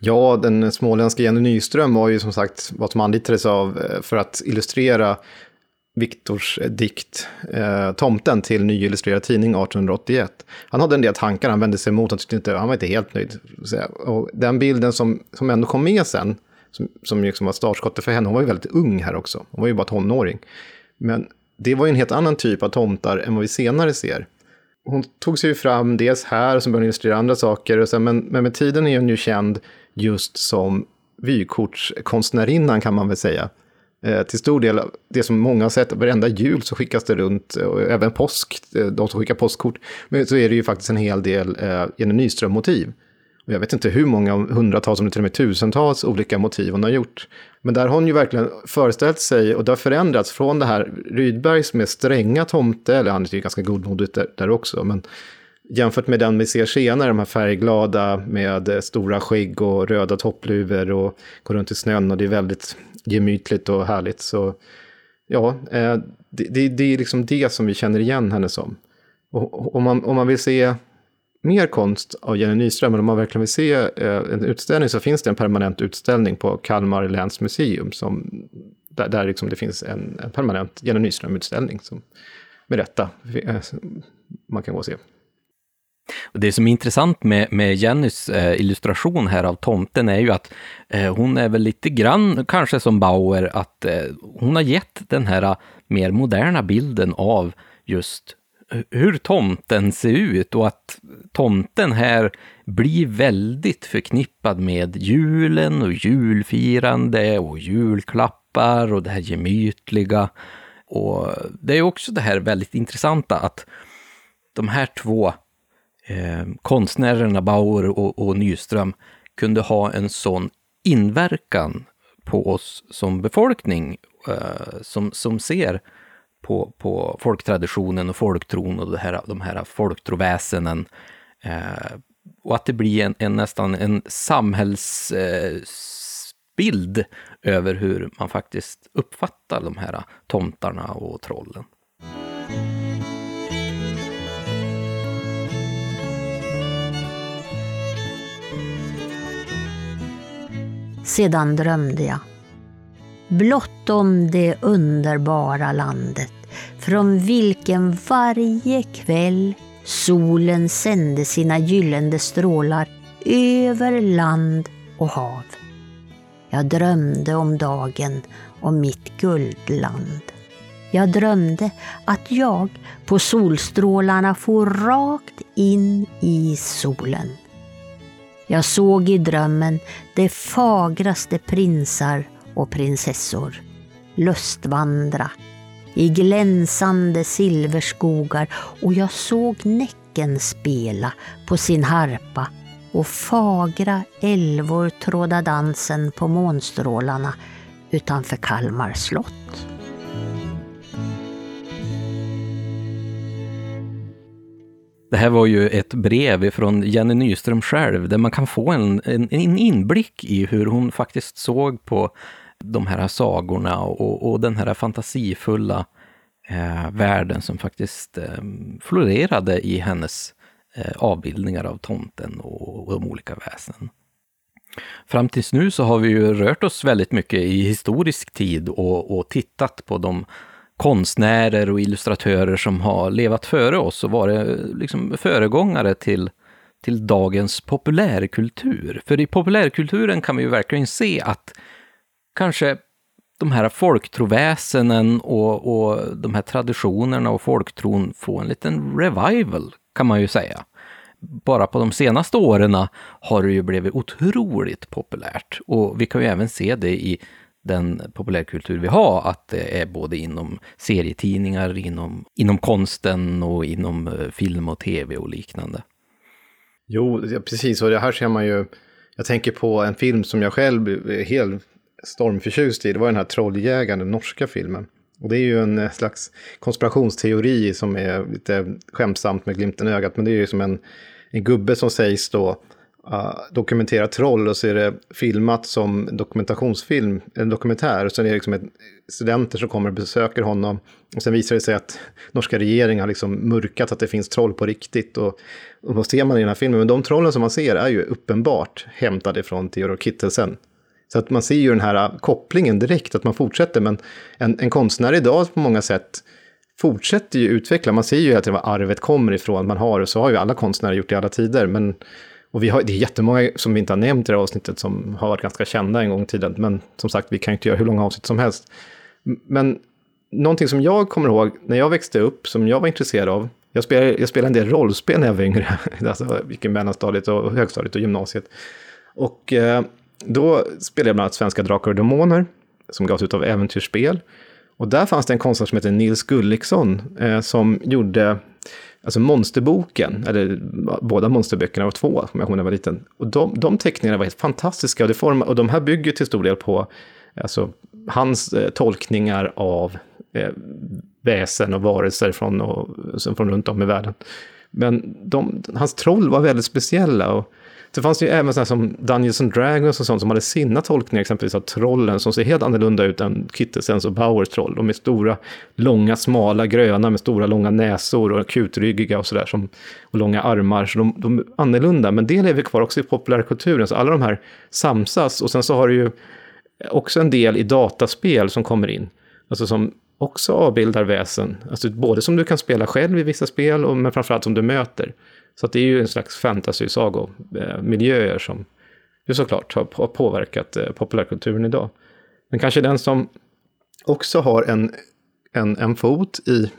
Ja, den småländska Jenny Nyström var ju som sagt vad som anlitades av eh, för att illustrera Viktors eh, dikt eh, Tomten till Ny Illustrerad Tidning 1881. Han hade en del tankar, han vände sig emot, han, tyckte inte, han var inte helt nöjd. Och den bilden som, som ändå kom med sen, som, som liksom var startskottet för henne, hon var ju väldigt ung här också, hon var ju bara tonåring. Men det var ju en helt annan typ av tomtar än vad vi senare ser. Hon tog sig ju fram dels här, och började illustrera andra saker, och sen, men, men med tiden är hon ju känd just som vykortskonstnärinnan kan man väl säga. Eh, till stor del, det som många har sett, varenda jul så skickas det runt, och även påsk, eh, de som skickar postkort, men så är det ju faktiskt en hel del eh, Jenny Nyström-motiv. Och jag vet inte hur många, hundratals, om det till och med tusentals olika motiv hon har gjort. Men där har hon ju verkligen föreställt sig, och det har förändrats från det här Rydberg som är stränga tomte, eller han är ju ganska godmodigt där, där också, men jämfört med den vi ser senare, de här färgglada med eh, stora skägg och röda toppluvor och går runt i snön och det är väldigt gemytligt och härligt. Så ja, eh, det, det, det är liksom det som vi känner igen henne som. Och om man, om man vill se mer konst av Jenny Nyström, men om man verkligen vill se eh, en utställning, så finns det en permanent utställning på Kalmar läns museum, som, där, där liksom det finns en, en permanent Jenny Nyström-utställning, som med rätta eh, man kan gå och se. Och det som är intressant med, med Jennys eh, illustration här av tomten är ju att eh, hon är väl lite grann, kanske som Bauer, att eh, hon har gett den här eh, mer moderna bilden av just hur tomten ser ut och att tomten här blir väldigt förknippad med julen och julfirande och julklappar och det här gemytliga. Och det är också det här väldigt intressanta att de här två eh, konstnärerna Bauer och, och Nyström kunde ha en sån inverkan på oss som befolkning, eh, som, som ser på, på folktraditionen och folktron och det här, de här folktroväsenen. Eh, och att det blir en, en nästan en samhällsbild eh, över hur man faktiskt uppfattar de här tomtarna och trollen. Sedan drömde jag. Blott om det underbara landet från vilken varje kväll solen sände sina gyllene strålar över land och hav. Jag drömde om dagen och mitt guldland. Jag drömde att jag på solstrålarna for rakt in i solen. Jag såg i drömmen de fagraste prinsar och prinsessor lustvandra i glänsande silverskogar och jag såg Näcken spela på sin harpa och fagra älvor tråda dansen på månstrålarna utanför Kalmar slott. Det här var ju ett brev från Jenny Nyström själv, där man kan få en, en, en inblick i hur hon faktiskt såg på de här sagorna och, och den här fantasifulla eh, världen som faktiskt eh, florerade i hennes eh, avbildningar av tomten och, och de olika väsen. Fram tills nu så har vi ju rört oss väldigt mycket i historisk tid och, och tittat på de konstnärer och illustratörer som har levat före oss och varit eh, liksom föregångare till, till dagens populärkultur. För i populärkulturen kan vi ju verkligen se att kanske de här folktroväsenen och, och de här traditionerna och folktron får en liten revival, kan man ju säga. Bara på de senaste åren har det ju blivit otroligt populärt och vi kan ju även se det i den populärkultur vi har, att det är både inom serietidningar, inom, inom konsten och inom eh, film och tv och liknande. Jo, precis, och det här ser man ju, jag tänker på en film som jag själv är helt stormförtjust i, det var den här Trolljägaren, den norska filmen. Och det är ju en eh, slags konspirationsteori som är lite skämtsamt med glimten i ögat, men det är ju som en, en gubbe som sägs då uh, dokumentera troll och så är det filmat som dokumentationsfilm, en dokumentär. Och sen är det liksom ett, studenter som kommer och besöker honom. Och sen visar det sig att norska regeringen har liksom mörkat att det finns troll på riktigt. Och, och då ser man i den här filmen, men de trollen som man ser är ju uppenbart hämtade från Theodor Kittelsen. Så att man ser ju den här äh, kopplingen direkt, att man fortsätter. Men en, en konstnär idag på många sätt fortsätter ju utveckla. Man ser ju att det var arvet kommer ifrån, man har, och så har ju alla konstnärer gjort i alla tider. Men, och vi har, det är jättemånga som vi inte har nämnt i det här avsnittet som har varit ganska kända en gång i tiden. Men som sagt, vi kan ju inte göra hur långa avsnitt som helst. Men någonting som jag kommer ihåg när jag växte upp, som jag var intresserad av, jag spelade, jag spelade en del rollspel när jag var yngre, alltså gick i mellanstadiet och högstadiet och gymnasiet. Och eh, då spelade jag bland annat Svenska Drakar och Demoner, som gavs ut av Äventyrsspel. Och där fanns det en konstnär som heter Nils Gulliksson, eh, som gjorde alltså Monsterboken, eller båda monsterböckerna var två, om jag ihåg när jag var liten. Och de, de teckningarna var helt fantastiska, och, det form, och de här bygger till stor del på alltså, hans eh, tolkningar av eh, väsen och varelser från, och, från runt om i världen. Men de, hans troll var väldigt speciella. Och, det fanns ju även sådana som Dungeons and Dragons och sånt som hade sina tolkningar exempelvis av trollen som ser helt annorlunda ut än Kittelsens och Bowers troll. De är stora, långa, smala, gröna med stora, långa näsor och kutryggiga och sådär. Och långa armar. Så de, de är annorlunda, men det lever kvar också i populärkulturen. Så alla de här samsas och sen så har du ju också en del i dataspel som kommer in. Alltså som också avbildar väsen. Alltså både som du kan spela själv i vissa spel, och, men framförallt som du möter. Så det är ju en slags fantasy-sagomiljöer eh, som ju såklart har påverkat eh, populärkulturen idag. Men kanske den som också har en, en, en fot i,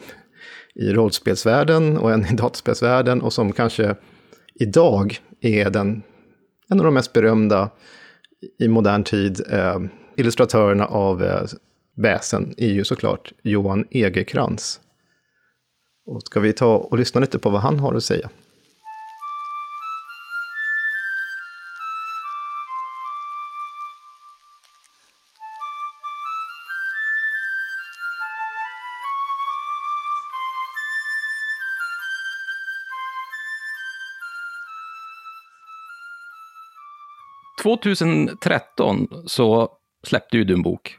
i rollspelsvärlden och en i dataspelsvärlden och som kanske idag är den, en av de mest berömda i modern tid eh, illustratörerna av eh, väsen är ju såklart Johan Egerkrans. Och ska vi ta och lyssna lite på vad han har att säga? 2013 så släppte ju du en bok.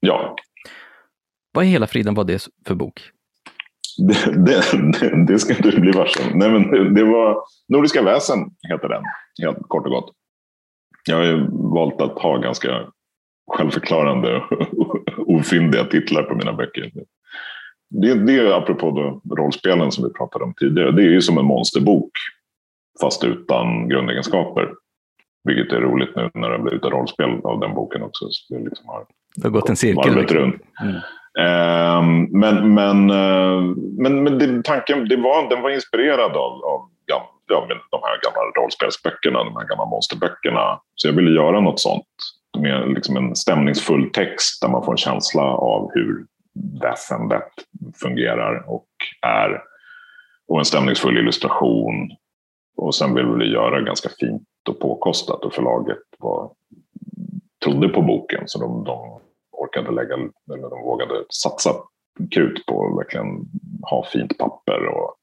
Ja. Vad i hela friden var det för bok? Det, det, det, det ska du bli varse. Nej, men det var Nordiska väsen, heter den, helt kort och gott. Jag har ju valt att ha ganska självförklarande och ofyndiga titlar på mina böcker. Det, det är apropå då rollspelen som vi pratade om tidigare. Det är ju som en monsterbok, fast utan grundegenskaper. Vilket är roligt nu när det har blivit rollspel av den boken också. Så det, liksom har, det har gått en cirkel. Liksom. Runt. Mm. Um, men men, uh, men, men det, tanken det var, den var inspirerad av, av ja, de här gamla rollspelsböckerna, de här gamla monsterböckerna. Så jag ville göra något sånt med liksom en stämningsfull text där man får en känsla av hur väsendet fungerar och är. Och en stämningsfull illustration. Och sen vill vi göra ganska fint och påkostat och förlaget var, trodde på boken så de, de orkade lägga, eller de vågade satsa krut på att verkligen ha fint papper och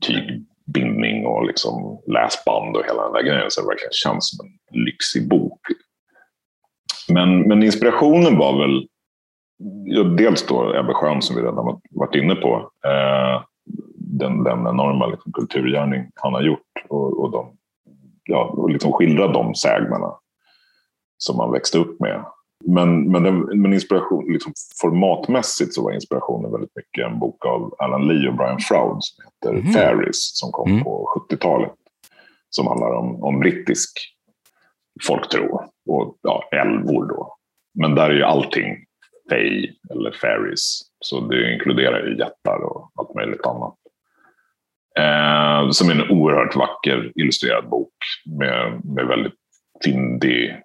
tygbindning och liksom läsband och hela den där grejen. Så det verkligen känns som en lyxig bok. Men, men inspirationen var väl ja, dels då Ebbe Schön som vi redan varit inne på. Eh, den, den enorma liksom, kulturgärning han har gjort och, och de ja, och liksom skildra de sägnerna som man växte upp med. Men, men, den, men inspiration, liksom formatmässigt så var inspirationen väldigt mycket en bok av Alan Lee och Brian Froud som heter mm. Fairies som kom mm. på 70-talet. Som handlar om, om brittisk folktro och ja, älvor då. Men där är ju allting fey eller fairies. Så det inkluderar ju jättar och allt möjligt annat. Eh, som är en oerhört vacker illustrerad bok med, med väldigt fyndig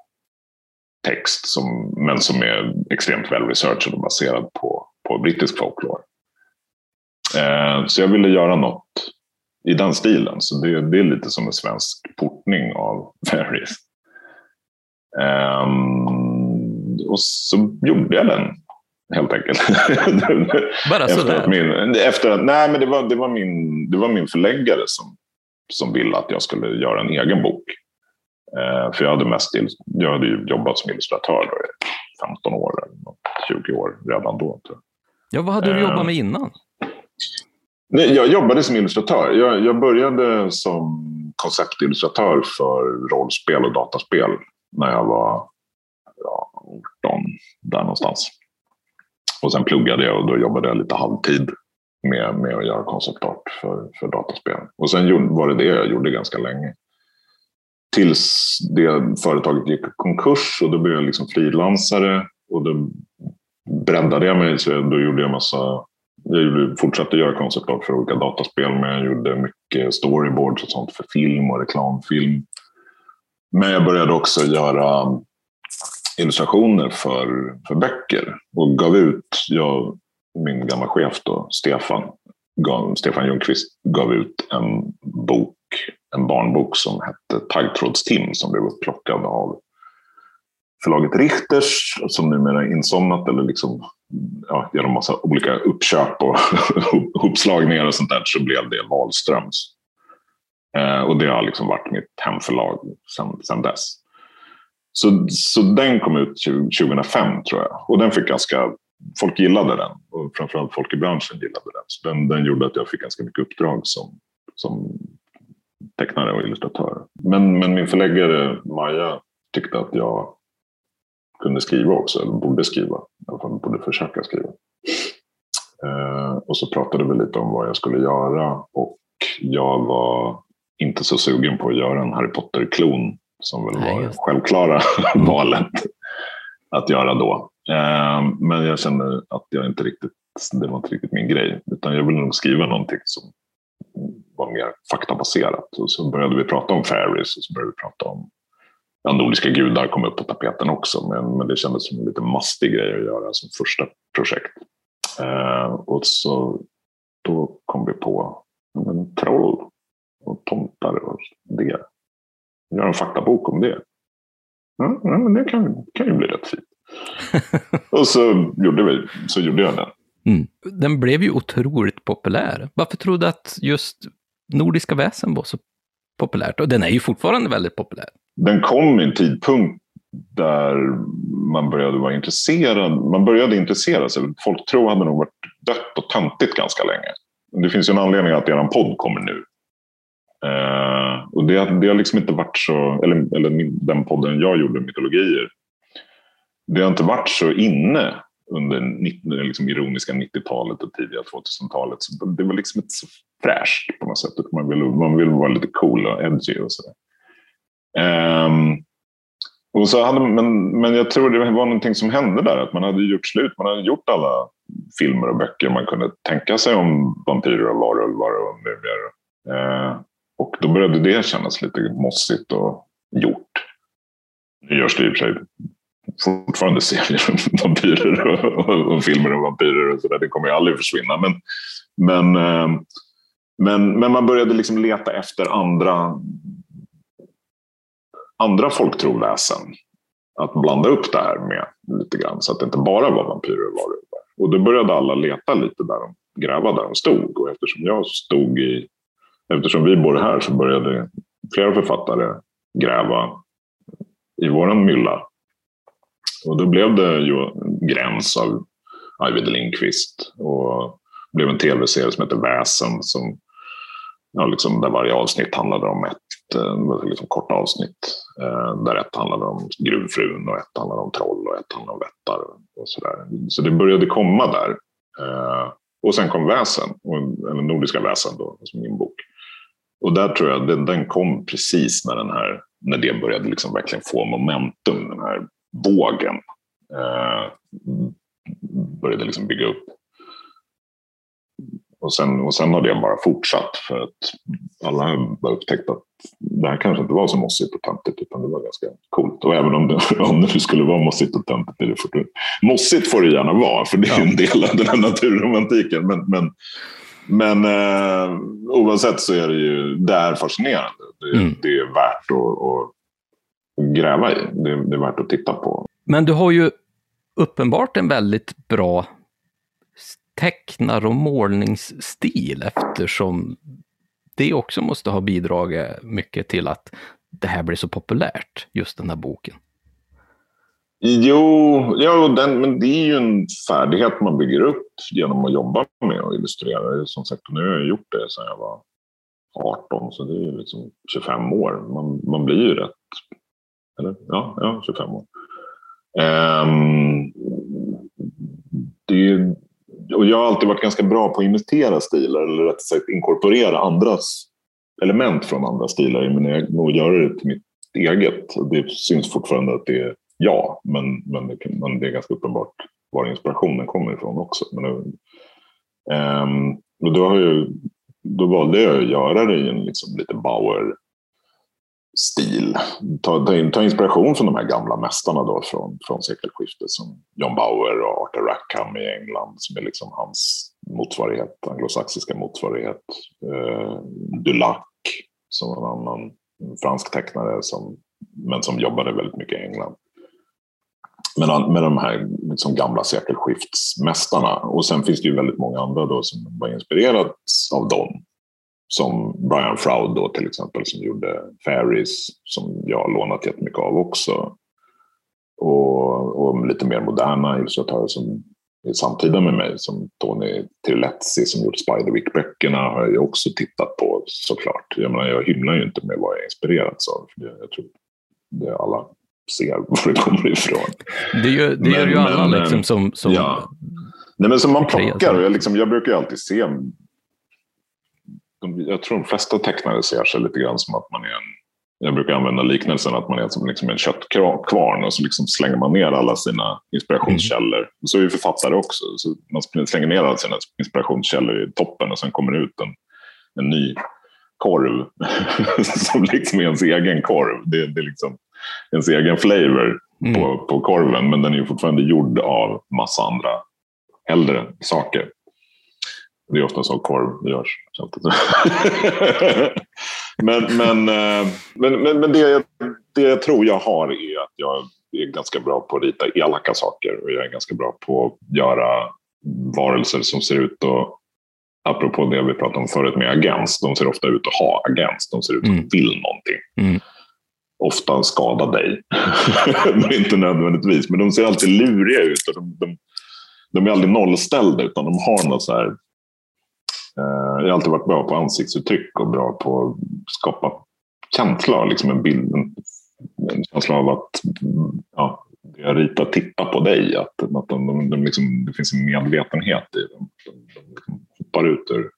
text, som, men som är extremt väl researchad och baserad på, på brittisk folklore. Eh, så jag ville göra något i den stilen. Så det, det är lite som en svensk portning av fairies. Eh, och så gjorde jag den helt enkelt. Bara efter att min, efter, nej, men det var, det, var min, det var min förläggare som som ville att jag skulle göra en egen bok. Eh, för jag hade, mest, jag hade jobbat som illustratör då i 15 år, eller 20 år redan då. Ja, vad hade du jobbat med innan? Nej, jag jobbade som illustratör. Jag, jag började som konceptillustratör för rollspel och dataspel när jag var ja, 18, där någonstans. Och sen pluggade jag och då jobbade jag lite halvtid med, med att göra konceptart för, för dataspel. Och sen var det det jag gjorde ganska länge. Tills det företaget gick i konkurs och då blev jag liksom frilansare och då breddade jag mig. Så då gjorde jag massa jag fortsatte göra konceptart för olika dataspel, men jag gjorde mycket storyboards och sånt för film och reklamfilm. Men jag började också göra illustrationer för, för böcker och gav ut, jag, min gamla chef då, Stefan, gav, Stefan Ljungqvist gav ut en bok, en barnbok som hette Taggtrådstim, som blev upplockad av förlaget Richters som numera är insomnat eller liksom, ja, genom massa olika uppköp och uppslagningar och sånt där så blev det Wahlströms. Eh, och det har liksom varit mitt hemförlag sedan dess. Så, så den kom ut 2005 tror jag. Och den fick ganska, folk gillade den. Och framförallt folk i branschen gillade den. Så den, den gjorde att jag fick ganska mycket uppdrag som, som tecknare och illustratör. Men, men min förläggare Maja tyckte att jag kunde skriva också, eller borde skriva. I alla fall borde försöka skriva. Eh, och så pratade vi lite om vad jag skulle göra och jag var inte så sugen på att göra en Harry Potter-klon som väl var det självklara valet att göra då. Eh, men jag kände att jag inte riktigt, det var inte riktigt min grej. Utan jag ville nog skriva någonting som var mer faktabaserat. Och så började vi prata om fairies och så började vi prata om ja, nordiska gudar kom upp på tapeten också. Men, men det kändes som en lite mastig grej att göra som första projekt. Eh, och så då kom vi på men, troll och tomtar och det göra en faktabok om det. Ja, men det kan, kan ju bli rätt fint. och så gjorde, vi, så gjorde jag den. Mm. Den blev ju otroligt populär. Varför tror du att just Nordiska väsen var så populärt? Och den är ju fortfarande väldigt populär. Den kom i en tidpunkt där man började vara intresserad. Man började intressera sig. Folktro hade nog varit dött och töntigt ganska länge. Det finns ju en anledning att er podd kommer nu. Eh, och det, det har liksom inte varit så, eller, eller den podden jag gjorde, Mytologier, det har inte varit så inne under det liksom ironiska 90-talet och tidiga 2000-talet. Så det var liksom inte så fräscht på något sätt. Man vill, man vill vara lite cool och edgy och sådär. Um, och så hade, men, men jag tror det var någonting som hände där, att man hade gjort slut. Man hade gjort alla filmer och böcker man kunde tänka sig om vampyrer och varulvar och mumier. Uh, och då började det kännas lite mossigt och gjort. Nu görs det i och för sig fortfarande serier om vampyrer och, och, och, filmer om vampyrer och sådär. Det kommer ju aldrig försvinna. Men, men, eh, men, men man började liksom leta efter andra, andra folktroväsen. Att blanda upp det här med lite grann så att det inte bara var vampyrer och varulvar. Och då började alla leta lite där de gräva där de stod. Och eftersom jag stod i eftersom vi bor här så började flera författare gräva i våran mylla. Och då blev det ju Gräns av Arvid Lindqvist och det blev en tv-serie som heter Väsen som, ja, liksom, där varje avsnitt handlade om ett eh, liksom, kort avsnitt. Eh, där ett handlade om gruvfrun och ett handlade om troll och ett handlade om vättar. Och så, där. så det började komma där. Eh, och sen kom Väsen, eller Nordiska Väsen då, som min bok. Och där tror jag den, den kom precis när, den här, när det började liksom verkligen få momentum, den här vågen. Eh, började liksom bygga upp. Och sen, och sen har det bara fortsatt för att alla har upptäckt att det här kanske inte var så mossigt och töntigt utan det var ganska coolt. Och även om det, om det skulle vara mossigt och töntigt, mossigt får det gärna vara för det är en del av den här naturromantiken. Men, men, men eh, oavsett så är det ju det är fascinerande. Det, mm. det är värt att, att gräva i. Det, det, är värt att titta på. Men du har ju uppenbart en väldigt bra tecknar och målningsstil eftersom det också måste ha bidragit mycket till att det här blir så populärt, just den här boken. Jo, ja, den, men det är ju en färdighet man bygger upp genom att jobba med och illustrera. Som sagt, nu har jag gjort det sedan jag var 18, så det är ju liksom 25 år. Man, man blir ju rätt... Eller? Ja, ja 25 år. Um, det, och jag har alltid varit ganska bra på att imitera stilar, eller rättare sagt inkorporera andras element från andra stilar och göra det till mitt eget. Det syns fortfarande att det är Ja, men, men, det, men det är ganska uppenbart var inspirationen kommer ifrån också. Men, um, och då, har jag, då valde jag att göra det i en liksom lite Bauer stil. Ta, ta, ta, inspiration från de här gamla mästarna då från, från sekelskiftet som John Bauer och Arthur Rackham i England som är liksom hans motsvarighet, anglosaxiska motsvarighet. Eh, Dulac som en annan fransk tecknare som, men som jobbade väldigt mycket i England. Med, med de här liksom gamla sekelskiftsmästarna. Och sen finns det ju väldigt många andra då som var inspirerats av dem som Brian Froud då till exempel som gjorde Fairies som jag har lånat jättemycket av också. Och, och lite mer moderna illustratörer som är samtida med mig som Tony Tirletzi som gjort Spiderwick-böckerna har jag också tittat på såklart. Jag menar jag hymlar ju inte med vad jag inspirerats av. Jag tror det alla ser var det kommer ifrån. Det gör, det men, gör ju alla men, liksom som, som ja. Nej, men som man plockar. Jag, liksom, jag brukar ju alltid se jag tror de flesta tecknare ser sig lite grann som att man är en jag brukar använda liknelsen att man är som liksom en köttkvarn och så liksom slänger man ner alla sina inspirationskällor. Mm. Så är ju författare också. Så man slänger ner alla sina inspirationskällor i toppen och sen kommer det ut en, en ny korv som liksom är ens egen korv. Det, det liksom ens egen flavor mm. på, på korven men den är fortfarande gjord av massa andra äldre saker. Det är ofta så korv görs. men, men, eh, men, men, men det, jag, det jag tror jag har är att jag är ganska bra på att rita elaka saker och jag är ganska bra på att göra varelser som ser ut att apropå det vi pratade om förut med agens, de ser ofta ut att ha agens. De ser ut som mm. vill någonting. Mm. Ofta skada dig, men inte nödvändigtvis. Men de ser alltid luriga ut. Och de, de, de är aldrig nollställda, utan de har något så här Eh, jag har alltid varit bra på ansiktsuttryck och bra på att skapa känsla, liksom en bild, en, en känsla av att ja, jag ritar tittar på dig. Att, att de, de, de liksom, det finns en medvetenhet i dem. De, de liksom hoppar ut ur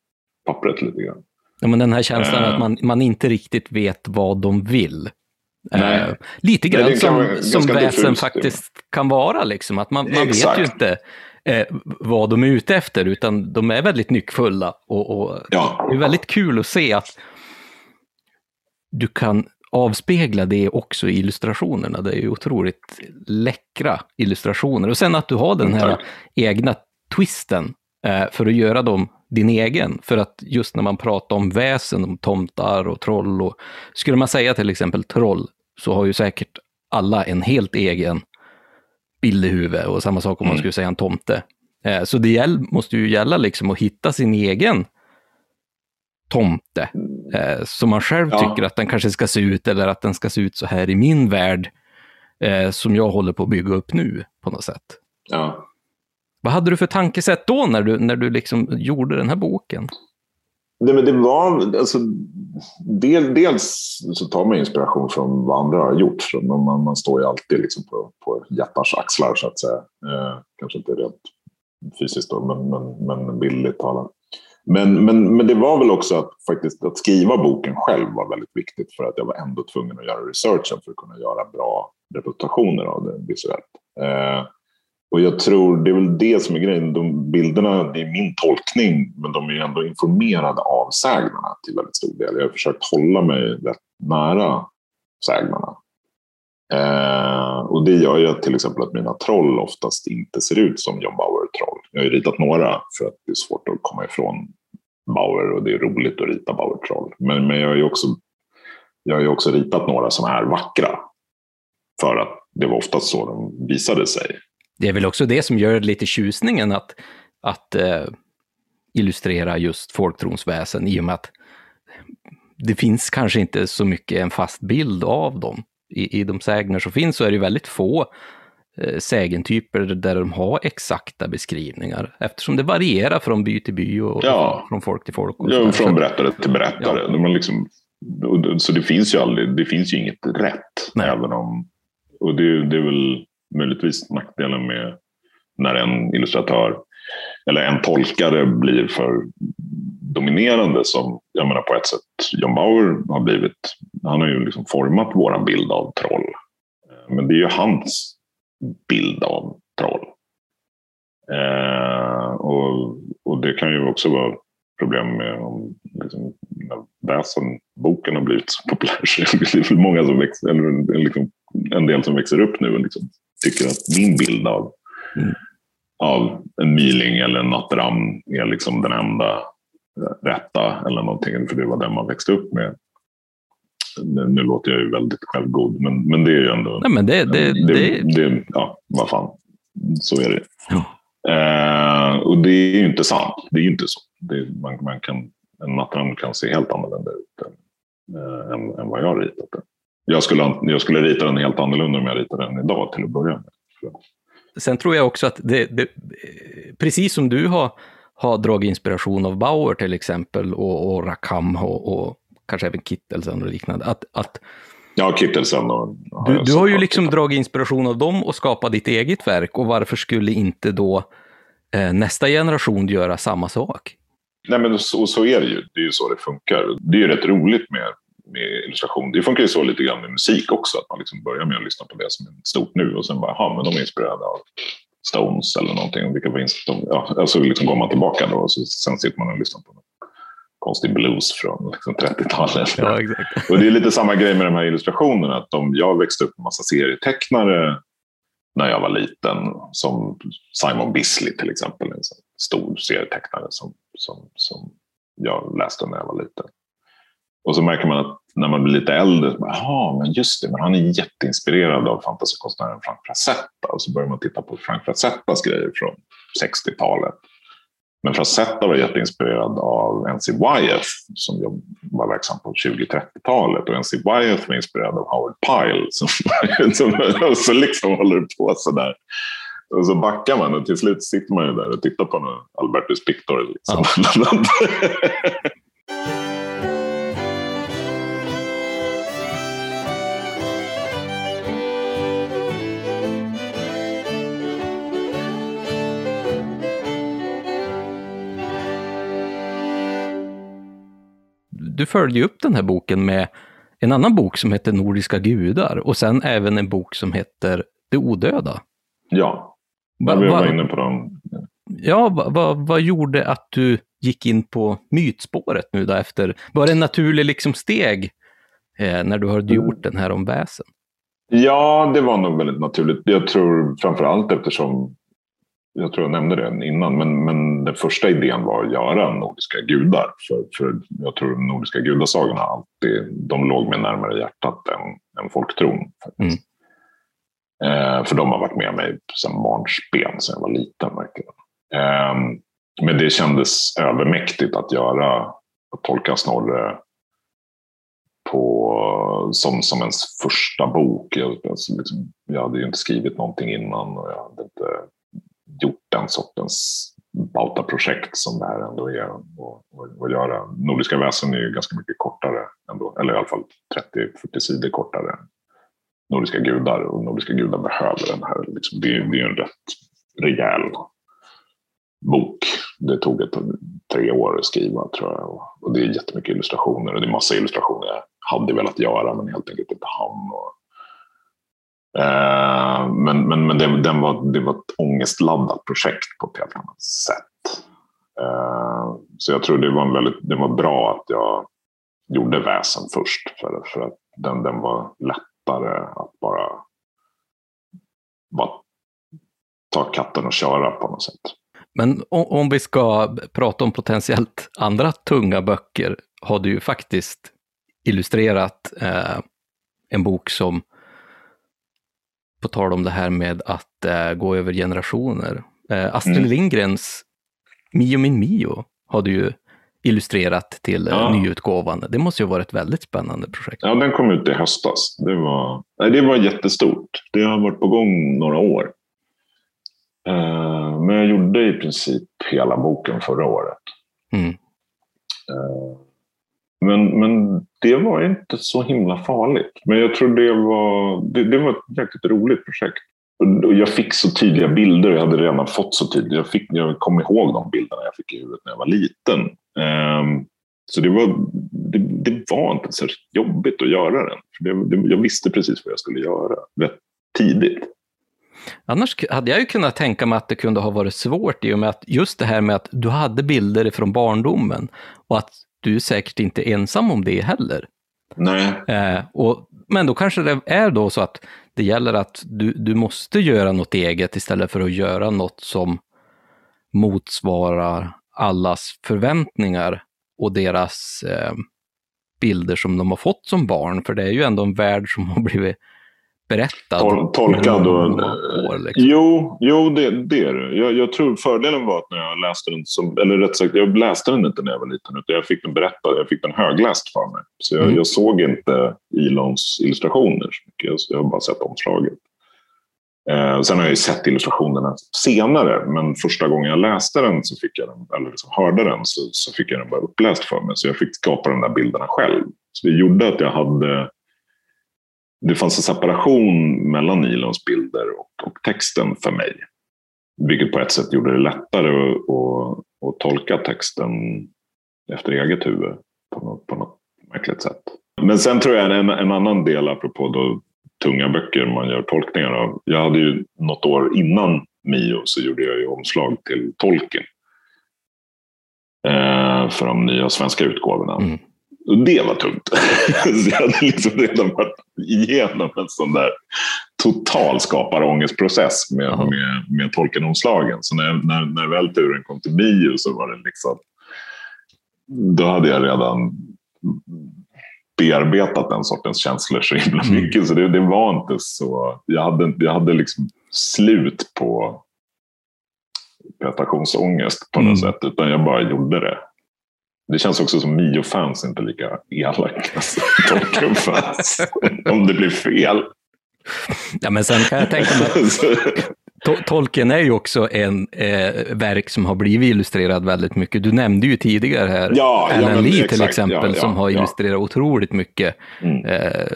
pappret lite grann. Ja, men den här känslan uh, att man, man inte riktigt vet vad de vill. Uh, lite grann Nej, som, som väsen faktiskt kan vara. Liksom. Att man, man vet ju inte eh, vad de är ute efter, utan de är väldigt nyckfulla. Och, och ja. Det är väldigt kul att se att du kan avspegla det också i illustrationerna. Det är ju otroligt läckra illustrationer. Och sen att du har den här Tack. egna twisten eh, för att göra dem din egen. För att just när man pratar om väsen, om tomtar och troll, och skulle man säga till exempel troll, så har ju säkert alla en helt egen bild i huvudet och samma sak om man mm. skulle säga en tomte. Eh, så det måste ju gälla liksom att hitta sin egen tomte, eh, som man själv ja. tycker att den kanske ska se ut, eller att den ska se ut så här i min värld, eh, som jag håller på att bygga upp nu på något sätt. Ja. Vad hade du för tankesätt då när du, när du liksom gjorde den här boken? Nej, men det var, alltså, del, dels så tar man inspiration från vad andra har gjort. Man, man står ju alltid liksom på, på jättars axlar så att säga. Eh, kanske inte rent fysiskt då, men, men, men bildligt talat. Men, men, men det var väl också att, faktiskt, att skriva boken själv var väldigt viktigt för att jag var ändå tvungen att göra researchen för att kunna göra bra representationer av det visuellt. Eh, och jag tror det är väl det som är grejen. De bilderna, det är min tolkning, men de är ju ändå informerade av sägnerna till väldigt stor del. Jag har försökt hålla mig rätt nära sägnerna. Eh, och det gör ju till exempel att mina troll oftast inte ser ut som John Bauer-troll. Jag har ju ritat några för att det är svårt att komma ifrån Bauer och det är roligt att rita Bauer-troll. Men, men jag har ju också, jag har ju också ritat några som är vackra. För att det var oftast så de visade sig. Det är väl också det som gör lite tjusningen att, att eh, illustrera just folktronsväsen i och med att det finns kanske inte så mycket en fast bild av dem. I, i de sägner som finns så är det väldigt få eh, sägentyper där de har exakta beskrivningar, eftersom det varierar från by till by och Ja. från folk till folk. Och Ja, från berättare till berättare. Ja. De liksom, så det finns ju aldrig, det finns ju inget rätt. Nej. Även om, och det, det är väl möjligtvis nackdelen med när en illustratör eller en tolkare blir för dominerande som, jag menar på ett sätt, John Bauer har blivit. Han har ju liksom format våran bild av troll. Eh, men det är ju hans bild av troll. Eh, och, och det kan ju också vara problem med om liksom, när väsenboken har blivit så populär så är det väl många som växer, eller liksom, en del som växer upp nu och liksom tycker att min bild av, Mm. av en myling eller en natteram är liksom den enda rätta eller någonting, för det var den man växte upp med. Nu, låter jag ju väldigt självgod, men, men det är ju ändå... Nej, men det, det, det, det, det, ja, vad fan. Så är det. Ja. Eh, och det är ju inte sant. Det är ju inte så. Man, man kan, en nattramm kan se helt annorlunda ut än, eh, än, än vad jag har ritat den. Jag skulle, jag skulle rita den helt annorlunda om jag ritade den idag till att börja med. Sen tror jag också att det, det precis som du har, har dragit inspiration av Bauer till exempel och, och Rackham och, och kanske även Kittelsen och liknande, att, att Ja, Kittelsen och... du, jag du har ju liksom tittat. dragit inspiration av dem och skapat ditt eget verk och varför skulle inte då eh, nästa generation göra samma sak? Nej, men så, så är det ju. Det är ju så det funkar. Det är ju rätt roligt med, med illustration. Det funkar ju så lite grann med musik också. Att man liksom börjar med att lyssna på det som är stort nu och sen bara, ja men de är inspirerade av Stones eller någonting. Och Vilka var ja, alltså liksom går man tillbaka då och så, sen sitter man och lyssnar på någon konstig blues från liksom 30-talet. Ja, exakt. Och det är lite samma grej med de här illustrationerna. Att de, jag växte upp med massa serietecknare när jag var liten. Som Simon Bisley till exempel. En stor serietecknare som, som, som jag läste när jag var liten. Och så märker man att när man blir lite äldre, jaha, men just det, men han är jätteinspirerad av fantasykonstnären Frank Frazetta. Och så börjar man titta på Frank Frazettas grejer från 60-talet. Men Frazetta var jätteinspirerad av N.C. Wyeth som var verksam på 20-30-talet. Och N.C. Wyeth var inspirerad av Howard Pyle. Som, som, och så liksom håller på sådär. Och så backar man och till slut sitter man ju där och tittar på Albertus Pictor. Liksom. Du följde ju upp den här boken med en annan bok som heter Nordiska gudar och sen även en bok som heter Det odöda. ja, Va, vi var va, inne på dem. ja, vad va, vad gjorde att du gick in på mytspåret nu då efter? Var det en naturlig liksom steg eh, när du hade gjort den här om väsen? Ja, det var nog väldigt naturligt. Jag tror framför allt eftersom, jag tror jag nämnde det innan, men, men den första idén var att göra nordiska gudar. För, för jag tror de nordiska gudasagorna alltid, de låg mig närmare hjärtat än, än folktron. Faktiskt. Eh, för de har varit med mig sedan barnsben, sedan jag var liten. Verkligen. Eh, men det kändes övermäktigt att göra, att tolka Snorre på, som, som ens första bok. Jag, alltså liksom, jag hade ju inte skrivit någonting innan och jag hade inte gjort den sortens bautaprojekt som det här ändå är och, och, och göra. Nordiska väsen är ju ganska mycket kortare ändå, eller i alla fall 30-40 sidor kortare än Nordiska gudar och Nordiska gudar behöver den här. Liksom, det, är- det är en rätt rejäl bok. Det tog ett, tre år att skriva tror jag. Och, och det är jättemycket illustrationer och det är massa illustrationer jag hade velat göra men helt enkelt inte hann. Och, Eh, men men, men det, den var, det var ett ångestladdat projekt på ett helt annat sätt. Eh, så jag tror det var, en väldigt, det var bra att jag gjorde väsen först. För, för att den, den var lättare att bara, bara ta katten och köra på något sätt. Men om, om vi ska prata om potentiellt andra tunga böcker, har du ju faktiskt illustrerat eh, en bok som, på tal om det här med att eh, gå över generationer, eh, Astrid Mm. Lindgrens Mio min Mio har du ju illustrerat till eh, Ja. nyutgåvan. Det måste ju vara ett väldigt spännande projekt. Ja, den kom ut i höstas. Det var, nej, det var jättestort. Det har varit på gång några år. Eh, men jag gjorde i princip hela boken förra året. Mm. Eh, men, men det var inte så himla farligt. Men jag tror det var, det, det var ett jäkligt roligt projekt. Och- jag fick så tydliga bilder. Jag hade redan fått så tydligt. Jag, fick, jag kom ihåg de bilderna jag fick i huvudet när jag var liten. Um, så det var, det, det var inte särskilt jobbigt att göra den. För det, det, jag visste precis vad jag skulle göra rätt tidigt. Annars hade jag ju kunnat tänka mig att det kunde ha varit svårt i och med att just det här med att du hade bilder från barndomen och att du är säkert inte ensam om det heller. Nej, Eh, och, men då kanske det är då så att det gäller att du, du måste göra något eget istället för att göra något som motsvarar allas förväntningar och deras eh, bilder som de har fått som barn. För det är ju ändå en värld som har blivit berättad. Tol, tolkad och... år, liksom. Jo, jo det, det är det. Jag, jag tror fördelen var att när jag läste den, som, eller rätt sagt, jag läste den inte när jag var liten, utan jag fick den berättad, jag fick den högläst för mig. Så jag, Mm. jag såg inte Ilons illustrationer så mycket, jag, jag har bara sett omslaget. Eh, sen har jag ju sett illustrationerna senare, men första gången jag läste den, så fick jag den, eller liksom hörde den, så, så fick jag den bara uppläst för mig. Så jag fick skapa de där bilderna själv. Så det gjorde att jag hade det fanns en separation mellan Nilons bilder och, och texten för mig. Vilket på ett sätt gjorde det lättare att, att, att tolka texten efter eget huvud på något, på något märkligt sätt. Men sen tror jag en, en annan del, apropå då tunga böcker man gör tolkningar av. Jag hade ju något år innan Mio så gjorde jag ju omslag till Tolkien. Eh, för de nya svenska utgåvorna. Mm. Det var tungt. så jag hade liksom redan varit igenom en sån där total skaparångestprocess med, Jaha. med, med Tolkien-omslagen. Så när, när, när väl turen kom till Mio så var det liksom... Då hade jag redan bearbetat den sortens känslor så himla Mm. mycket. Så det, det var inte så... Jag hade, jag hade liksom slut på prestationsångest på något Mm. sätt. Utan jag bara gjorde det. Det känns också som Mio-fans inte lika elaka som Tolkien-fans. Om det blir fel. Ja, men sen kan jag tänka mig att To- Tolkien är ju också en eh, verk som har blivit illustrerad väldigt mycket. Du nämnde ju tidigare här Ja, ja, Alan men Lee till exakt. exempel, Ja, ja, som har ja. illustrerat otroligt mycket Mm. eh,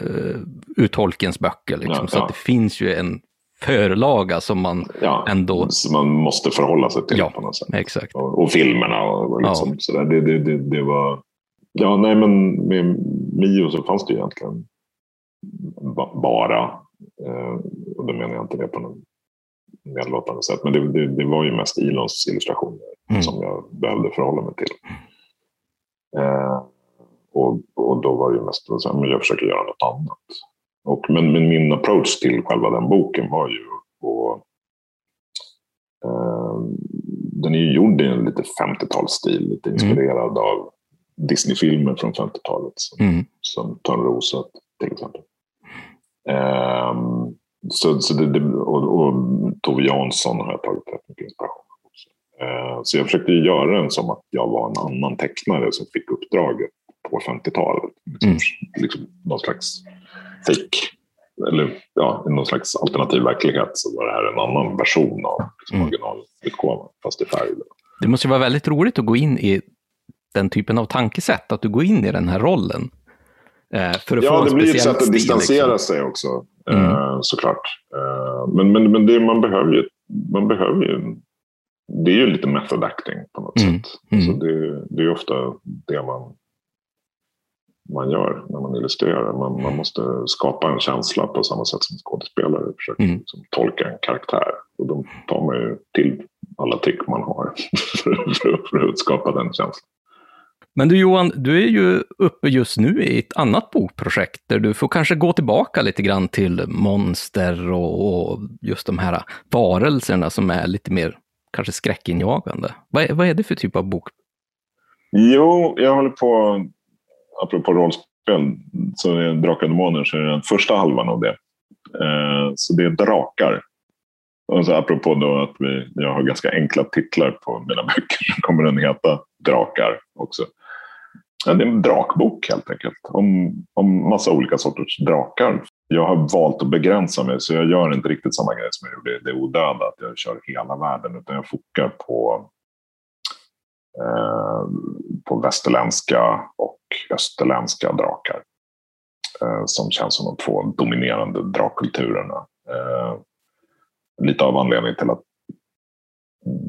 ur Tolkiens böcker. Liksom. Ja, Så ja. det finns ju en förlaga som man Ja, ändå... som man måste förhålla sig till Ja. på något sätt. Exakt. Och, och filmerna och, och Ja. liksom sådär. Det, det, det, det var... Ja, nej, men med Mio så fanns det ju egentligen ba- bara, eh, och då menar jag inte det på något nedlåtande sätt, men det, det, det var ju mest Ilons illustrationer Mm. som jag behövde förhålla mig till. Eh, och, och då var det ju mest så här, men jag försöker göra något annat. Och, men, men min approach till själva den boken var ju att eh, den är ju gjord i en lite 50-talsstil, lite inspirerad av Disney-filmer från 50-talet. Som, Mm. som Törnrosa till exempel. Ehm, så, så det, det, och, och Tove Jansson har jag tagit rätt mycket inspiration också. Ehm, så jag försökte göra den som att jag var en annan tecknare som fick uppdraget på 50-talet. Liksom, Mm. liksom någon slags fake, eller ja, i någon slags alternativ verklighet så var det här en annan version av liksom, Mm. originalutgåvan, fast i färg. Det måste ju vara väldigt roligt att gå in i den typen av tankesätt, att du går in i den här rollen. Eh, för att få Ja, en det blir ju ett sätt att stil, distansera liksom. sig också, Mm. eh, såklart. Eh, men men, men det, man behöver ju, man behöver ju, det är ju lite method acting på något Mm. sätt. Mm. Så det, det är ju ofta det man, man gör när man illustrerar. Man, man måste skapa en känsla på samma sätt som skådespelare försöker Mm. liksom tolka en karaktär. Och då tar man ju till alla trick man har för, att skapa den känslan. Men du Johan, du är ju uppe just nu i ett annat bokprojekt där du får kanske gå tillbaka lite grann till monster och, och just de här varelserna som är lite mer kanske skräckinjagande. Vad vad är det för typ av bok? Jo, jag håller på, apropå rollspel, så är Drakar och Demoner så är det den första halvan av det. Eh, så det är drakar. Och så apropå då att vi, jag har ganska enkla titlar på mina böcker så kommer den heta Drakar också. Ja, det är en drakbok helt enkelt. Om, om massa olika sorters drakar. Jag har valt att begränsa mig, så jag gör inte riktigt samma grej som jag gjorde i Det odöda, att jag kör hela världen, utan jag fokar på, eh, på västerländska och österländska drakar. Eh, som känns som de två dominerande drakkulturerna. Eh, lite av anledningen till att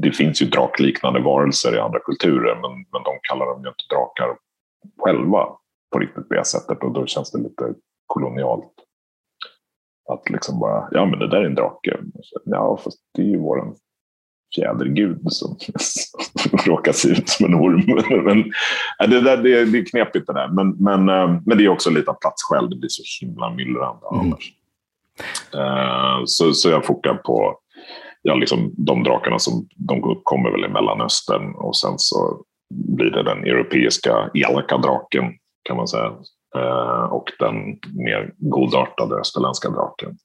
det finns ju drakliknande varelser i andra kulturer, men, men de kallar dem ju inte drakar själva på riktigt på det sättet och då känns det lite kolonialt. Att liksom bara, ja men det där är en drake. Ja, fast det är ju vår fjädergud som råkar se ut som en orm. men, det, där, det, det är knepigt det där. Men, men, eh, men det är också lite av platsskäl. Det blir så himla myllrande mm. annars. Uh, så, så jag fokar på ja, liksom de drakarna som de kommer väl i Mellanöstern och sen så blir det den europeiska elaka draken kan man säga. Uh, och den mer godartade österländska draken.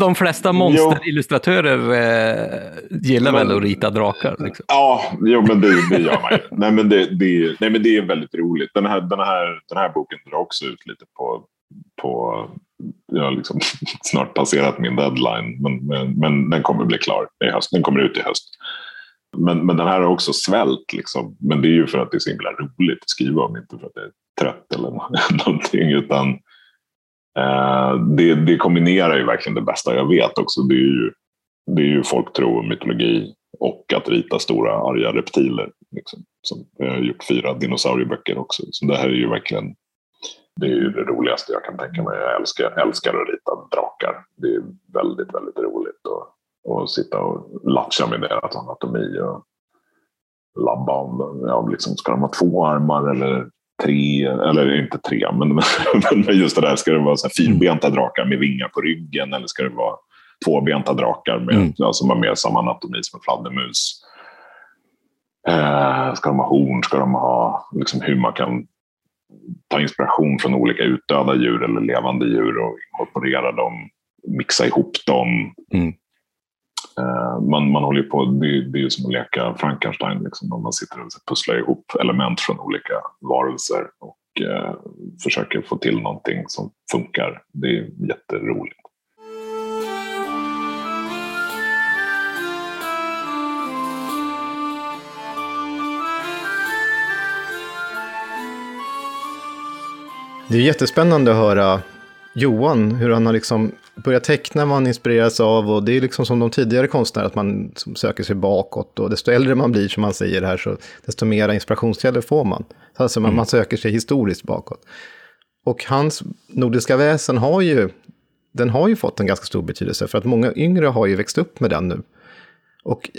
De flesta monsterillustratörer eh, gillar men, väl att rita drakar? Liksom. Ja, jo, men det, det gör man ju. nej, men det, det, nej, men det är väldigt roligt. Den här, den här, den här boken drar också ut lite på... på jag har liksom snart passerat min deadline, men, men, men, den kommer bli klar i höst. Den kommer ut i höst. Men, men den här har också svält, liksom. men det är ju för att det är så himla roligt att skriva om, inte för att jag är trött eller någonting. Utan, Eh, det, det, kombinerar ju verkligen det bästa jag vet också. Det är ju, det är ju folktro och mytologi och att rita stora arga reptiler. Liksom. Som, jag har gjort fyra dinosaurieböcker också. Så det här är ju verkligen det är ju det roligaste jag kan tänka mig. Jag älskar, älskar att rita drakar. Det är väldigt, väldigt roligt att, att sitta och latcha med deras anatomi och labba om ja, liksom, ska de ha två armar eller tre, eller inte tre, men, men just det där, ska det vara så fyrbenta drakar med vingar på ryggen eller ska det vara tvåbenta drakar med, mm. som har mer samma anatomi som en fladdermus? Eh, ska de ha horn? Ska de ha liksom, hur man kan ta inspiration från olika utdöda djur eller levande djur och inkorporera dem, mixa ihop dem. Mm. Eh, man, man håller på, det, det är ju som att leka Frankenstein, liksom, man sitter och pusslar ihop element från olika varelser och eh, försöker få till någonting som funkar. Det är jätteroligt. Det är jättespännande att höra Johan, hur han har liksom börjat teckna han inspireras av och det är liksom som de tidigare konstnärerna, att man söker sig bakåt och desto äldre man blir, som man säger här, så desto mera inspirationskällor får man. Alltså man, mm. man söker sig historiskt bakåt. Och hans nordiska väsen har ju, den har ju fått en ganska stor betydelse, för att många yngre har ju växt upp med den nu. Och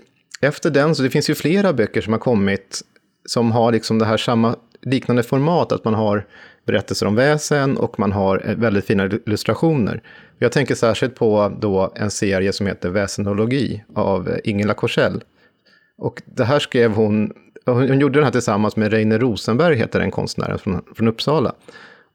efter den, så det finns ju flera böcker som har kommit som har liksom det här samma liknande format, att man har berättelser om väsen och man har eh, väldigt fina illustrationer. Jag tänker särskilt på då en serie som heter Väsenologi av eh, Ingela Korsell. Och det här skrev hon, hon gjorde den här tillsammans med Reine Rosenberg, heter den konstnären från, från Uppsala.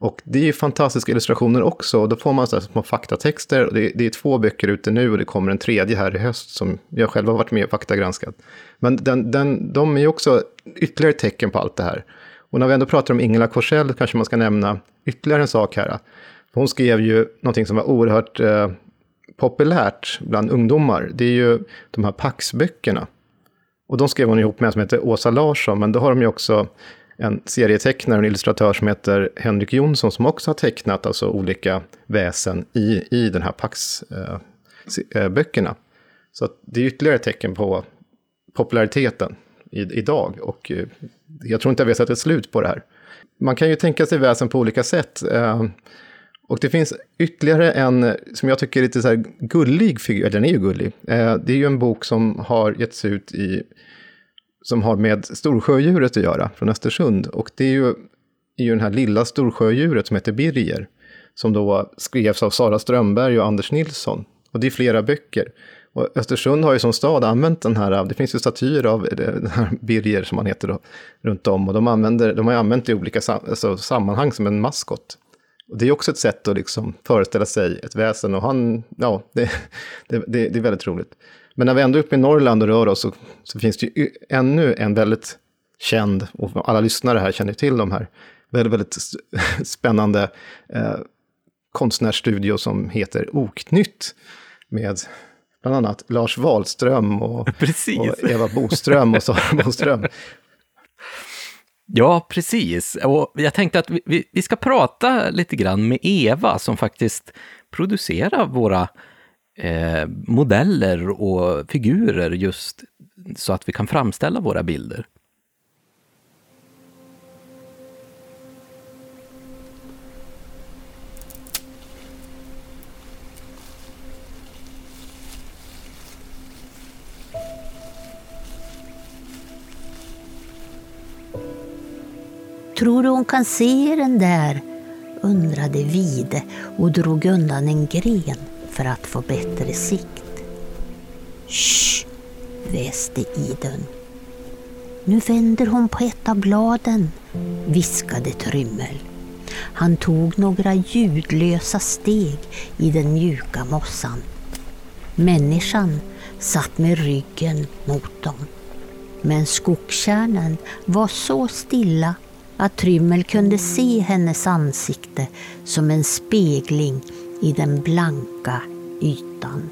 Och det är ju fantastiska illustrationer också, och då får man så här små faktatexter. Och det, det, är två böcker ute nu och det kommer en tredje här i höst som jag själv har varit med och faktagranskat. Men den, den, de är ju också ytterligare tecken på allt det här. Och när vi ändå pratar om Ingela Korsell kanske man ska nämna ytterligare en sak här. Hon skrev ju någonting som var oerhört eh, populärt bland ungdomar. Det är ju de här Pax-böckerna. Och de skrev hon ihop med en som heter Åsa Larsson, men då har de ju också en serietecknare, och en illustratör som heter Henrik Jonsson, som också har tecknat alltså olika väsen i, i den här Pax-böckerna. Eh, eh Så det är ytterligare ett tecken på populariteten i, idag. Och eh, jag tror inte att vi har sett ett slut på det här. Man kan ju tänka sig väsen på olika sätt. Eh, och det finns ytterligare en, eh, som jag tycker är lite så här gullig figur, eller den är ju gullig. Det är ju en bok som har getts ut i, som har med Storsjödjuret att göra, från Östersund. Och det är ju, är ju den här lilla Storsjödjuret som heter Birger, som då skrevs av Sara Strömberg och Anders Nilsson. Och det är flera böcker. Och Östersund har ju som stad använt den här, det finns ju statyer av eh, den här Birger som han heter då, runt om. Och de, använder, de har ju använt det i olika sam, alltså, sammanhang som en maskot. Och det är också ett sätt att liksom föreställa sig ett väsen och han, ja, det, det, det, det är väldigt roligt. Men när vi ändå är uppe i Norrland och rör oss så, så finns det ju ännu en väldigt känd, och alla lyssnare här känner till de här, väldigt, väldigt spännande eh, konstnärsstudio som heter Oknytt. Med bland annat Lars Wahlström och, och Eva Boström och Sara Boström. Ja, precis. Och jag tänkte att vi, vi ska prata lite grann med Eva som faktiskt producerar våra eh, modeller och figurer just så att vi kan framställa våra bilder. Tror du hon kan se den där? undrade Vide och drog undan en gren för att få bättre sikt. Shh, väste Idun. Nu vänder hon på ett av bladen, viskade Trymmel. Han tog några ljudlösa steg i den mjuka mossan. Människan satt med ryggen mot dem. Men skogskärnan var så stilla att Trymmel kunde se hennes ansikte som en spegling i den blanka ytan.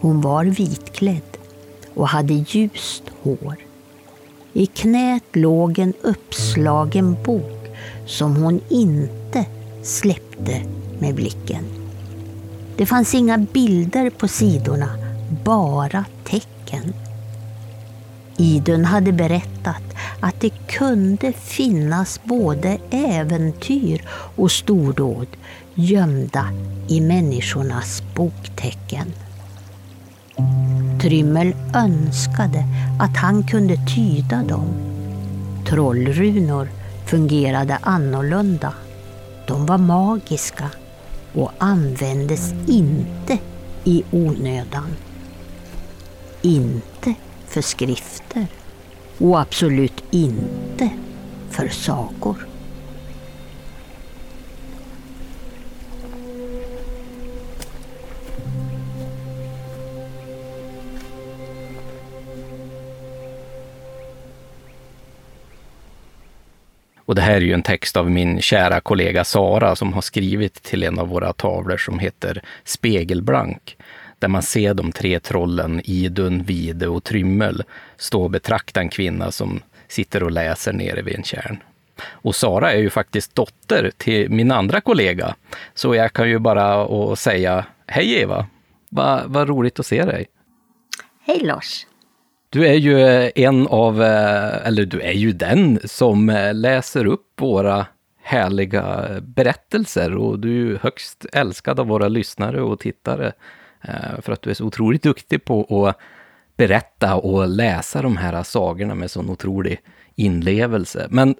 Hon var vitklädd och hade ljust hår. I knät låg en uppslagen bok som hon inte släppte med blicken. Det fanns inga bilder på sidorna, bara tecken. Idun hade berättat att det kunde finnas både äventyr och stordåd gömda i människornas boktecken. Trymmel önskade att han kunde tyda dem. Trollrunor fungerade annorlunda. De var magiska och användes inte i onödan. Inte för skrifter och absolut inte för sagor. Och det här är ju en text av min kära kollega Sara som har skrivit till en av våra tavlor som heter Spegelblank där man ser de tre trollen Idun, Vide och Trymmel stå och betrakta en kvinna som sitter och läser nere vid en kärn. Och Sara är ju faktiskt dotter till min andra kollega, så jag kan ju bara säga hej Eva! Vad va roligt att se dig! Hej Lars! Du är ju en av, eller du är ju den som läser upp våra härliga berättelser och du är ju högst älskad av våra lyssnare och tittare. Eh, för att du är så otroligt duktig på att berätta och läsa de här sagorna med sån otrolig inlevelse. Men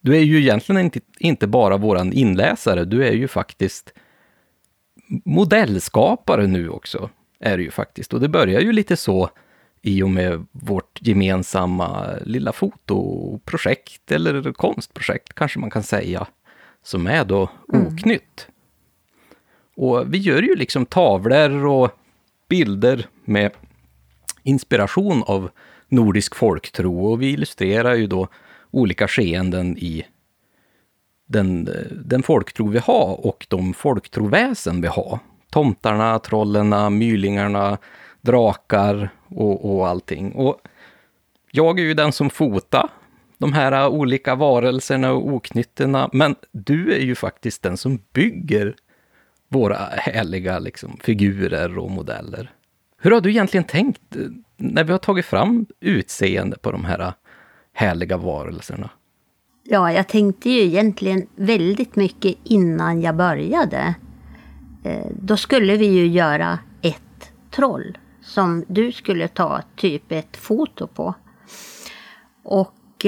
du är ju egentligen inte, inte bara våran inläsare, du är ju faktiskt modellskapare nu också. Är det ju faktiskt. Och det börjar ju lite så i och med vårt gemensamma lilla fotoprojekt, eller konstprojekt kanske man kan säga, som är då mm. Och vi gör ju liksom tavlor och bilder med inspiration av nordisk folktro och vi illustrerar ju då olika skeenden i den, den folktro vi har och de folktroväsen vi har. Tomtarna, trollerna, mylingarna, drakar och, och allting. Och jag är ju den som fotar de här olika varelserna och oknytterna, men du är ju faktiskt den som bygger våra härliga liksom, figurer och modeller. Hur har du egentligen tänkt eh, när vi har tagit fram utseende på de här eh, härliga varelserna? Ja, jag tänkte ju egentligen väldigt mycket innan jag började. Eh, då skulle vi ju göra ett troll som du skulle ta typ ett foto på. Och,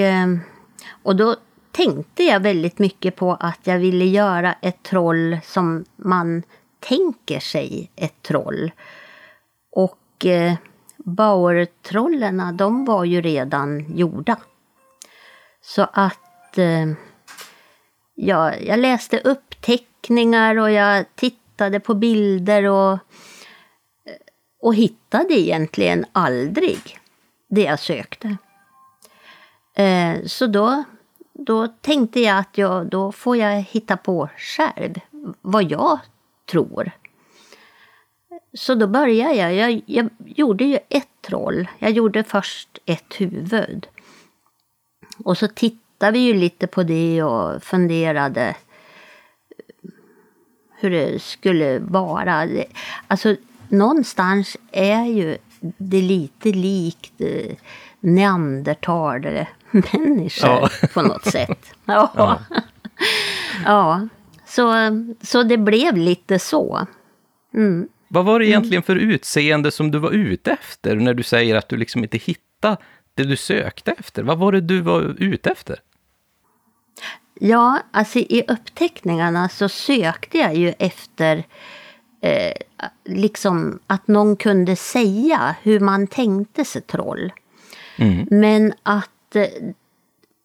och då tänkte jag väldigt mycket på att jag ville göra ett troll som man tänker sig ett troll. Och eh, Bauertrollerna, de var ju redan gjorda. Så att eh, ja, jag läste upp teckningar och jag tittade på bilder och, eh, och hittade egentligen aldrig det jag sökte. Eh, så då, då tänkte jag att jag, då får jag hitta på själv vad jag tror. Så då började jag. jag. Jag gjorde ju ett troll. Jag gjorde först ett huvud. Och så tittade vi ju lite på det och funderade hur det skulle vara. Alltså någonstans är ju det lite likt neandertal neandertalare människor ja. på något sätt. Ja. ja. ja. Så, så det blev lite så. Mm. Vad var det egentligen för utseende som du var ute efter när du säger att du liksom inte hittade det du sökte efter? Vad var det du var ute efter? Ja, alltså i uppteckningarna så sökte jag ju efter eh, liksom att någon kunde säga hur man tänkte sig troll. Mm. Men att Eh,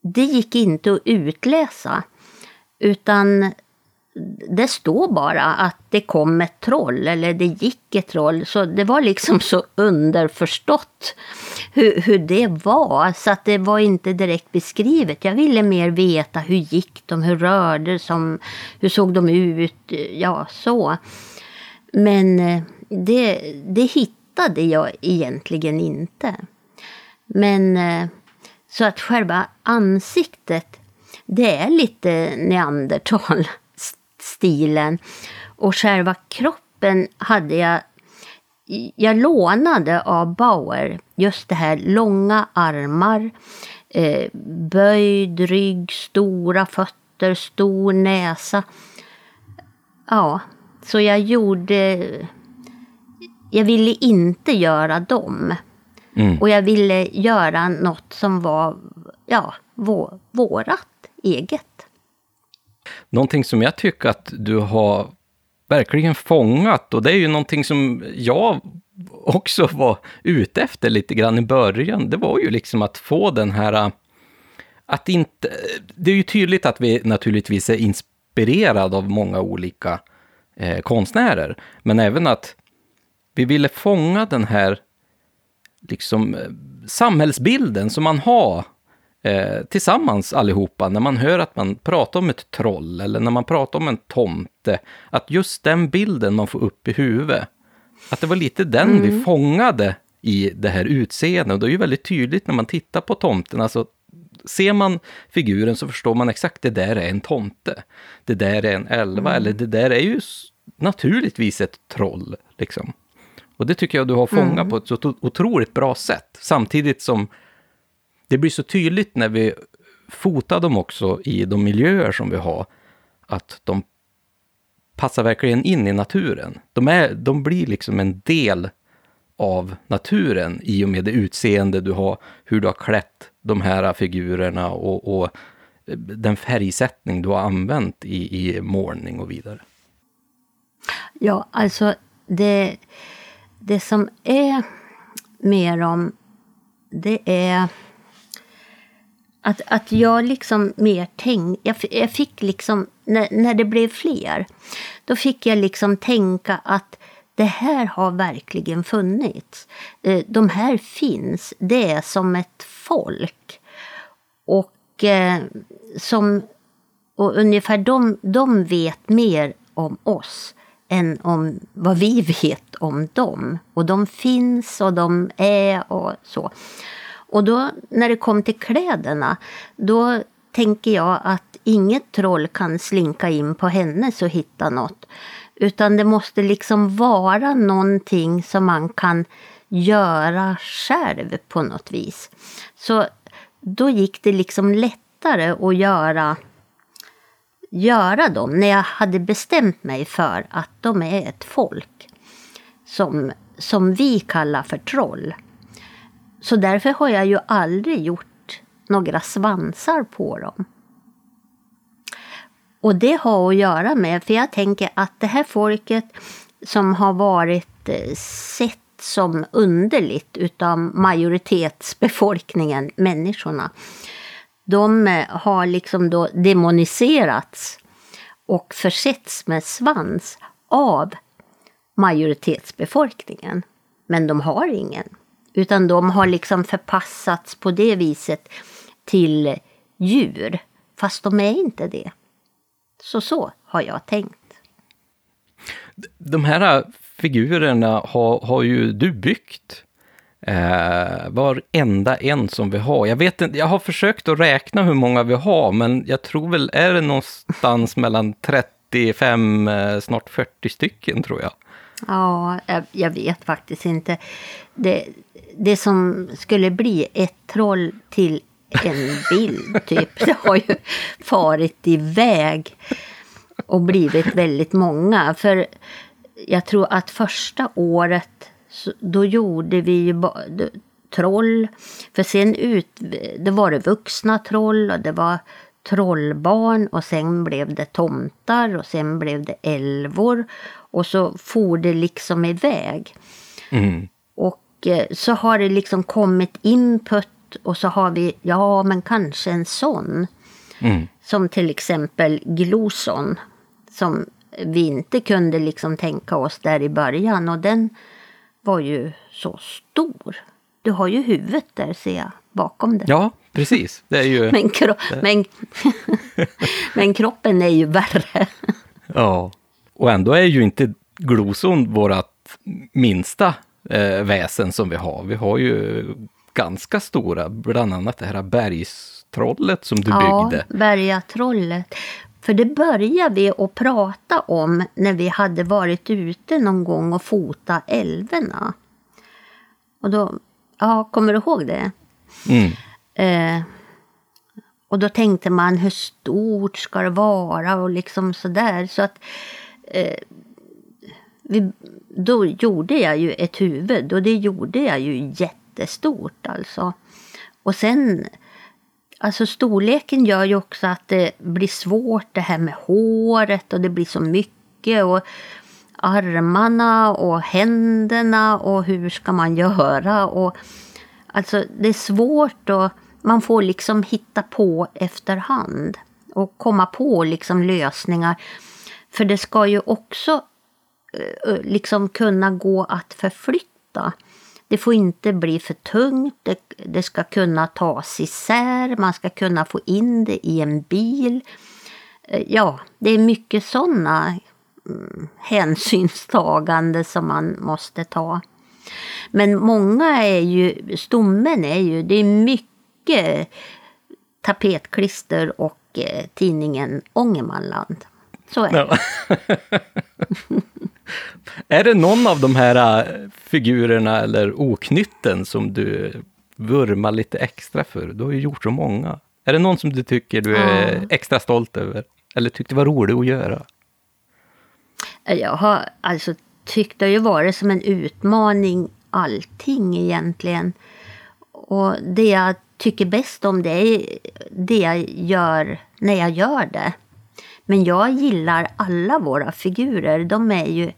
det gick inte att utläsa. Utan det står bara att det kom ett troll eller det gick ett troll. Så det var liksom så underförstått hur, hur det var. Så att det var inte direkt beskrivet. Jag ville mer veta hur gick de, hur rörde som, hur såg de ut, ja så. Men eh, det, det hittade jag egentligen inte. Men eh, så att själva ansiktet, det är lite neandertalstilen. Och själva kroppen hade jag jag lånade av Bauer just det här långa armar, eh, böjd rygg, stora fötter, stor näsa. Ja, så jag gjorde... Jag ville inte göra dem. Mm. Och jag ville göra något som var ja, vår, vårat eget. Någonting som jag tycker att du har verkligen fångat, och det är ju någonting som jag också var ute efter lite grann i början, det var ju liksom att få den här... Att inte... Det är ju tydligt att vi naturligtvis är inspirerade av många olika eh, konstnärer, men även att vi ville fånga den här liksom eh, samhällsbilden som man har eh, tillsammans allihopa, när man hör att man pratar om ett troll eller när man pratar om en tomte, att just den bilden man får upp i huvudet, att det var lite den mm. vi fångade i det här utseendet. Och det är ju väldigt tydligt när man tittar på tomten, alltså ser man figuren så förstår man exakt det där är en tomte. Det där är en elva, mm. eller det där är ju naturligtvis ett troll. Liksom. Och det tycker jag du har fångat mm. på ett så otroligt bra sätt. Samtidigt som det blir så tydligt när vi fotar dem också i de miljöer som vi har, att de passar verkligen in i naturen. De, är, de blir liksom en del av naturen i och med det utseende du har, hur du har klätt de här figurerna och, och den färgsättning du har använt i, i målning och vidare. Ja, alltså det, det som är med dem, det är att, att jag liksom mer tänkte, jag, jag, fick liksom, när, när det blev fler, då fick jag liksom tänka att det här har verkligen funnits. Eh, de här finns, det är som ett folk. Och eh, som och ungefär de, de vet mer om oss än om vad vi vet om dem. Och de finns och de är och så. Och då när det kom till kläderna, då tänker jag att inget troll kan slinka in på hennes och hitta något. Utan det måste liksom vara någonting som man kan göra själv på något vis. Så då gick det liksom lättare att göra, göra dem när jag hade bestämt mig för att de är ett folk som, som vi kallar för troll. Så därför har jag ju aldrig gjort några svansar på dem. Och det har att göra med, för jag tänker att det här folket som har varit eh, sett som underligt utav majoritetsbefolkningen, människorna. De eh, har liksom då demoniserats och försetts med svans av majoritetsbefolkningen. Men de har ingen. Utan de har liksom förpassats på det viset till djur. Fast de är inte det. Så så har jag tänkt. De här figurerna har, har ju du byggt. Eh, varenda en som vi har. Jag, vet inte, jag har försökt att räkna hur många vi har, men jag tror väl, är det någonstans mellan 35, eh, snart 40 stycken tror jag. Ja, jag, jag vet faktiskt inte. Det, det som skulle bli ett troll till en bild, typ. Det har ju farit iväg och blivit väldigt många. För jag tror att första året, då gjorde vi ju troll. För sen ut, det var det vuxna troll och det var trollbarn och sen blev det tomtar och sen blev det älvor. Och så for det liksom iväg. Mm. Och eh, så har det liksom kommit input och så har vi, ja men kanske en sån. Mm. Som till exempel Gloson. Som vi inte kunde liksom tänka oss där i början. Och den var ju så stor. Du har ju huvudet där ser jag, bakom det. Ja, precis. Det är ju... men, kro men, men kroppen är ju värre. ja, och ändå är ju inte Gloson vårt minsta eh, väsen som vi har. Vi har ju ganska stora, bland annat det här bergstrollet som du ja, byggde. Ja, bergatrollet. För det började vi att prata om när vi hade varit ute någon gång och fota älvorna. Och då, ja, kommer du ihåg det? Mm. Eh, och då tänkte man hur stort ska det vara och liksom sådär. Så att eh, vi, då gjorde jag ju ett huvud och det gjorde jag ju jättestort alltså. Och sen, alltså storleken gör ju också att det blir svårt det här med håret och det blir så mycket. och armarna och händerna och hur ska man göra? Och, alltså det är svårt och man får liksom hitta på efterhand och komma på liksom lösningar. För det ska ju också eh, liksom kunna gå att förflytta. Det får inte bli för tungt, det, det, ska kunna tas isär, man ska kunna få in det i en bil. Eh, ja, det är mycket sådana mm, hänsynstagande som man måste ta. Men många är ju, stommen är ju, det är mycket tapetklister och eh, tidningen Ångermanland. Så är det. Ja. är det någon av de här äh, figurerna eller oknytten som du vurmar lite extra för? Du har ju gjort så många. Är det någon som du tycker du är ja. extra stolt över? Eller tyckte var rolig att göra? Jag har alltså tyckt det har ju varit som en utmaning allting egentligen. Och det jag tycker bäst om det är det jag gör när jag gör det. Men jag gillar alla våra figurer. De är ju,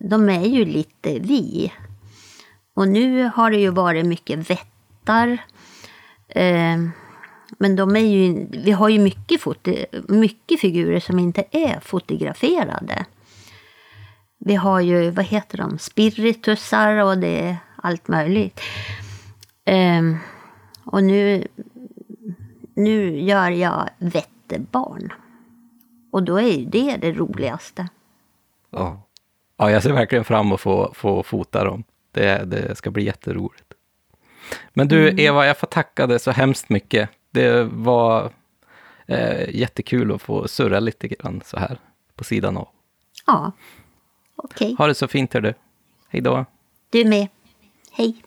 de är ju lite vi. Och nu har det ju varit mycket vättar. Eh, men de är ju, vi har ju mycket, foto, mycket figurer som inte är fotograferade. Vi har ju, vad heter de, spiritusar och det är allt möjligt. Eh, och nu, nu gör jag vättebarn. Och då är ju det det roligaste. Ja, ja jag ser verkligen fram emot att få, få fota dem. Det, det ska bli jätteroligt. Men du, mm. Eva, jag får tacka dig så hemskt mycket. Det var eh, jättekul att få surra lite grann så här på sidan av. Ja, okej. Okay. Ha det så fint, hör du. Hej då. Du med. Hej.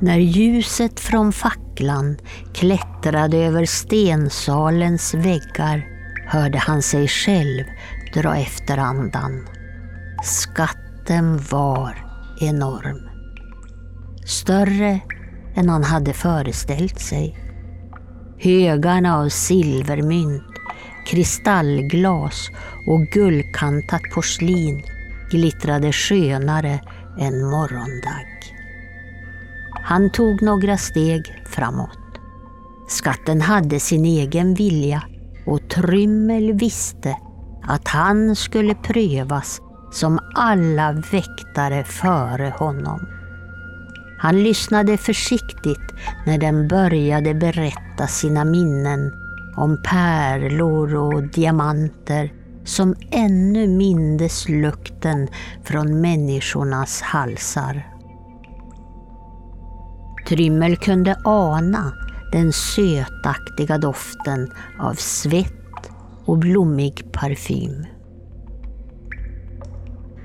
När ljuset från facklan klättrade över stensalens väggar hörde han sig själv dra efter andan. Skatten var enorm. Större än han hade föreställt sig. Högarna av silvermynt, kristallglas och guldkantat porslin glittrade skönare än morgondag. Han tog några steg framåt. Skatten hade sin egen vilja och Trymmel visste att han skulle prövas som alla väktare före honom. Han lyssnade försiktigt när den började berätta sina minnen om pärlor och diamanter som ännu mindes lukten från människornas halsar. Trymmel kunde ana den sötaktiga doften av svett och blommig parfym.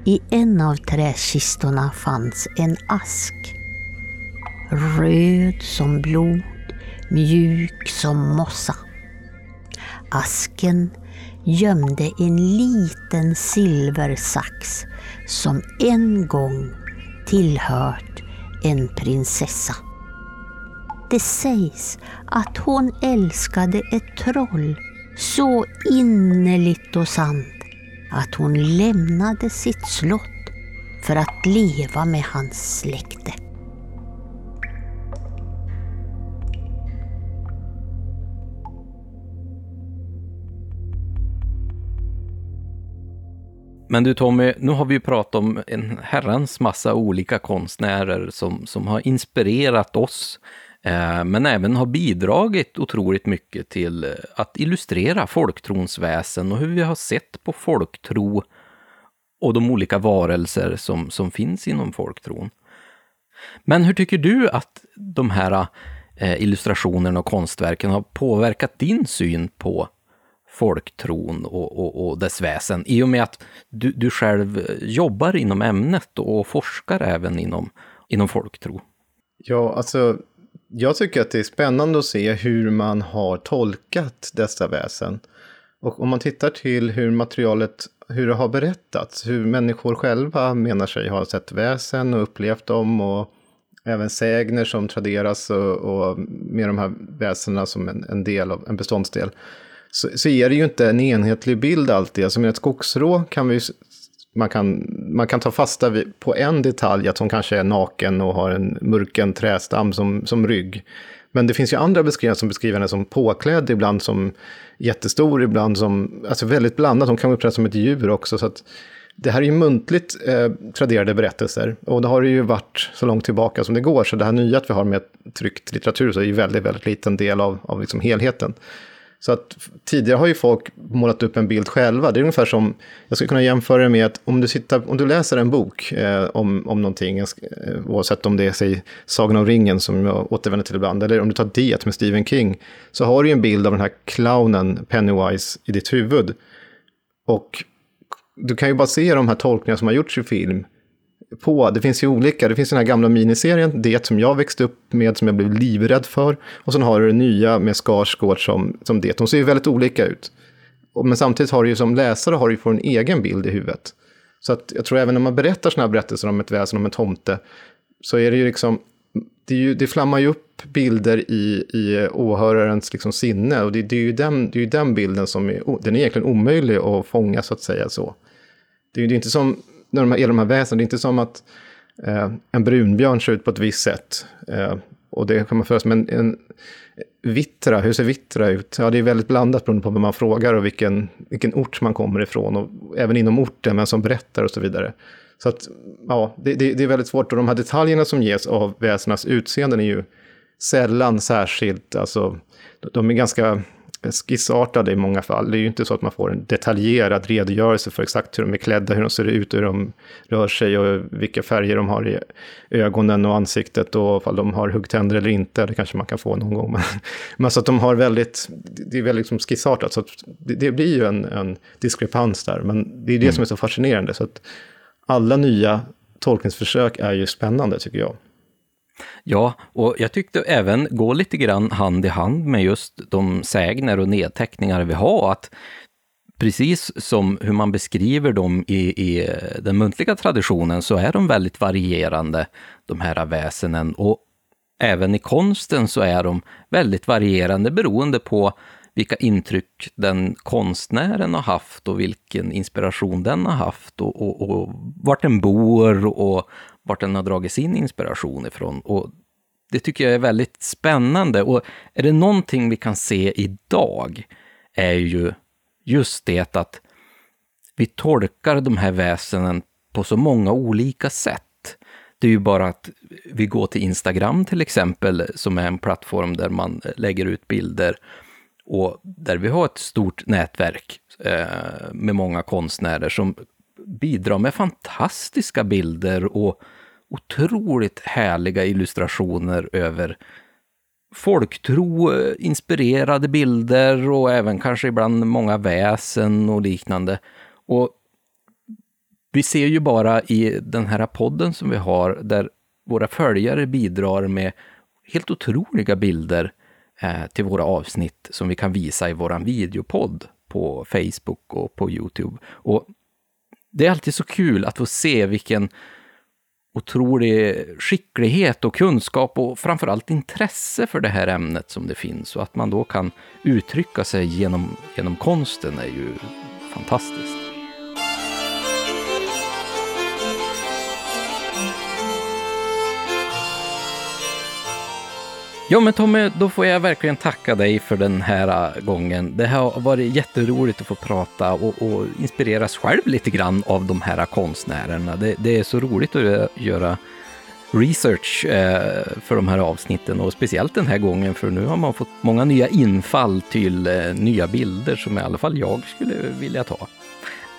I en av träkistorna fanns en ask. Röd som blod, mjuk som mossa. Asken gömde en liten silversax som en gång tillhört en prinsessa. Det sägs att hon älskade ett troll så innerligt och sant att hon lämnade sitt slott för att leva med hans släkte. Men du Tommy, nu har vi ju pratat om en herrans massa olika konstnärer som, som har inspirerat oss, Eh, men även har bidragit otroligt mycket till eh, att illustrera folktrons väsen och hur vi har sett på folktro och de olika varelser som, som finns inom folktron. Men hur tycker du att de här eh, illustrationerna och konstverken har påverkat din syn på folktron och, och, och, dess väsen, i och med att du, du själv jobbar inom ämnet och forskar även inom, inom folktro? Ja, alltså jag tycker att det är spännande att se hur man har tolkat dessa väsen. Och om man tittar till hur materialet, hur det har berättats, hur människor själva menar sig ha sett väsen och upplevt dem och även sägner som traderas och, och med de här väsena som en, en del av en beståndsdel så, så är det ju inte en enhetlig bild alltid. Alltså med ett skogsrå kan vi man kan, man kan ta fasta på en detalj, att hon kanske är naken och har en mörken trästam som, som rygg. Men det finns ju andra beskrivningar som beskriver henne som påklädd, ibland som jättestor, ibland som, alltså väldigt blandat. Hon kan uppträda som ett djur också. Så att det här är ju muntligt eh, traderade berättelser. Och det har det ju varit så långt tillbaka som det går. Så det här nya att vi har med tryckt litteratur så är ju väldigt, väldigt liten del av, av liksom helheten. Så att tidigare har ju folk målat upp en bild själva. Det är ungefär som, jag skulle kunna jämföra det med att om du, sitter, om du läser en bok eh, om, om någonting, eh, oavsett om det är säg, Sagan om ringen som jag återvänder till ibland, eller om du tar Det med Stephen King, så har du ju en bild av den här clownen Pennywise i ditt huvud. Och du kan ju bara se de här tolkningarna som har gjorts i film på. Det finns ju olika, det finns den här gamla miniserien, det som jag växte upp med, som jag blev livrädd för. Och sen har du det nya med Skarsgård som, som det. De ser ju väldigt olika ut. Men samtidigt har du ju som läsare har du ju en egen bild i huvudet. Så att jag tror även när man berättar sådana här berättelser om ett väsen, om en tomte, så är det ju liksom, det, är ju, det flammar ju upp bilder i, i åhörarens liksom sinne. Och det, det, är ju den, det är ju den bilden som är, den är egentligen omöjlig att fånga så att säga så. Det är ju inte som när de här, de här väsen. Det är inte som att eh, en brunbjörn ser ut på ett visst sätt. Eh, och det kan man föreställa men en vittra, hur ser vittra ut? Ja, det är väldigt blandat beroende på vem man frågar och vilken, vilken ort man kommer ifrån. Och även inom orten, vem som berättar och så vidare. Så att, ja, det, det, det är väldigt svårt. Och de här detaljerna som ges av väsenas utseenden är ju sällan särskilt, alltså, de är ganska skissartade i många fall. Det är ju inte så att man får en detaljerad redogörelse för exakt hur de är klädda, hur de ser ut, hur de rör sig och vilka färger de har i ögonen och ansiktet och om de har huggtänder eller inte. Det kanske man kan få någon gång. Men, men så att de har väldigt, det är väldigt liksom skissartat. Så det, det blir ju en, en diskrepans där. Men det är det mm. som är så fascinerande. Så att alla nya tolkningsförsök är ju spännande tycker jag. Ja, och jag tyckte även gå lite grann hand i hand med just de sägner och nedteckningar vi har, att precis som hur man beskriver dem i, i den muntliga traditionen så är de väldigt varierande, de här väsenen. Och även i konsten så är de väldigt varierande beroende på vilka intryck den konstnären har haft och vilken inspiration den har haft och, och, och vart den bor och vart den har dragit sin inspiration ifrån. Och det tycker jag är väldigt spännande. Och är det någonting vi kan se idag är ju just det att vi tolkar de här väsenen på så många olika sätt. Det är ju bara att vi går till Instagram till exempel, som är en plattform där man lägger ut bilder och där vi har ett stort nätverk eh, med många konstnärer som bidrar med fantastiska bilder och otroligt härliga illustrationer över folktro, eh, inspirerade bilder och även kanske ibland många väsen och liknande. Och vi ser ju bara i den här podden som vi har, där våra följare bidrar med helt otroliga bilder eh, till våra avsnitt som vi kan visa i vår videopodd på Facebook och på Youtube. Och det är alltid så kul att få se vilken otrolig skicklighet och kunskap och framförallt intresse för det här ämnet som det finns och att man då kan uttrycka sig genom, genom konsten är ju fantastiskt. Ja men Tommy, då får jag verkligen tacka dig för den här äh, gången. Det har varit jätteroligt att få prata och, och inspireras själv lite grann av de här äh, konstnärerna. Det, det är så roligt att äh, göra research eh, för de här avsnitten och speciellt den här gången för nu har man fått många nya infall till eh, nya bilder som i alla fall jag skulle vilja ta.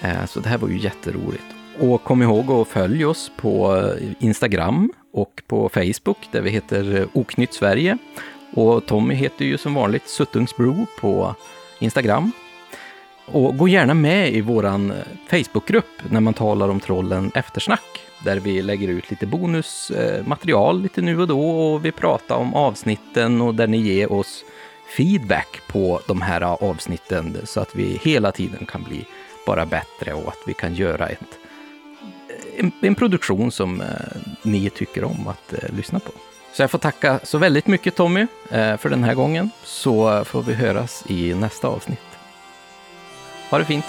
Eh, så det här var ju jätteroligt. Och kom ihåg att följa oss på Instagram och på Facebook där vi heter eh, Oknytt Sverige. Och Tommy heter ju som vanligt Suttungsbro på Instagram. Och gå gärna med i våran eh, Facebookgrupp när man talar om trollen eftersnack, där vi lägger ut lite bonusmaterial lite nu och då och vi pratar om avsnitten och där ni ger oss feedback på de här eh, avsnitten så att vi hela tiden kan bli bara bättre och att vi kan göra ett en, en produktion som eh, ni tycker om att eh, lyssna på. Så jag får tacka så väldigt mycket Tommy eh, för den här gången, så får vi höras i nästa avsnitt. Ha det fint!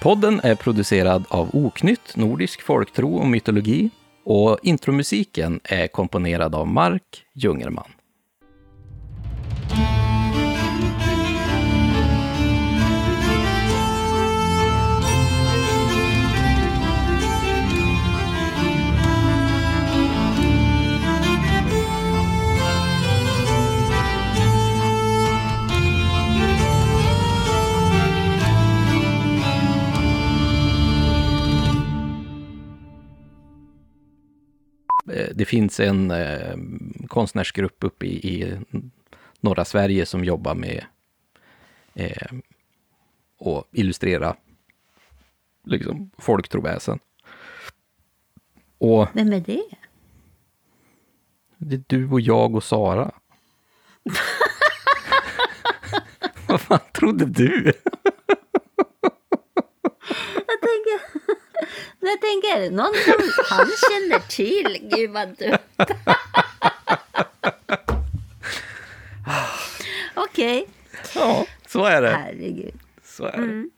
Podden är producerad av Oknytt, Nordisk folktro och mytologi och intromusiken är komponerad av Mark Jungerman. Det finns en eh, konstnärsgrupp uppe i, i, norra Sverige som jobbar med eh, att illustrera liksom, folktroväsen. Och Vem är det? Det är du och jag och Sara. Vad fan trodde du? Jag tänker, jag tänker, någon som han känner till? Gud vad dumt. Okej. Ja, så är det. Herregud. Så är det. Mm.